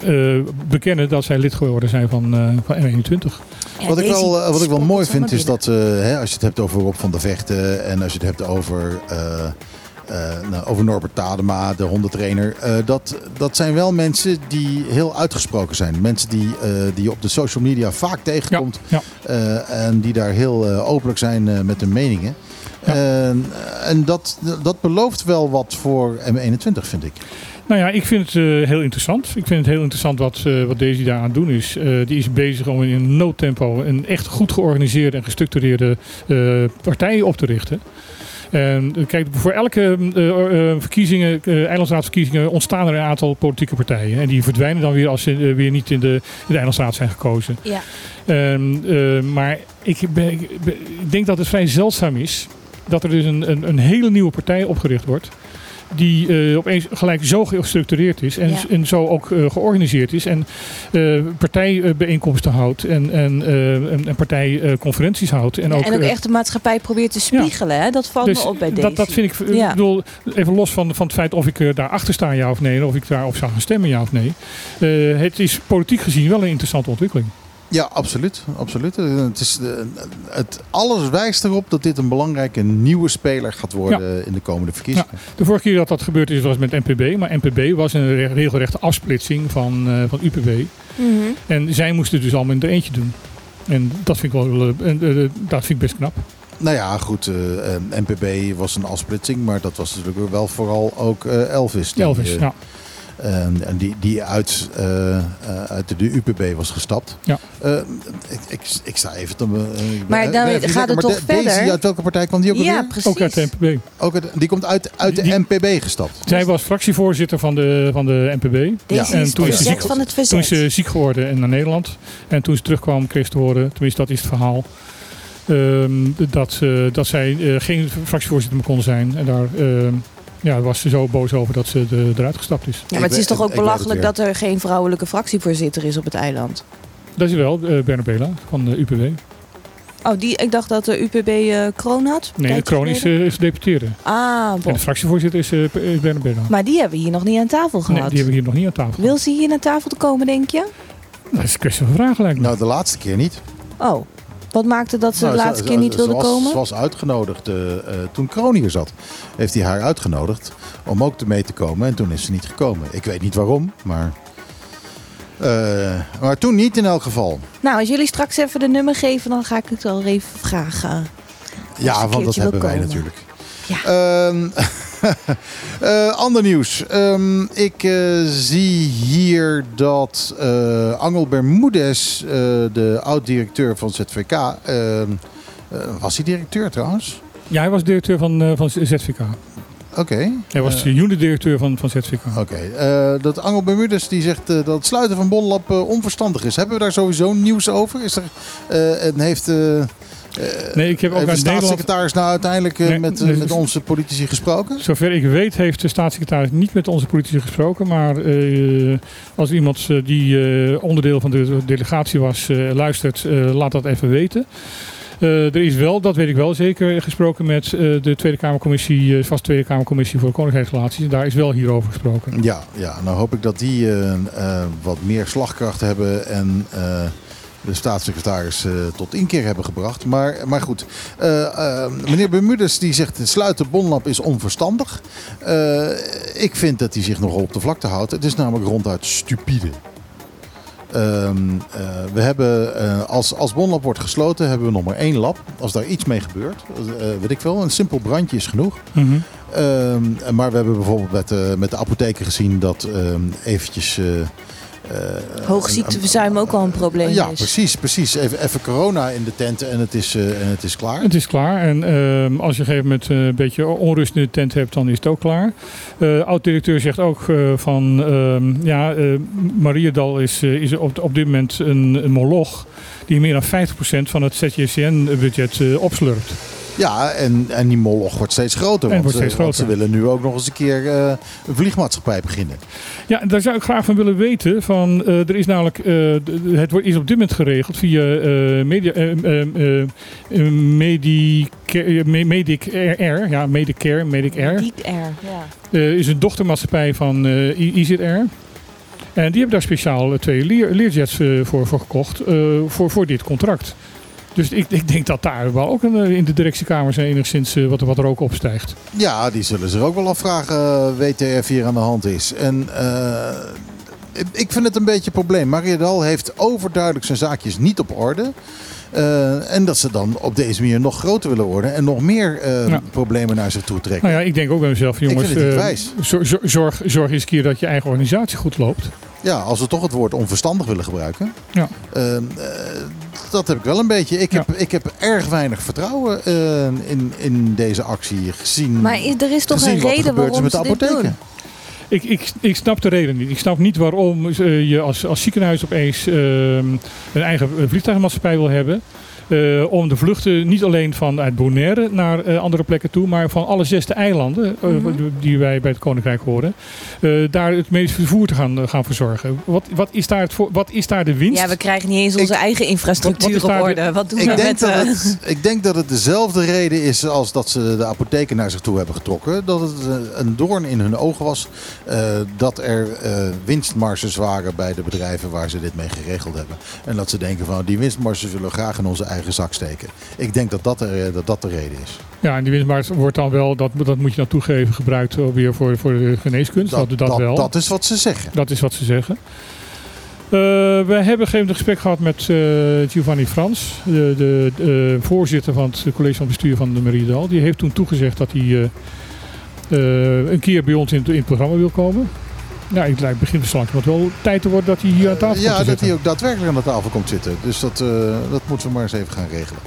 eh, bekennen dat zij lid geworden zijn van, eh, van M21. Ja, wat, ik wel, wat ik wel mooi vind is dat eh, hè, als je het hebt over Rob van der Vechten en als je het hebt over, eh, eh, nou, over Norbert Tadema, de hondentrainer. eh, dat, dat zijn wel mensen die heel uitgesproken zijn. Mensen die, eh, die je op de social media vaak tegenkomt. Ja, eh, en die daar heel openlijk zijn eh, met hun meningen. Ja. En, en dat, dat belooft wel wat voor M21, vind ik. Nou ja, ik vind het eh, heel interessant. Ik vind het heel interessant wat, eh, wat Daisy daar aan het doen is. Eh, die is bezig om in een noodtempo een echt goed georganiseerde en gestructureerde eh, partij op te richten. En kijk, voor elke eh, eh, verkiezingen, eh, eilandsraadsverkiezingen, ontstaan er een aantal politieke partijen. En die verdwijnen dan weer als ze weer niet in de, in de eilandsraad zijn gekozen. Ja. Ehm, eh, maar ik, ben- ik ben- ik denk dat het vrij zeldzaam is dat er dus een, een, een hele nieuwe partij opgericht wordt. Die eh, opeens gelijk zo gestructureerd is en, Ja. en zo ook eh, georganiseerd is. En eh, partijbijeenkomsten houdt en, en, en, en partijconferenties houdt. En Ja, ook, en ook echt de maatschappij probeert te spiegelen. Hè? Dat valt dus me op bij Daisy. dat, dat vind ik, ik bedoel, even los van, van het feit of ik daarachter sta ja of nee, en of ik daarop zou gaan stemmen ja of nee. Het is politiek gezien wel een interessante ontwikkeling. Ja, absoluut. absoluut. Eh, Het is, eh, het, alles wijst erop dat dit een belangrijke nieuwe speler gaat worden in de komende verkiezingen. De vorige keer dat dat gebeurd is was met NPB. Maar NPB was een re- regelrechte afsplitsing van, eh, van UPB. Mhm. En zij moesten het dus allemaal in er eentje doen. En dat vind ik wel en, eh, dat vind ik best knap. Nou ja, goed. eh, eh, NPB was een afsplitsing, maar dat was natuurlijk wel vooral ook eh, Elvis. die, Elvis, ja. En, en die, die uit, eh, eh, uit de UPB was gestapt. Ja. Eh, ik, ik, ik sta even te... eh, Maar dan gaat lekker, het maar toch de- verder? uit welke partij kwam die ook Ja, alweer? precies. Ook uit de NPB. Ook uit, die komt uit, uit de Die- NPB gestapt. Zij was fractievoorzitter van de, van de NPB. Deze En is toen is ze verzet ziek- van het Toen is verzet. ze ziek geworden en naar Nederland. En toen ze terugkwam, kreeg ze te horen, tenminste dat is het verhaal, ehm, dat, ze- dat zij eh, geen fractievoorzitter meer kon zijn. En daar ehm, ja, was ze zo boos over dat ze de- eruit gestapt is. Ja, maar het is toch ook belachelijk dat er geen vrouwelijke fractievoorzitter is op het eiland? Dat is wel uh, Bernabela van de UPB. Oh, die, ik dacht dat de UPB eh, kroon had. Nee, de kroon is, eh, is gedeputeerde. Ah, En bon. de fractievoorzitter is, eh, is Bernabela. Maar die hebben we hier nog niet aan tafel Nee, gehad. die hebben we hier nog niet aan tafel. Wil ze hier naar tafel te komen, denk je? Dat is een kwestie van vragen lijkt me. Nou, de laatste keer niet. Oh, wat maakte dat ze Nou, de ze- laatste keer niet wilde was, komen? Ze was uitgenodigd eh, toen Kroon hier zat. Heeft hij haar uitgenodigd om ook te mee te komen. En toen is ze niet gekomen. Ik weet niet waarom, maar... eh, maar toen niet in elk geval. Nou, als jullie straks even de nummer geven, dan ga ik het wel even vragen. Ja, want dat hebben wij komen. natuurlijk. Ja. Eh, ander nieuws. Ehm, ik eh, zie hier dat eh, Angel Bermudez, de oud-directeur van ZVK... ehm, eh, was hij directeur trouwens? Ja, hij was directeur van, van ZVK. Oké. Hij was de unit-directeur van, van ZVK. Oké, dat Angel Bermudez die zegt dat het sluiten van Bonlab onverstandig is. Hebben we daar sowieso nieuws over? Is er, en heeft, Nee, ik heb ook heeft de Nederland... staatssecretaris nou uiteindelijk eh, Nee, met, eh, dus- met onze politici gesproken? Zover ik weet heeft de staatssecretaris niet met onze politici gesproken. Maar eh, als iemand eh, die eh, onderdeel van de delegatie was eh, luistert, eh, laat dat even weten. Eh, er is wel, dat weet ik wel zeker, gesproken met eh, de Tweede Kamercommissie, eh vast Tweede Kamercommissie voor Koninkrijksrelaties. Daar is wel hierover gesproken. Ja, ja, nou hoop ik dat die eh, eh, wat meer slagkracht hebben en eh, de staatssecretaris eh, tot inkeer hebben gebracht. Maar, maar goed, Eh, eh, meneer Bermudez die zegt het sluiten Bonlab is onverstandig. Ik vind dat hij zich nogal op de vlakte houdt. Het is namelijk ronduit stupide. Ehm, eh, we hebben, als, als Bonlab wordt gesloten, hebben we nog maar één lab. Als daar iets mee gebeurt, weet ik veel, een simpel brandje is genoeg. Mhm. Ehm, maar we hebben bijvoorbeeld met, de met de apotheken gezien dat ehm, eventjes... eh, eh, Hoogziekteverzuim ook al een probleem ja, is. precies, precies. Even, even corona in de tent en het is, eh, en het is klaar. Het is klaar. En ehm, als je op een gegeven moment eh, een beetje onrust in de tent hebt, dan is het ook klaar. Eh oud-directeur zegt ook eh, van, ehm, ja, eh Mariadal is, is op, op dit moment een, een moloch die meer dan 50% van het ZJCN-budget opslurpt. Ja, en, en die moloch wordt steeds groter. En want, wordt steeds eh, want groter. ze willen nu ook nog eens een keer eh, een vliegmaatschappij beginnen. Ja, daar zou ik graag van willen weten. Van, eh, er is namelijk, eh, de- het wordt is op dit moment geregeld via eh media, eh, eh, eh, Medica- eh, Me- Medic R, ja, Medicare, Medic R. Diep R, ja. Eh, is een dochtermaatschappij van eh, I- IZR. En die hebben daar speciaal twee leer, leerjets eh, voor, voor gekocht eh, voor, voor dit contract. Dus ik, ik denk dat daar wel ook eh, in de directiekamers enigszins eh, wat, wat er ook opstijgt. Ja, die zullen zich ook wel afvragen eh, WTF hier aan de hand is. En ik- ik vind het een beetje een probleem. Mariadal heeft overduidelijk zijn zaakjes niet op orde. Eh, en dat ze dan op deze manier nog groter willen worden en nog meer eh, Ja. problemen naar zich toe trekken. Nou ja, ik denk ook bij mezelf, jongens, vind het niet eh, wijs. zor- zor- zorg, zorg eens een keer dat je eigen organisatie goed loopt. Ja, als we toch het woord onverstandig willen gebruiken. Ja. eh, eh, dat heb ik wel een beetje. Ik heb, Ja. ik heb erg weinig vertrouwen eh, in, in deze actie gezien. Maar er is toch een reden waarom met ze de dit apotheken. doen? Ik, ik, ik snap de reden niet. Ik snap niet waarom eh, je als, als ziekenhuis opeens ehm, een eigen eh, vliegtuigmaatschappij wil hebben. Eh, om de vluchten niet alleen vanuit Bonaire naar eh, andere plekken toe, maar van alle zesde eilanden eh, Mhm. die wij bij het Koninkrijk horen, eh, daar het medisch vervoer te gaan, gaan verzorgen. Wat, wat, is daar het voor, wat is daar de winst? Ja, we krijgen niet eens onze Ik- eigen Wat- wat infrastructuur op de- orde. Wat doen we Ik denk, met... dat het, ik denk dat het dezelfde reden is als dat ze de apotheken naar zich toe hebben getrokken. Dat het een doorn in hun ogen was eh, dat er eh, winstmarges waren bij de bedrijven waar ze dit mee geregeld hebben. En dat ze denken van die winstmarges willen we graag in onze eigen zak steken. Ik denk dat dat, er, dat, dat de reden is. Ja, en die winstmarkt wordt dan wel, dat, dat moet je dan toegeven, gebruikt weer voor, voor de geneeskunst. Dat, dat, wel. dat is wat ze zeggen. Dat is wat ze zeggen. Eh, we hebben een een gesprek gehad met eh, Giovanni Frans, de, de, de, eh, voorzitter van het college van bestuur van de Meriedal. Die heeft toen toegezegd dat hij eh, eh, een keer bij ons in, in het programma wil komen. Nou, ik lijkt begin van wat wel tijd te worden dat hij hier aan tafel ja, komt te dat zitten. hij ook daadwerkelijk aan de tafel komt zitten. Dus dat, eh, dat moeten we maar eens even gaan regelen.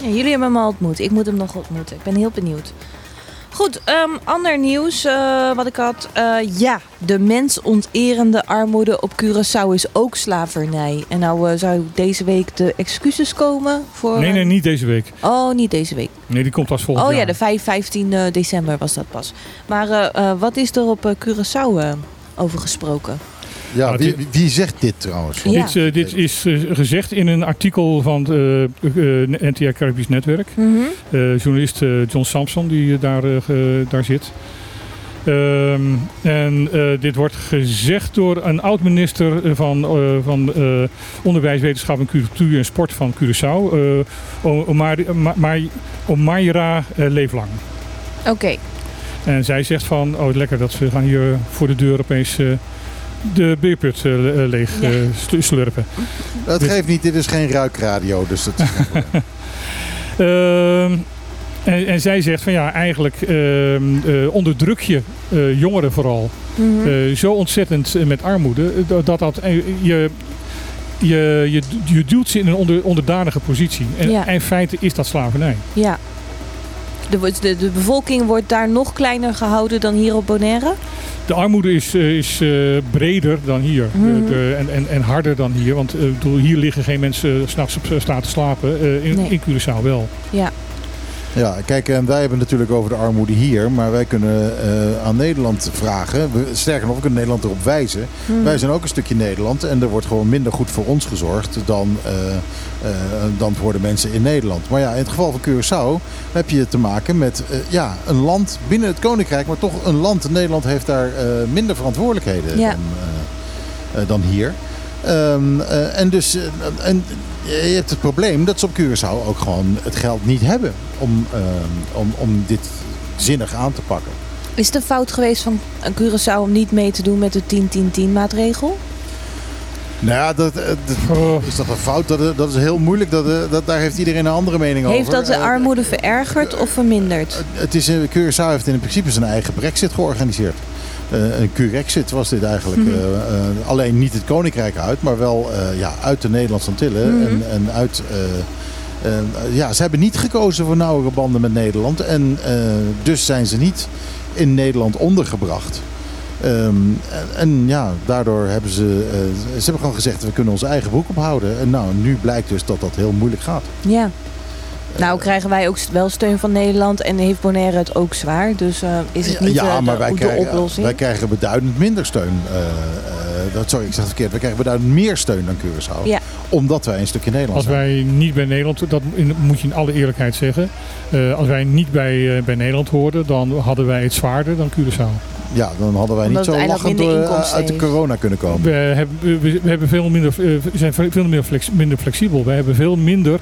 Ja, jullie hebben hem al ontmoet. Ik moet hem nog ontmoeten. Ik ben heel benieuwd. Goed, ehm, ander nieuws eh, wat ik had. Eh, ja, de mensonterende armoede op Curaçao is ook slavernij. En nou eh, zou deze week de excuses komen voor... Nee, nee, niet deze week. Oh, niet deze week. Nee, die komt pas volgend Oh jaar. ja, de 5, 15 eh, december was dat pas. Maar eh, eh, wat is er op eh, Curaçao eh, over gesproken? Ja, wie, wie- zegt dit trouwens? Ja. Dit, eh, dit is eh, gezegd in een artikel van het eh, eh, NTR Caribisch Netwerk. Mhm. Eh, journalist eh, John Sampson die daar, daar zit. Ehm, en eh, dit wordt gezegd door een oud-minister van, eh, van eh, Onderwijs, Wetenschap en Cultuur en Sport van Curaçao, eh, Omaira eh, Leeflang. Oké. En zij zegt van, oh lekker dat ze gaan hier voor de deur opeens eh, de beerput eh, eh, leeg Ja. slurpen. Dat geeft niet, dit is geen ruikradio. Dus dat, Ehm, en, en zij zegt van ja, eigenlijk ehm, eh, onderdruk je eh, jongeren vooral Mhm. eh, zo ontzettend met armoede dat dat, je, je, je, je duwt ze in een onder, onderdanige positie. En, Ja. en in feite is dat slavernij. Ja. De, de, de bevolking wordt daar nog kleiner gehouden dan hier op Bonaire? De armoede is, eh, is eh, breder dan hier Mhm. De- de- en, en, en harder dan hier. Want eh, hier liggen geen mensen s s'nachts op straat te slapen. in, Nee. in Curaçao wel. Ja. Ja, kijk, en wij hebben het natuurlijk over de armoede hier, maar wij kunnen eh, aan Nederland vragen. We, sterker nog, we kunnen Nederland erop wijzen. Mhm. Wij zijn ook een stukje Nederland en er wordt gewoon minder goed voor ons gezorgd dan, eh, eh, dan voor de mensen in Nederland. Maar ja, in het geval van Curaçao heb je te maken met ja, een land binnen het Koninkrijk, maar toch een land. Nederland heeft daar minder verantwoordelijkheden Ja. dan, dan hier. Ehm, eh, en dus eh, en je hebt het probleem dat ze op Curaçao ook gewoon het geld niet hebben om, ehm, om, om dit zinnig aan te pakken. Is het een fout geweest van Curaçao om niet mee te doen met de 10-10-10 maatregel? Nou ja, dat, eh, dat- Oh. is dat een fout? Dat, dat is heel moeilijk. Dat, dat, daar heeft iedereen een andere mening over. Heeft dat de armoede verergerd of verminderd? Het is, Curaçao heeft in principe zijn eigen brexit georganiseerd. Eh, een Curexit was dit eigenlijk. Mhm. Eh, eh, alleen niet het Koninkrijk uit, maar wel ja, uit de Nederlandse Antillen. Mhm. En, en uit... ja, ze hebben niet gekozen voor nauwere banden met Nederland. En dus zijn ze niet in Nederland ondergebracht. Ehm, en, en ja, daardoor hebben ze, ze hebben gewoon gezegd, we kunnen onze eigen broek ophouden. En nou, nu blijkt dus dat dat heel moeilijk gaat. Ja. Nou krijgen wij ook wel steun van Nederland en heeft Bonaire het ook zwaar. Dus eh, is het niet ja, eh, maar de, wij de krijgen, oplossing? wij krijgen beduidend minder steun. eh, eh, dat, sorry, ik zeg het verkeerd. Wij krijgen beduidend meer steun dan Curaçao. Ja. Omdat wij een stukje Nederland Als zijn. wij niet bij Nederland, dat in- moet je in alle eerlijkheid zeggen. eh, als wij niet bij, bij Nederland hoorden, dan hadden wij het zwaarder dan Curaçao. Ja, dan hadden wij Omdat niet zo lachend door, inkomsten uit de corona kunnen komen. We hebben, we, we hebben veel minder, we zijn veel minder, flex, minder flexibel. We hebben veel minder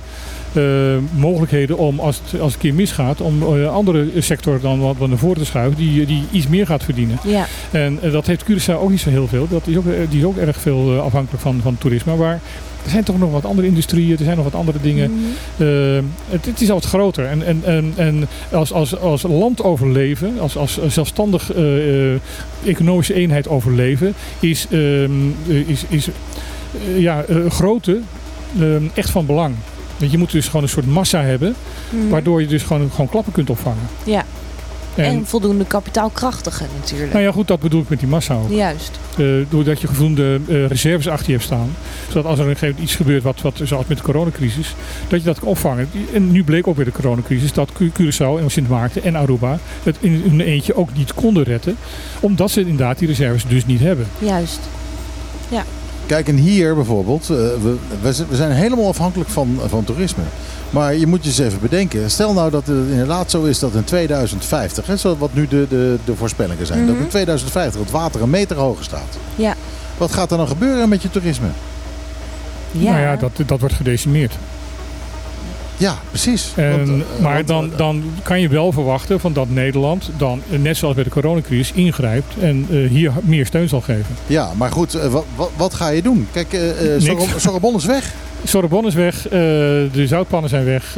mogelijkheden om, als het, als het een keer misgaat, om eh, een andere sector dan wat naar voren te schuiven, die, die iets meer gaat verdienen. Ja. En eh, dat heeft Curaçao ook niet zo heel veel. Dat is ook, eh, die is ook erg veel eh, afhankelijk van, van toerisme. Maar er zijn toch nog wat andere industrieën, er zijn nog wat andere dingen. Mhm. Eh, het, het is al wat groter. En, en, en, en als, als, als land overleven, als, als zelfstandig eh, eh, economische eenheid overleven, is, ehm, eh, is, is eh, ja, eh, grootte ehm, echt van belang. Want je moet dus gewoon een soort massa hebben, Mhm. waardoor je dus gewoon, gewoon klappen kunt opvangen. Ja. En- En, voldoende kapitaalkrachtige natuurlijk. Nou ja, goed, dat bedoel ik met die massa ook. Juist. Eh, doordat je voldoende eh, reserves achter je hebt staan. Zodat als er een gegeven moment iets gebeurt, wat, wat, zoals met de coronacrisis, dat je dat kan opvangen. En nu bleek ook weer de coronacrisis dat Cu- Curaçao en Sint Maarten en Aruba het in hun eentje ook niet konden redden. Omdat ze inderdaad die reserves dus niet hebben. Juist. Kijk, en hier bijvoorbeeld, eh, we, we zijn helemaal afhankelijk van, van toerisme. Maar je moet je eens even bedenken. Stel nou dat het inderdaad zo is dat in 2050, hè, zo wat nu de, de, de voorspellingen zijn, dat Mhm. in 2050 het water een meter hoger staat. Ja. Wat gaat er dan gebeuren met je toerisme? Ja. Nou ja, dat, dat wordt gedecimeerd. Ja, precies. En, Want, eh, maar want, dan, eh, dan kan je wel verwachten van dat Nederland dan, eh, net zoals bij de coronacrisis, ingrijpt en hier meer steun zal geven. Ja, maar goed, wat, wat, ga je doen? Kijk. Sorre- Sorrebon is weg. Sorbonne is weg, de zoutpannen zijn weg,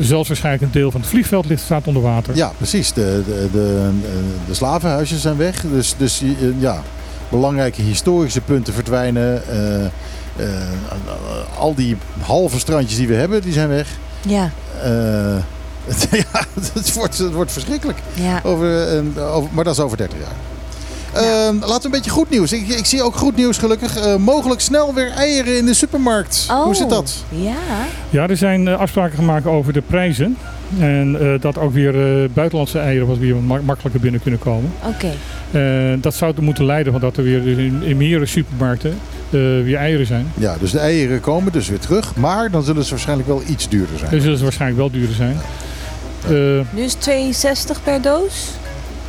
zelfs waarschijnlijk een deel van het vliegveld ligt staat onder water. Ja, precies. De, de, de, de slavenhuisjes zijn weg. Dus, dus ja, belangrijke historische punten verdwijnen. Eh, al die halve strandjes die we hebben, die zijn weg. Ja. Eh, ja, het wordt, het wordt verschrikkelijk. Ja. Over, maar dat is over 30 jaar. Eh, laten we een beetje goed nieuws. Ik, ik zie ook goed nieuws gelukkig. Eh, mogelijk snel weer eieren in de supermarkt. Oh. Hoe zit dat? Ja. Ja, er zijn afspraken gemaakt over de prijzen. En eh, dat ook weer eh, buitenlandse eieren wat weer ma- makkelijker binnen kunnen komen. Oké. Eh, dat zou er moeten leiden, want dat er weer in, in meerdere supermarkten eh, weer eieren zijn. Ja, dus de eieren komen dus weer terug. Maar dan zullen ze waarschijnlijk wel iets duurder zijn. Dus zullen ze waarschijnlijk wel duurder zijn. Eh, Nu is het 2,60 per doos.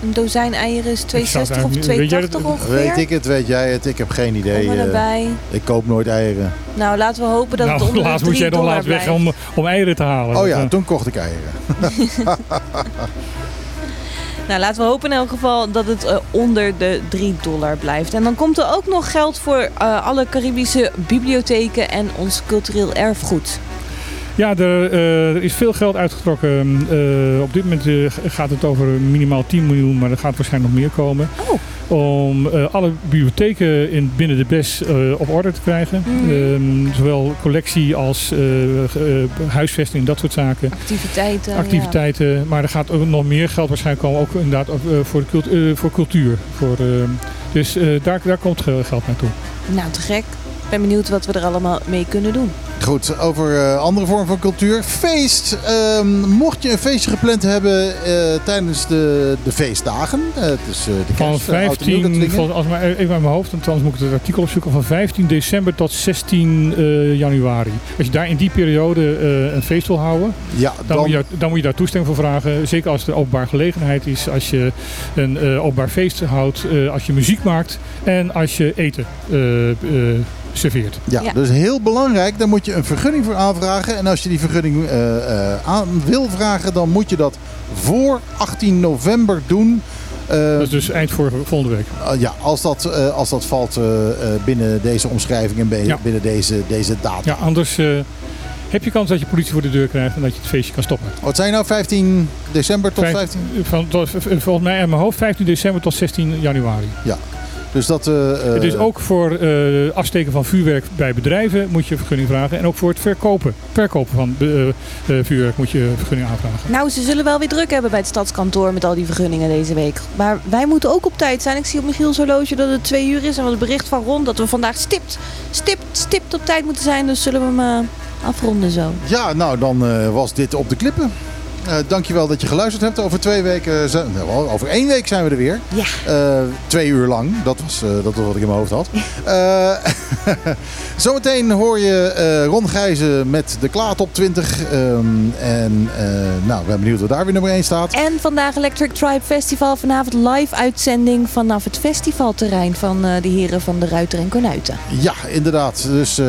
Een dozijn eieren is 2,60 zou het of eigenlijk niet- weet jij 2,80 dat- ongeveer. Weet ik het, weet jij het? Ik heb geen idee. Maar eh, erbij. ik koop nooit eieren. Nou, laten we hopen dat het nou, onder de laatst 3 moest jij dan laatst weg om, om eieren te halen. Oh ja, toen kocht ik eieren. Nou, laten we hopen in elk geval dat het eh, onder de 3 dollar blijft. En dan komt er ook nog geld voor eh, alle Caribische bibliotheken en ons cultureel erfgoed. Ja, er, eh, er is veel geld uitgetrokken. Eh, op dit moment eh, gaat het over minimaal 10 miljoen, maar er gaat waarschijnlijk nog meer komen. Oh. Om alle bibliotheken in, binnen de BES op orde te krijgen. Mhm. Ehm, zowel collectie als eh, huisvesting, dat soort zaken. Activiteiten. Activiteiten. Maar er gaat ook nog meer geld waarschijnlijk komen, ook inderdaad voor, de voor cultuur. Voor, ehm, dus daar, daar komt ge- geld naartoe. Nou, te gek. Ik ben benieuwd wat we er allemaal mee kunnen doen. Goed, over eh, andere vormen van cultuur. Feest. Ehm, mocht je een feestje gepland hebben eh, tijdens de, de feestdagen. eh, het is de Van kerst, eh, oud en nieuw, dat 15, dingen. vol- als maar even uit mijn hoofd, want anders moet ik het artikel opzoeken, van 15 december tot 16 eh, januari. Als je daar in die periode een feest wil houden, Ja, dan, dan, moet je, dan moet je daar toestemming voor vragen. Zeker als er openbaar gelegenheid is, als je een openbaar feest houdt, als je muziek maakt en als je eten serveert. ja, Ja. dus heel belangrijk. Daar moet je een vergunning voor aanvragen. En als je die vergunning eh, eh, aan wil vragen, dan moet je dat voor 18 november doen. Eh, Dat is dus eind vorige, volgende week. Uh, ja, als dat, eh, als dat valt eh, eh, binnen deze omschrijving en Ja. binnen deze, deze datum. Ja, anders eh, heb je kans dat je politie voor de deur krijgt en dat je het feestje kan stoppen. Wat zijn nou 15 december tot Vijf- 15? Van, tot- volgens mij in mijn hoofd 15 december tot 16 januari. Dus dat... eh, eh, Het is ook voor eh, afsteken van vuurwerk bij bedrijven moet je vergunning vragen. En ook voor het verkopen, verkopen van vuurwerk moet je vergunning aanvragen. Nou, ze zullen wel weer druk hebben bij het stadskantoor met al die vergunningen deze week. Maar wij moeten ook op tijd zijn. Ik zie op Michiel's horloge dat het twee uur is. En wat het bericht van Ron dat we vandaag stipt, stipt, stipt op tijd moeten zijn. Dus zullen we hem afronden zo. Ja, nou dan eh, was dit op de klippen. Eh dankjewel dat je geluisterd hebt. Over twee weken, zijn- nou, over één week zijn we er weer. Ja. Eh, twee uur lang. Dat was, eh, dat was wat ik in mijn hoofd had. Zometeen hoor je Ron Gijzen met de Klaat op 20. Ehm, en nou, ik ben benieuwd wat daar weer nummer 1 staat. En vandaag Electric Tribe Festival. Vanavond live uitzending vanaf het festivalterrein van de heren van de Ruiter en Kornuiten. Ja, inderdaad. Dus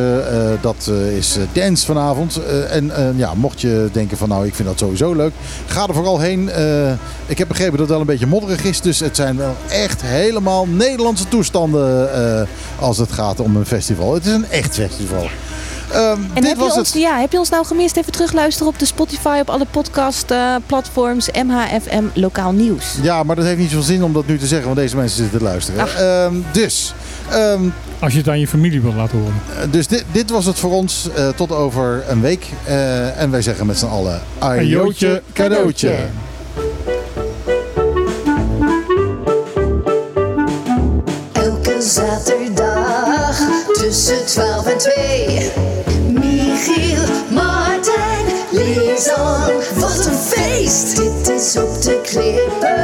dat is dance vanavond. En ja, mocht je denken van nou, ik vind dat sowieso leuk. Ga er vooral heen. Eh, ik heb begrepen dat het wel een beetje modderig is. Dus het zijn wel echt helemaal Nederlandse toestanden eh, als het gaat om een festival. Het is een echt festival. Ehm, En dit heb je, ons, het. ja, heb je ons nou gemist? Even terugluisteren op de Spotify, op alle podcast eh, platforms, MHFM Lokaal Nieuws. Ja, maar dat heeft niet zoveel zin om dat nu te zeggen, want deze mensen zitten te luisteren. Ehm, dus, ehm, als je het aan je familie wil laten horen. Eh, dus dit, dit was het voor ons. Eh, tot over een week. Eh, en wij zeggen met z'n allen... Ajootje cadeautje. Elke zaterdag tussen 12 en 2. Michiel, Martijn, Lisan. Wat een feest. Dit is op de klippen.